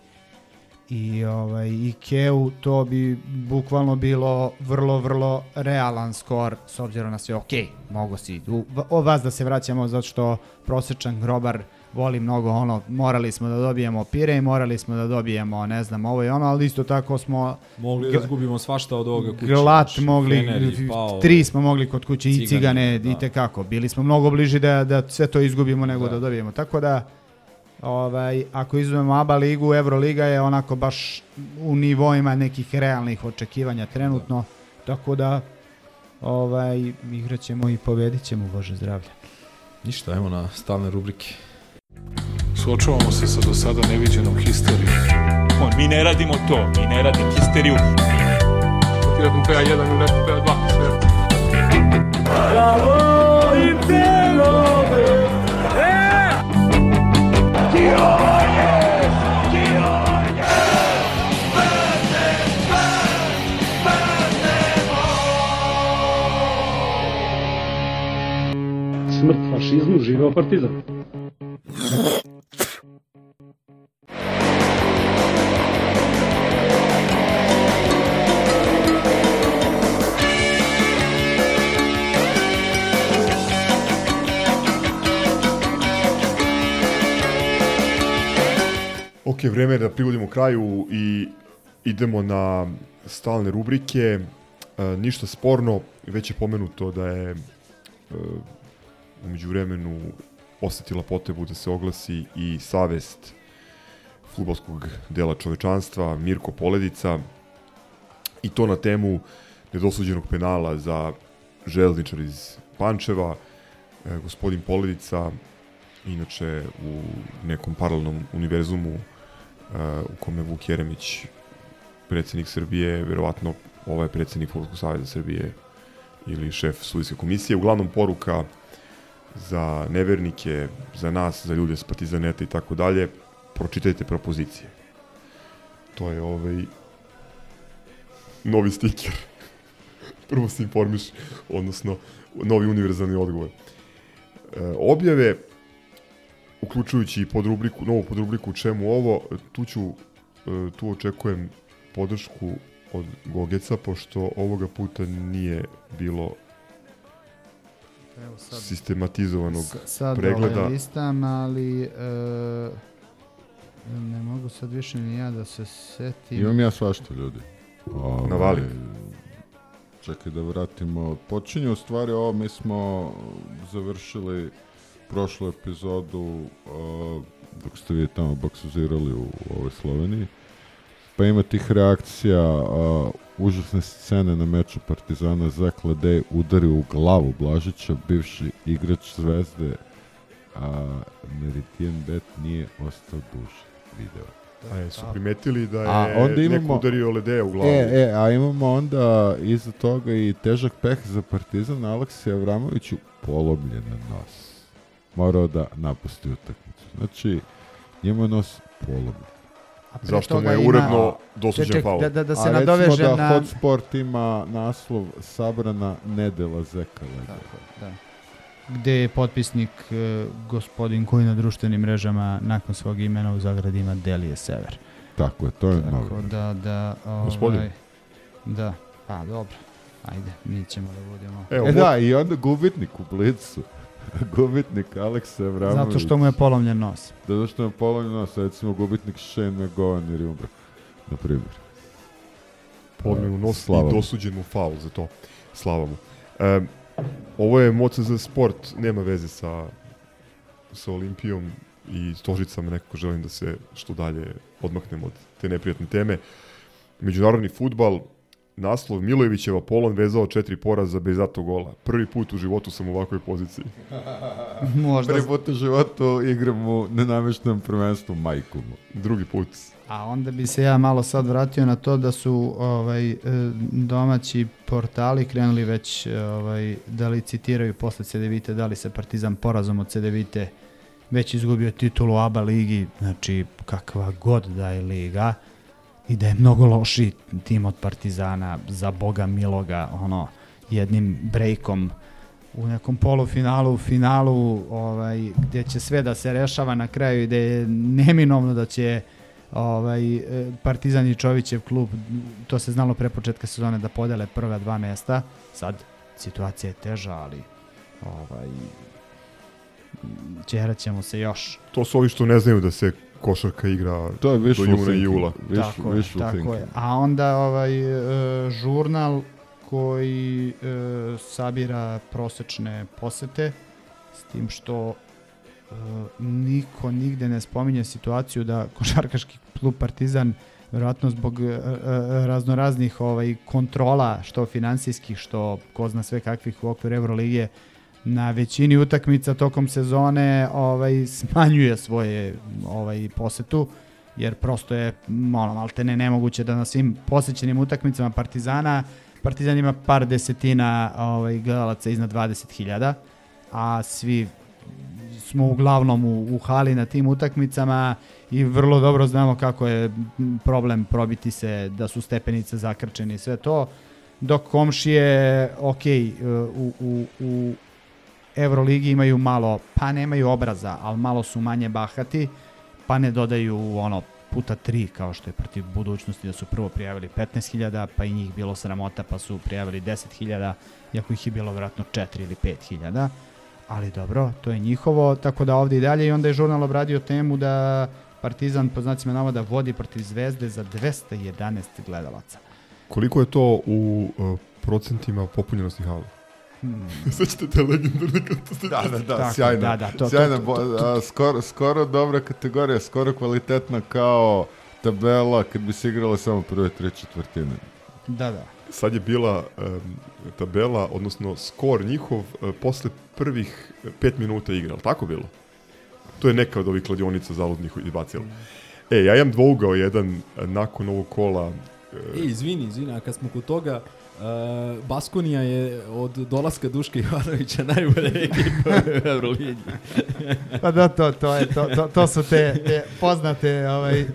i ovaj Ikeu, to bi bukvalno bilo vrlo, vrlo realan skor s obzirom na sve, ok, mogo si, u, o vas da se vraćamo zato što prosečan grobar voli mnogo ono, morali smo da dobijemo Pire i morali smo da dobijemo, ne znam, ovo i ono, ali isto tako smo Mogli da izgubimo svašta od ovoga kuće. Glat znaš, mogli, Fener je pao. tri smo mogli kod kuće i Cigane, da. i tekako. Bili smo mnogo bliži da, da sve to izgubimo nego da, Da. dobijemo. Tako da, ovaj, ako izuzmemo ABA ligu, Euroliga je onako baš u nivoima nekih realnih očekivanja trenutno. Tako da, ovaj, igraćemo i pobedit ćemo, Bože zdravlja. Ništa, ajmo na stalne rubrike. Suočavamo se sa do sada neviđenom histerijom. On, mi ne radimo to, mi ne radimo histeriju. Ti nakon PA1 ili nakon PA2, sve. Bravo i Belove! E! Kione! Kione! Smrt fašizmu, živeo partizan. Ok, vreme je da privodimo kraju i idemo na stalne rubrike. E, ništa sporno, već je pomenuto da je e, umeđu vremenu osetila potrebu da se oglasi i savest futbolskog dela čovečanstva, Mirko Poledica, i to na temu nedosuđenog penala za železničar iz Pančeva. E, gospodin Poledica, inače u nekom paralelnom univerzumu e, u kome Vuk Jeremić predsednik Srbije, verovatno ovaj predsednik Futbolskog saveza Srbije ili šef sudijske komisije. Uglavnom poruka za nevernike, za nas, za ljude s Partizaneta i tako dalje, pročitajte propozicije. To je ovaj novi stiker. Prvo se informiš, odnosno novi univerzalni odgovor. E, objave, uključujući i podrubriku, novu podrubriku čemu ovo, tu ću, e, tu očekujem podršku od Gogeca, pošto ovoga puta nije bilo Evo sad- sistematizovanog S- sad pregleda. ovaj listam, ali e, ne mogu sad više ni ja da se setim. Imam ja svašta, ljudi. Ovaj, Navali. Čekaj da vratimo. Počinje u stvari ovo, mi smo završili prošlu epizodu uh, dok ste vi tamo boksuzirali u, u ovoj Sloveniji. Pa ima tih reakcija, a, užasne scene na meču Partizana, Zak Ledej udari u glavu Blažića, bivši igrač Zvezde, a Meridian Bet nije ostao duže video. A je, su primetili da je A onda imamo, neko udario Ledeja u glavu. E, e, a imamo onda iza toga i težak peh za Partizan, Aleksej Avramoviću polomljen na nos. Morao da napusti utakmicu. Znači, njemu je nos polomljen. Zašto mu je ima- uredno dosuđen Ček, faul? Da, da, da se A nadoveže recimo da na... Hot Sport ima naslov Sabrana nedela Zeka Ledija. Da. Gde je potpisnik e, gospodin koji na društvenim mrežama nakon svog imena u zagradi ima Delije Sever. Tako je, to je Tako da, da, ovaj, Gospodin? Da, pa dobro. Ajde, mi ćemo da budemo. Evo, E da, i onda gubitnik u Blicu. gubitnik Aleksa Avramović. Zato što mu je polomljen nos. Zato što mu je polomljen nos, recimo gubitnik Shane McGowan ili umro. Na primjer. Polomljen u nos Slava i dosuđen mu faul za to. Slava mu. E, ovo je moca za sport, nema veze sa, sa Olimpijom i Stožicama, nekako želim da se što dalje odmaknem od te neprijatne teme. Međunarodni futbal, naslov Milojevićeva polon vezao četiri poraza bez zato gola. Prvi put u životu sam u ovakvoj poziciji. Možda, Prvi put u životu igram u nenamještenom prvenstvu majku mu. Drugi put. a onda bi se ja malo sad vratio na to da su ovaj e, domaći portali krenuli već e, ovaj da licitiraju posle CDVite da li se Partizan porazom od CDVite već izgubio titulu ABA ligi, znači kakva god da je liga i da je mnogo loši tim od Partizana za boga miloga, ono jednim brejkom u nekom polufinalu, finalu, ovaj, gdje će sve da se rešava na kraju i da je neminovno da će ovaj, e, Partizan i Čovićev klub, to se znalo pre početka sezone da podele prva dva mesta, sad situacija je teža, ali ovaj, čerat ćemo se još. To su ovi što ne znaju da se košarka igra To je do wishful juna i jula. Wish, tako je, wishful tako thinking. je. A onda ovaj e, žurnal koji e, sabira prosečne posete s tim što e, niko nigde ne spominje situaciju da košarkaški klub Partizan verovatno zbog e, raznoraznih ovaj kontrola što finansijskih što ko zna sve kakvih u okviru Evrolige na većini utakmica tokom sezone ovaj smanjuje svoje ovaj posetu jer prosto je ono, maltene nemoguće da na svim posjećenim utakmicama Partizana Partizan ima par desetina ovaj, gledalaca iznad 20.000 a svi smo uglavnom u, u hali na tim utakmicama i vrlo dobro znamo kako je problem probiti se da su stepenice zakrčene i sve to dok komšije ok u, u, u Euroligi imaju malo, pa nemaju obraza, ali malo su manje bahati, pa ne dodaju ono puta tri kao što je protiv budućnosti da su prvo prijavili 15.000 pa i njih bilo sramota pa su prijavili 10.000 iako ih je bilo vjerojatno 4 ili 5.000 ali dobro, to je njihovo tako da ovdje i dalje i onda je žurnal obradio temu da Partizan po znacima navoda vodi protiv Zvezde za 211 gledalaca. Koliko je to u uh, procentima popunjenosti hala? Hmm. Sećate te legendarne kad Da, da, da, Tako, sjajno. da, da, to- to- sjajno, to- bo- to- to- a, skoro, skoro dobra kategorija, skoro kvalitetna kao tabela kad bi se igrale samo prve tri četvrtine. Da, da. Sad je bila em, tabela, odnosno skor njihov e, posle prvih e, pet minuta igre, ali tako bilo? To je neka od ovih kladionica zaludnih izbacila. E, ja imam dvougao jedan e, nakon ovog kola. e, E, izvini, izvini, a kad smo kod toga, uh, Baskonija je od dolaska Duška Ivanovića najbolja ekipa u Euroligi. Pa da, to, to, je, to, to, to su te, te poznate, ovaj,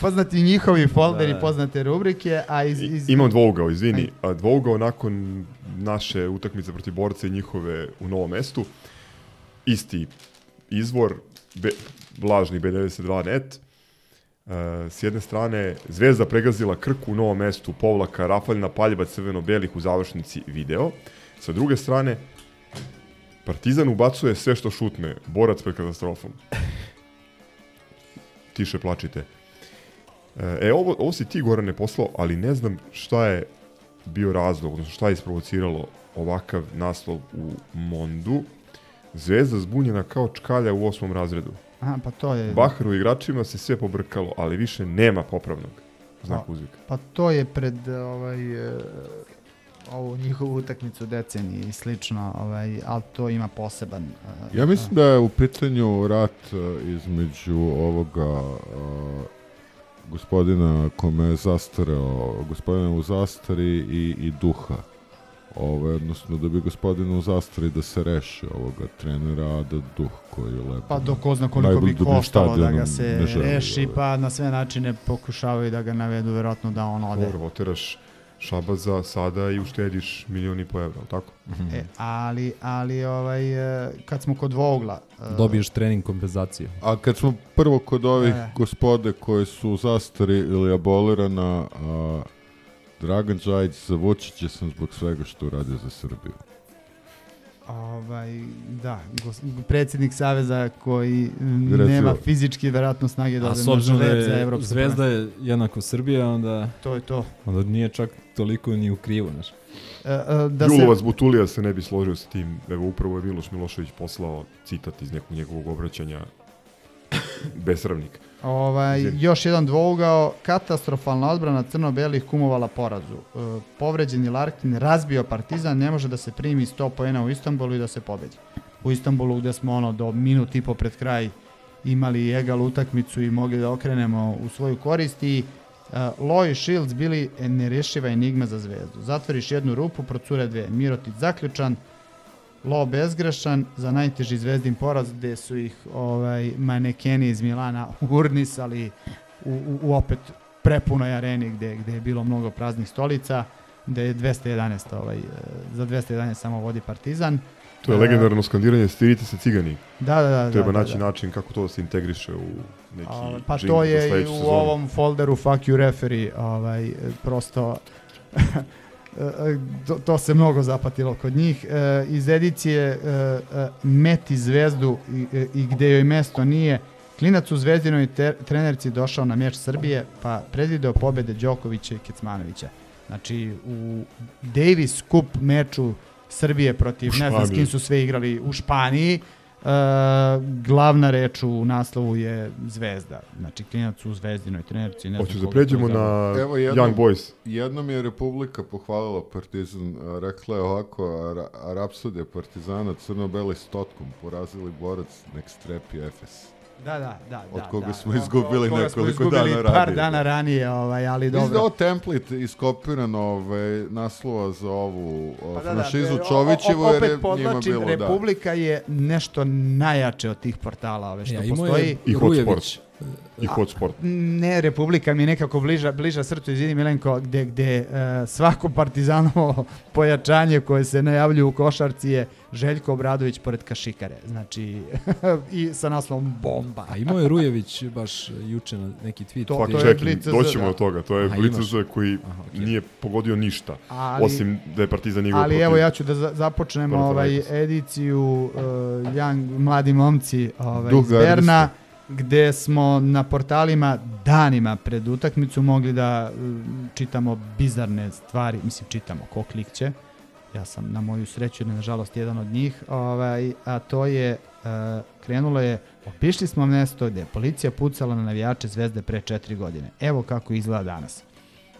poznati njihovi folderi, Da. poznate rubrike, a iz... iz... Imam dvougao, izvini. A dvougao nakon naše utakmice protiv borca i njihove u novom mestu. Isti izvor, be, lažni B92 net. Uh, s jedne strane, Zvezda pregazila Krku u novom mestu, povlaka Rafaljna paljba crveno-belih u završnici video. Sa druge strane, Partizan ubacuje sve što šutne, borac pred katastrofom. Tiše plačite. E, ovo, ovo si ti, Gorane, poslao, ali ne znam šta je bio razlog, odnosno šta je isprovociralo ovakav naslov u Mondu. Zvezda zbunjena kao čkalja u osmom razredu. Aha, pa to je... Baharu igračima se sve pobrkalo, ali više nema popravnog. znak Pa- uzvika. Pa to je pred ovaj, e, ovu njihovu utakmicu decenije i slično, ovaj, ali to ima poseban... e, Ja mislim da je u pitanju rat e, između ovoga e, gospodina kome je zastareo, gospodina u zastari i, i duha. Ove, odnosno da bi gospodin u zastari da se reši ovoga trenera, a da duh koji je lepo. Pa do ko zna koliko bi da bi koštalo da ga se želi, reši, ovaj. pa na sve načine pokušavaju da ga navedu, verovatno da on ode. Dobro, oteraš Šabaza sada i uštediš milion i po evra, tako? E, ali, ali ovaj, e, kad smo kod Vogla... e, Dobiješ trening kompenzacije. A kad smo prvo kod ovih E. gospode koji su u zastari ili abolirana, a, Dragan Đajić za Vučića sam zbog svega što uradio za Srbiju. Ovaj, da, gos, predsjednik Saveza koji Recimo. nema fizički verovatno snage da ode na da žreb za je evropsko Zvezda je jednako Srbija, onda... To je to. Onda nije čak toliko ni u krivu, znaš. E, e, da Julovac se, Butulija se ne bi složio sa tim. Evo, upravo je Miloš Milošević poslao citat iz nekog njegovog obraćanja besravnik. ovaj, još jedan dvougao, katastrofalna odbrana crno-belih kumovala porazu. E, povređeni Larkin razbio Partizan, ne može da se primi 100 poena u Istanbulu i da se pobedi. U Istanbulu gde smo ono do minut i po pred kraj imali egal utakmicu i mogli da okrenemo u svoju korist i uh, Loy i Shields bili nerešiva enigma za zvezdu. Zatvoriš jednu rupu, procure dve. Mirotic zaključan, Lo bezgrešan za najteži zvezdin poraz gde su ih ovaj manekeni iz Milana urnisali u, u, u opet prepunoj areni gde, gde je bilo mnogo praznih stolica gde je 211 ovaj, za 211 samo vodi Partizan. To je E, legendarno skandiranje stirite se cigani. Da, da, da. Treba da, naći da. način kako to da se integriše u neki A, pa to je i u sezonu. ovom folderu Fuck you referee, ovaj, prosto to, to se mnogo zapatilo kod njih. E, iz edicije e, e, Meti zvezdu i, e, i gde joj mesto nije, Klinac u Zvezdinoj ter, trenerci došao na mječ Srbije, pa predvideo pobede Đokovića i Kecmanovića. Znači, u Davis Cup meču Srbije protiv, ne znam s kim su sve igrali u Španiji, e, glavna reč u naslovu je Zvezda. Znači, klinac u Zvezdinoj trenerci. Ne Hoću da pređemo na Evo jednom, Young Boys. Jednom je Republika pohvalila Partizan, rekla je ovako, Rapsodija Partizana crno-beli stotkom porazili borac nek strepi Efes. Da, da, da. Od da, koga da. smo Od- izgubili koga smo nekoliko izgubili dana par ranije. dana ranije, ovaj, ali da dobro. ovo template iskopiran ovaj, naslova za ovu Pa da, da, franšizu e, o- o- Čovićevu, jer opet je njima podvlačim, bilo da. Republika je nešto najjače od tih portala ove što Ja, postoji. I Hot Rujević. Sport. I Hot Sport. Ne, Republika mi je nekako bliža, bliža srcu, izvini Milenko, gde, gde e, svako partizanovo pojačanje koje se najavljuje u košarci je Željko Obradović pored Kašikare. Znači, i sa naslovom bomba. A imao je Rujević baš juče na neki tweet. To- Pa to je čekaj, Blitzz, doćemo da. do toga. To je imaš. koji Aha, okej. nije pogodio ništa. Ali- osim da je Partizan igrao Ali protiv... evo ja ću da za- započnemo ovaj Panathinaikos. ediciju uh, Young, mladi momci ovaj, Duh iz Berna, gardista. Gde smo na portalima danima pred utakmicu mogli da um, čitamo bizarne stvari, mislim čitamo, ko klikće, ja sam na moju sreću ili nažalost jedan od njih, ovaj, a to je, uh, krenulo je, opišli smo mesto gde je policija pucala na navijače Zvezde pre četiri godine. Evo kako izgleda danas.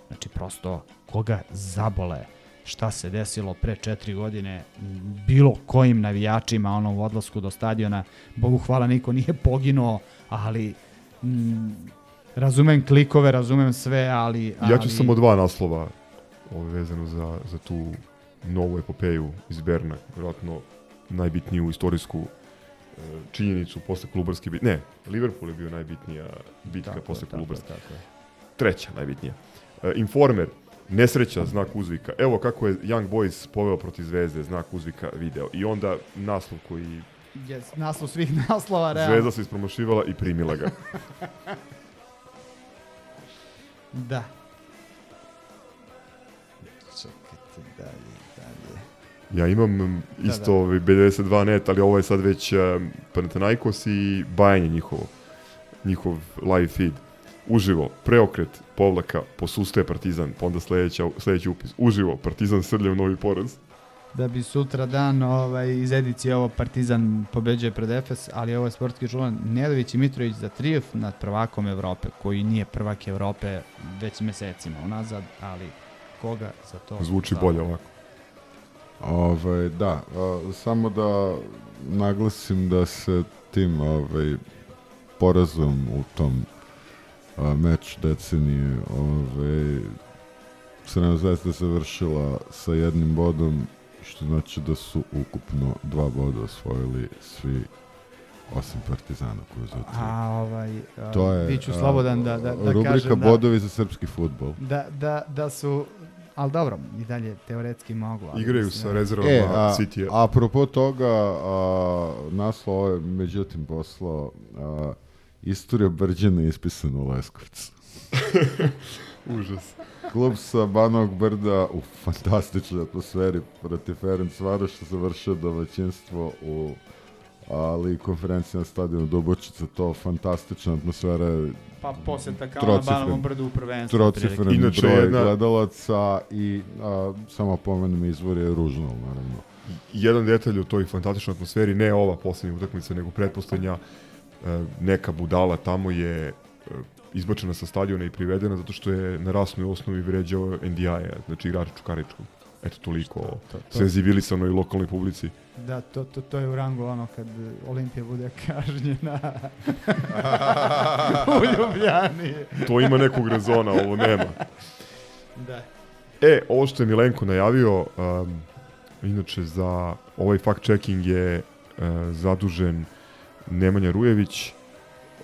Znači, prosto, koga zabole šta se desilo pre četiri godine bilo kojim navijačima ono, u odlasku do stadiona. Bogu hvala, niko nije poginuo, ali m, razumem klikove, razumem sve, ali... ali Ja ću samo dva naslova ovaj, vezano za, za tu novu epopeju iz Berna, vjerojatno najbitniju istorijsku e, činjenicu posle Kolubarske bitke. Ne, Liverpool je bio najbitnija bitka Tako posle tako je, Kolubarske. tako je. Treća najbitnija. E, Informer, nesreća, znak uzvika. Evo kako je Young Boys poveo protiv Zvezde, znak uzvika video. I onda naslov koji Yes, naslov svih naslova, realno. Zvezda se ispromošivala i primila ga. Da. Čekajte, dalje, dalje. Ja imam mm, Da, isto da. ovaj B92 net, ali ovo je sad već um, Panathinaikos i bajanje njihovo. Njihov live feed. Uživo, preokret, povlaka, posustaje Partizan, pa onda sledeća, sledeći upis. Uživo, Partizan srlja u novi poraz. Da bi sutra dan ovaj, iz edicije ovo Partizan pobeđuje pred Efes, ali ovo je sportski žulan Nedović i Mitrović za trijef nad prvakom Evrope, koji nije prvak Evrope već mesecima unazad, ali koga za to... Zvuči da. bolje ovako. Ovaj, da, a, samo da naglasim da se tim ovaj, porazom u tom a, meču decenije ovaj, Crvena zvezda završila sa jednim bodom, što znači da su ukupno dva boda osvojili svi osim Partizana koji za A, ovaj, a, To je bit ću a, slobodan da, da, da rubrika kažem da, bodovi za srpski futbol. da, da, da su, ali dobro, i dalje teoretski mogu. Ali Igraju sa da- rezervama E, a, City. apropo toga, a, naslov ovo je međutim poslao a, istorija Brđana je ispisana u Leskovcu. Užas. Klub sa Banog Brda u fantastičnoj atmosferi protiv Ferenc Varoša završio domaćinstvo u ali konferencija na stadionu Dubočica, to fantastična atmosfera. Pa posjeta kao na Banovom brdu u prvenstvu. Trocifren Inače, broj jedna- gledalaca i a, samo pomenem izvor je ružno, naravno. Jedan detalj u toj fantastičnoj atmosferi, ne ova poslednja utakmica, nego pretposlednja, e, neka budala tamo je izbačena sa stadiona i privedena zato što je na rasnoj osnovi vređao NDI-a, znači igrača Čukaričkog. Eto toliko o To- to- senzibilisanoj lokalnoj publici. Da, to, to, to je u rangu ono kad Olimpija bude kažnjena u Ljubljani. To ima nekog rezona, ovo nema. Da. E, ovo što je Milenko najavio, um, inače za ovaj fact checking je uh, zadužen Nemanja Rujević,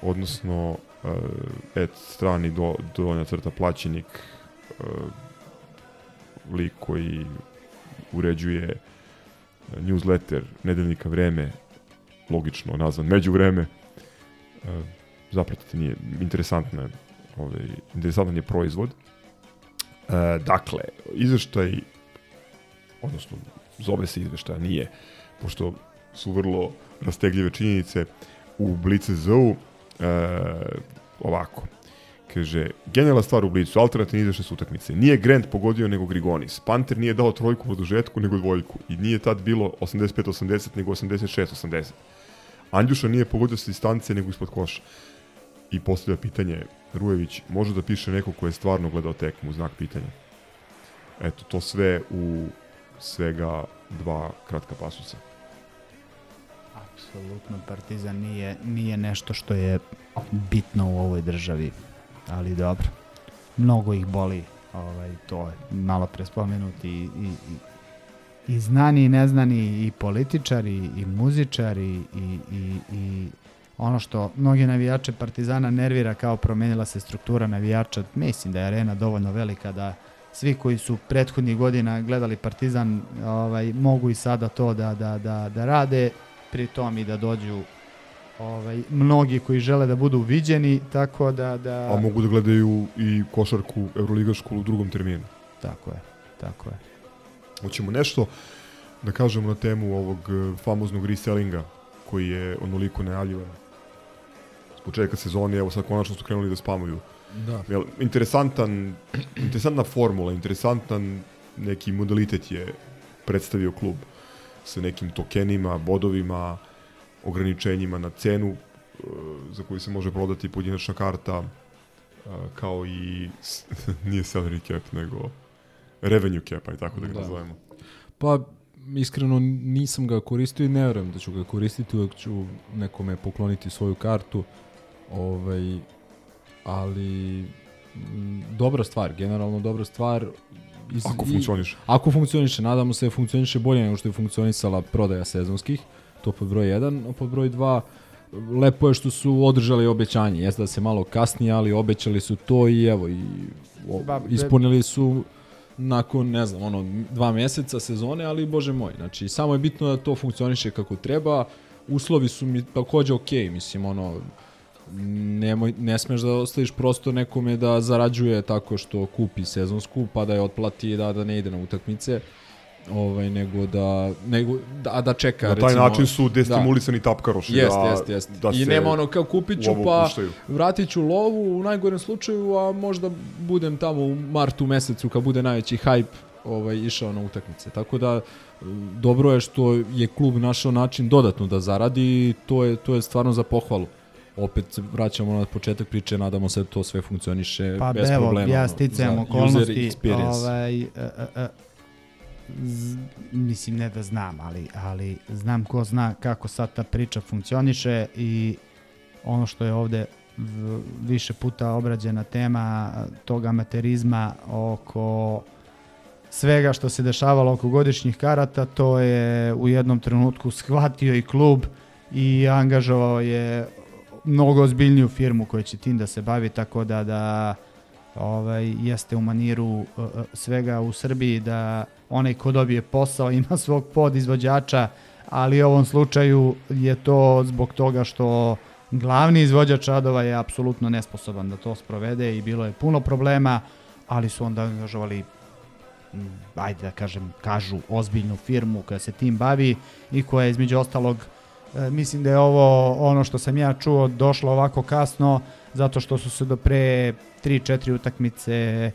odnosno uh, et strani do, donja crta plaćenik, uh, lik koji uređuje newsletter Nedeljnika Vreme, logično nazvan Među vreme. Uh, zapratite, nije interesantna, ovaj, interesantan je proizvod. E, dakle, izveštaj, odnosno zove se izveštaj, nije, pošto su vrlo rastegljive činjenice u Blice ZU, e, ovako, kaže, genijalna stvar u Blicu, alternativni izveštaj su utakmice. Nije Grant pogodio nego Grigonis. Panter nije dao trojku u produžetku nego dvojku. I nije tad bilo 85-80 nego 86-80. Andjuša nije pogodio sa distance nego ispod koša. I postavlja pitanje, Rujević, može da piše neko ko je stvarno gledao tekmu, znak pitanja. Eto, to sve u svega dva kratka pasusa. Apsolutno Partizan nije, nije nešto što je bitno u ovoj državi, ali dobro. Mnogo ih boli, ovaj, to je malo pre spomenuti i, i, i, znani i neznani i političari i muzičari i, i, i ono što mnogi navijače Partizana nervira kao promenila se struktura navijača, mislim da je arena dovoljno velika da svi koji su prethodnih godina gledali Partizan ovaj, mogu i sada to da, da, da, da rade, pri tom i da dođu ovaj, mnogi koji žele da budu viđeni, tako da... da A mogu da gledaju i košarku Euroligašku u drugom terminu. Tako je, tako je. Hoćemo nešto da kažemo na temu ovog e, famoznog resellinga koji je onoliko najavljivan s početka sezone, evo sad konačno su krenuli da spamuju. Da. Jel, interesantan, interesantna formula, interesantan neki modalitet je predstavio klub sa nekim tokenima, bodovima, ograničenjima na cenu e, za koju se može prodati pojedinačna karta e, kao i nije salary cap nego revenue cap, aj tako da ga Da. nazovemo. Pa, iskreno nisam ga koristio i ne verujem da ću ga koristiti, uvek ću nekome pokloniti svoju kartu, ovaj, ali m, dobra stvar, generalno dobra stvar. Iz, Ako i- funkcioniše. Ako funkcioniše, nadamo se da funkcioniše bolje nego što je funkcionisala prodaja sezonskih, to pod broj 1, a pod broj 2 lepo je što su održali obećanje, jeste da se malo kasnije, ali obećali su to i evo, i o, ispunili su nakon, ne znam, ono, dva meseca sezone, ali bože moj, znači, samo je bitno da to funkcioniše kako treba, uslovi su mi takođe okej, mislim, ono, nemoj, ne smeš da ostaviš prosto nekome da zarađuje tako što kupi sezonsku, pa da je otplati i da, da ne ide na utakmice, ovaj, nego da, nego, da, da čeka, Na taj recimo, način su destimulisani tapkaroši Jest, da- jest, jest. da I nema ono kao kupit ću u ovo pa upuštaju. vratit ću lovu u najgorem slučaju, a možda budem tamo u martu mesecu kad bude najveći hype ovaj išao na utakmice. Tako da dobro je što je klub našao način dodatno da zaradi i to je to je stvarno za pohvalu. Opet se vraćamo na početak priče, nadamo se da to sve funkcioniše Pa bez evo, problema. ja ono, sticajem za okolnosti, ovaj, e, e, e, z, mislim ne da znam, ali, ali znam ko zna kako sad ta priča funkcioniše i ono što je ovde v- više puta obrađena tema tog amaterizma oko svega što se dešavalo oko godišnjih karata, to je u jednom trenutku shvatio i klub i angažovao je mnogo ozbiljniju firmu koja će tim da se bavi, tako da da ovaj, jeste u maniru uh, uh, svega u Srbiji da onaj ko dobije posao ima svog podizvođača, ali u ovom slučaju je to zbog toga što glavni izvođač radova je apsolutno nesposoban da to sprovede i bilo je puno problema, ali su onda angažovali ajde da kažem, kažu ozbiljnu firmu koja se tim bavi i koja je između ostalog e, mislim da je ovo ono što sam ja čuo došlo ovako kasno zato što su se do pre 3-4 utakmice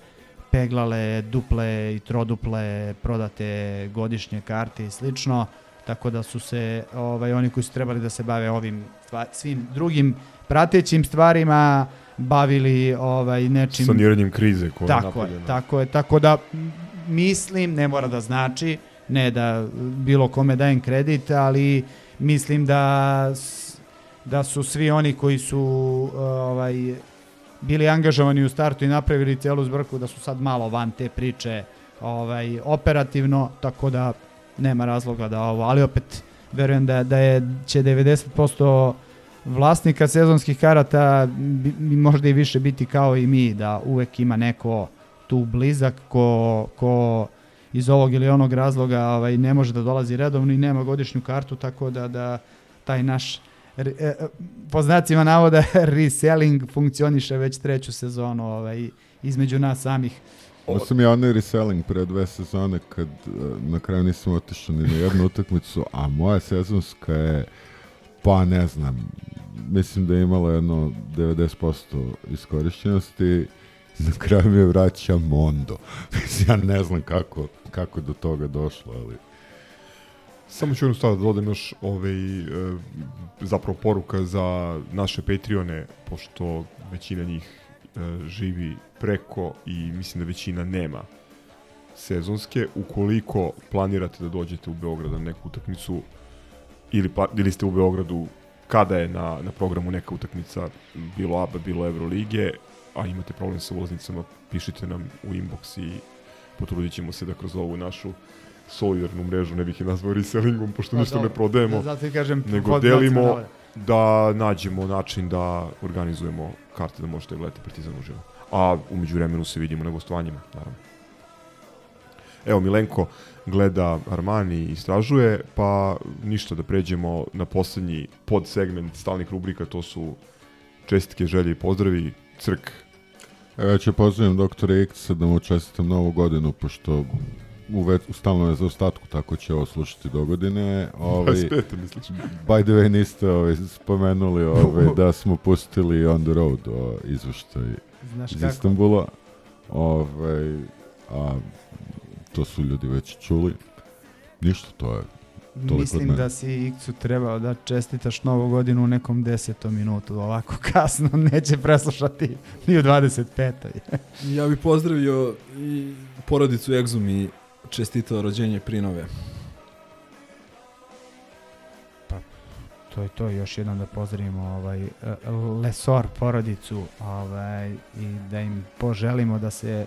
peglale duple i troduple prodate godišnje karte i slično tako da su se ovaj oni koji su trebali da se bave ovim stva, svim drugim pratećim stvarima bavili ovaj nečim Saniranjem krize koja je tako napravljena. je, tako je, tako da mislim, ne mora da znači, ne da bilo kome dajem kredit, ali mislim da da su svi oni koji su ovaj bili angažovani u startu i napravili celu zbrku da su sad malo van te priče ovaj operativno, tako da nema razloga da ovo, ali opet verujem da da je će 90% vlasnika sezonskih karata bi možda i više biti kao i mi, da uvek ima neko tu blizak ko, ko iz ovog ili onog razloga ovaj, ne može da dolazi redovno i nema godišnju kartu, tako da, da taj naš re- e, e, po znacima navoda reselling funkcioniše već treću sezonu ovaj, između nas samih. Ovo sam ja onaj reselling pre dve sezone kad e, na kraju nisam otišao ni na jednu utakmicu, a moja sezonska je, pa ne znam, mislim da je imala jedno 90% iskorišćenosti, na kraju mi je vraća Mondo. Ja ne znam kako, kako je do toga došlo, ali... Samo ću jednu stvar da dodam još ovaj, e, zapravo poruka za naše Patreone, pošto većina njih e, živi preko i mislim da većina nema sezonske. Ukoliko planirate da dođete u Beograd na neku utakmicu ili, pa, ili ste u Beogradu kada je na, na programu neka utakmica bilo ABA, bilo Evrolige, a imate problem sa ulaznicama, pišite nam u inbox i potrudit ćemo se da kroz ovu našu solidarnu mrežu, ne bih je nazvao resellingom, pošto Pa ništa ne prodajemo, da, zato i kažem, nego delimo da nađemo način da organizujemo karte da možete gledati Partizan uživo. A umeđu vremenu se vidimo na gostovanjima, naravno. Evo, Milenko gleda Armani i istražuje, pa ništa da pređemo na poslednji podsegment stalnih rubrika, to su čestitke, želje i pozdravi, crk. Evo ja ću pozdravim doktora Ikca da mu čestitam novu godinu, pošto u, ve, u stalnom je zaostatku, tako će ovo slušati do godine. Ovaj, 25. misliš? By the way, niste ovaj, spomenuli ovaj, da smo pustili On the Road o, izveštaj Znaš iz kako? Istanbula. Ovaj, a to su ljudi već čuli. Ništa, to je Mislim da si Ikcu trebao da čestitaš novu godinu u nekom desetom minutu, ovako kasno neće preslušati ni u 25. Ja bih pozdravio i porodicu Exum i čestitao rođenje Prinove. to je to, još jednom da pozdravimo ovaj, e, Lesor porodicu ovaj, i da im poželimo da se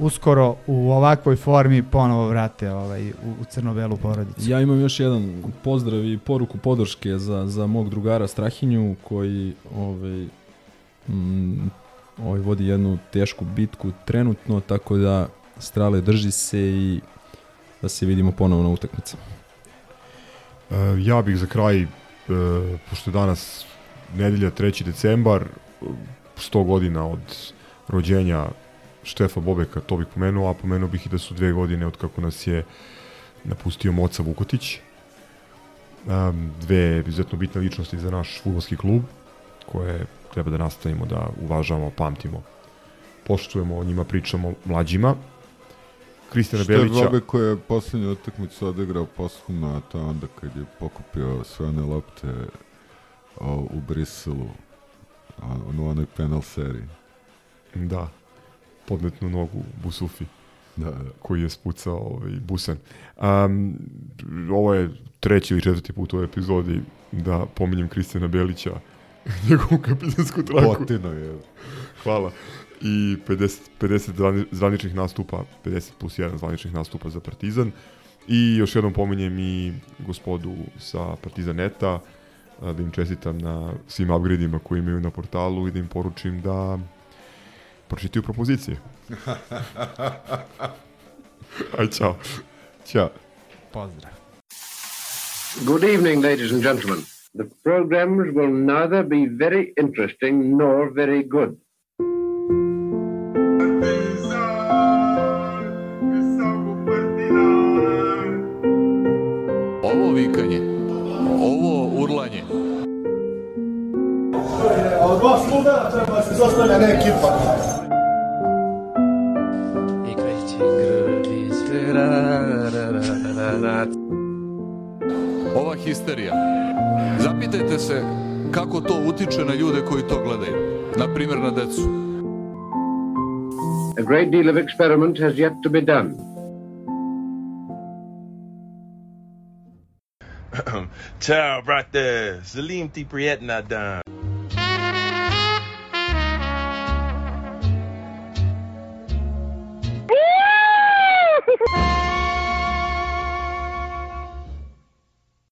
uskoro u ovakvoj formi ponovo vrate ovaj, u, u crno-belu porodicu. Ja imam još jedan pozdrav i poruku podrške za, za mog drugara Strahinju koji ovaj, mm, ovaj vodi jednu tešku bitku trenutno, tako da strale drži se i da se vidimo ponovo na utakmicama. E, ja bih za kraj, e, pošto je danas nedelja 3. decembar, e, 100 godina od rođenja Štefa Bobeka, to bih pomenuo, a pomenuo bih i da su dve godine od kako nas je napustio Moca Vukotić. Dve izuzetno bitne ličnosti za naš futbolski klub, koje treba da nastavimo da uvažavamo, pamtimo, poštujemo, o njima pričamo mlađima. Kristijana je Belića. Robe koji je posljednju utakmicu odigrao posthumno, a to je onda kad je pokupio sve one lopte o, u Briselu u onoj penal seriji. Da, podmetnu nogu Busufi. Da, da. koji je spucao ovaj, Busan. Um, ovo je treći ili četvrti put u ovoj epizodi da pominjem Kristijana Belića, njegovu kapitansku traku. Potino je. Hvala. I 50, 50 zvani- zvaničnih nastupa, 50 plus 1 zvaničnih nastupa za Partizan. I još jednom pominjem i gospodu sa Partizaneta, da im čestitam na svim upgradeima koje imaju na portalu i da im poručim da pročitaju propozicije. Aj, čao. Ćao. Pozdrav. Good evening, ladies and gentlemen. The programs will neither be very interesting nor very good. Ovo vikanje, ovo urlanje, Od dva sluga treba se zostavlja ne ekipa. Histerija. Zapitajte se kako to utiče na ljude koji to gledaju. Na primjer na decu. A great deal of experiment has yet to be done. Ciao, brate. Salim ti prijetna dan.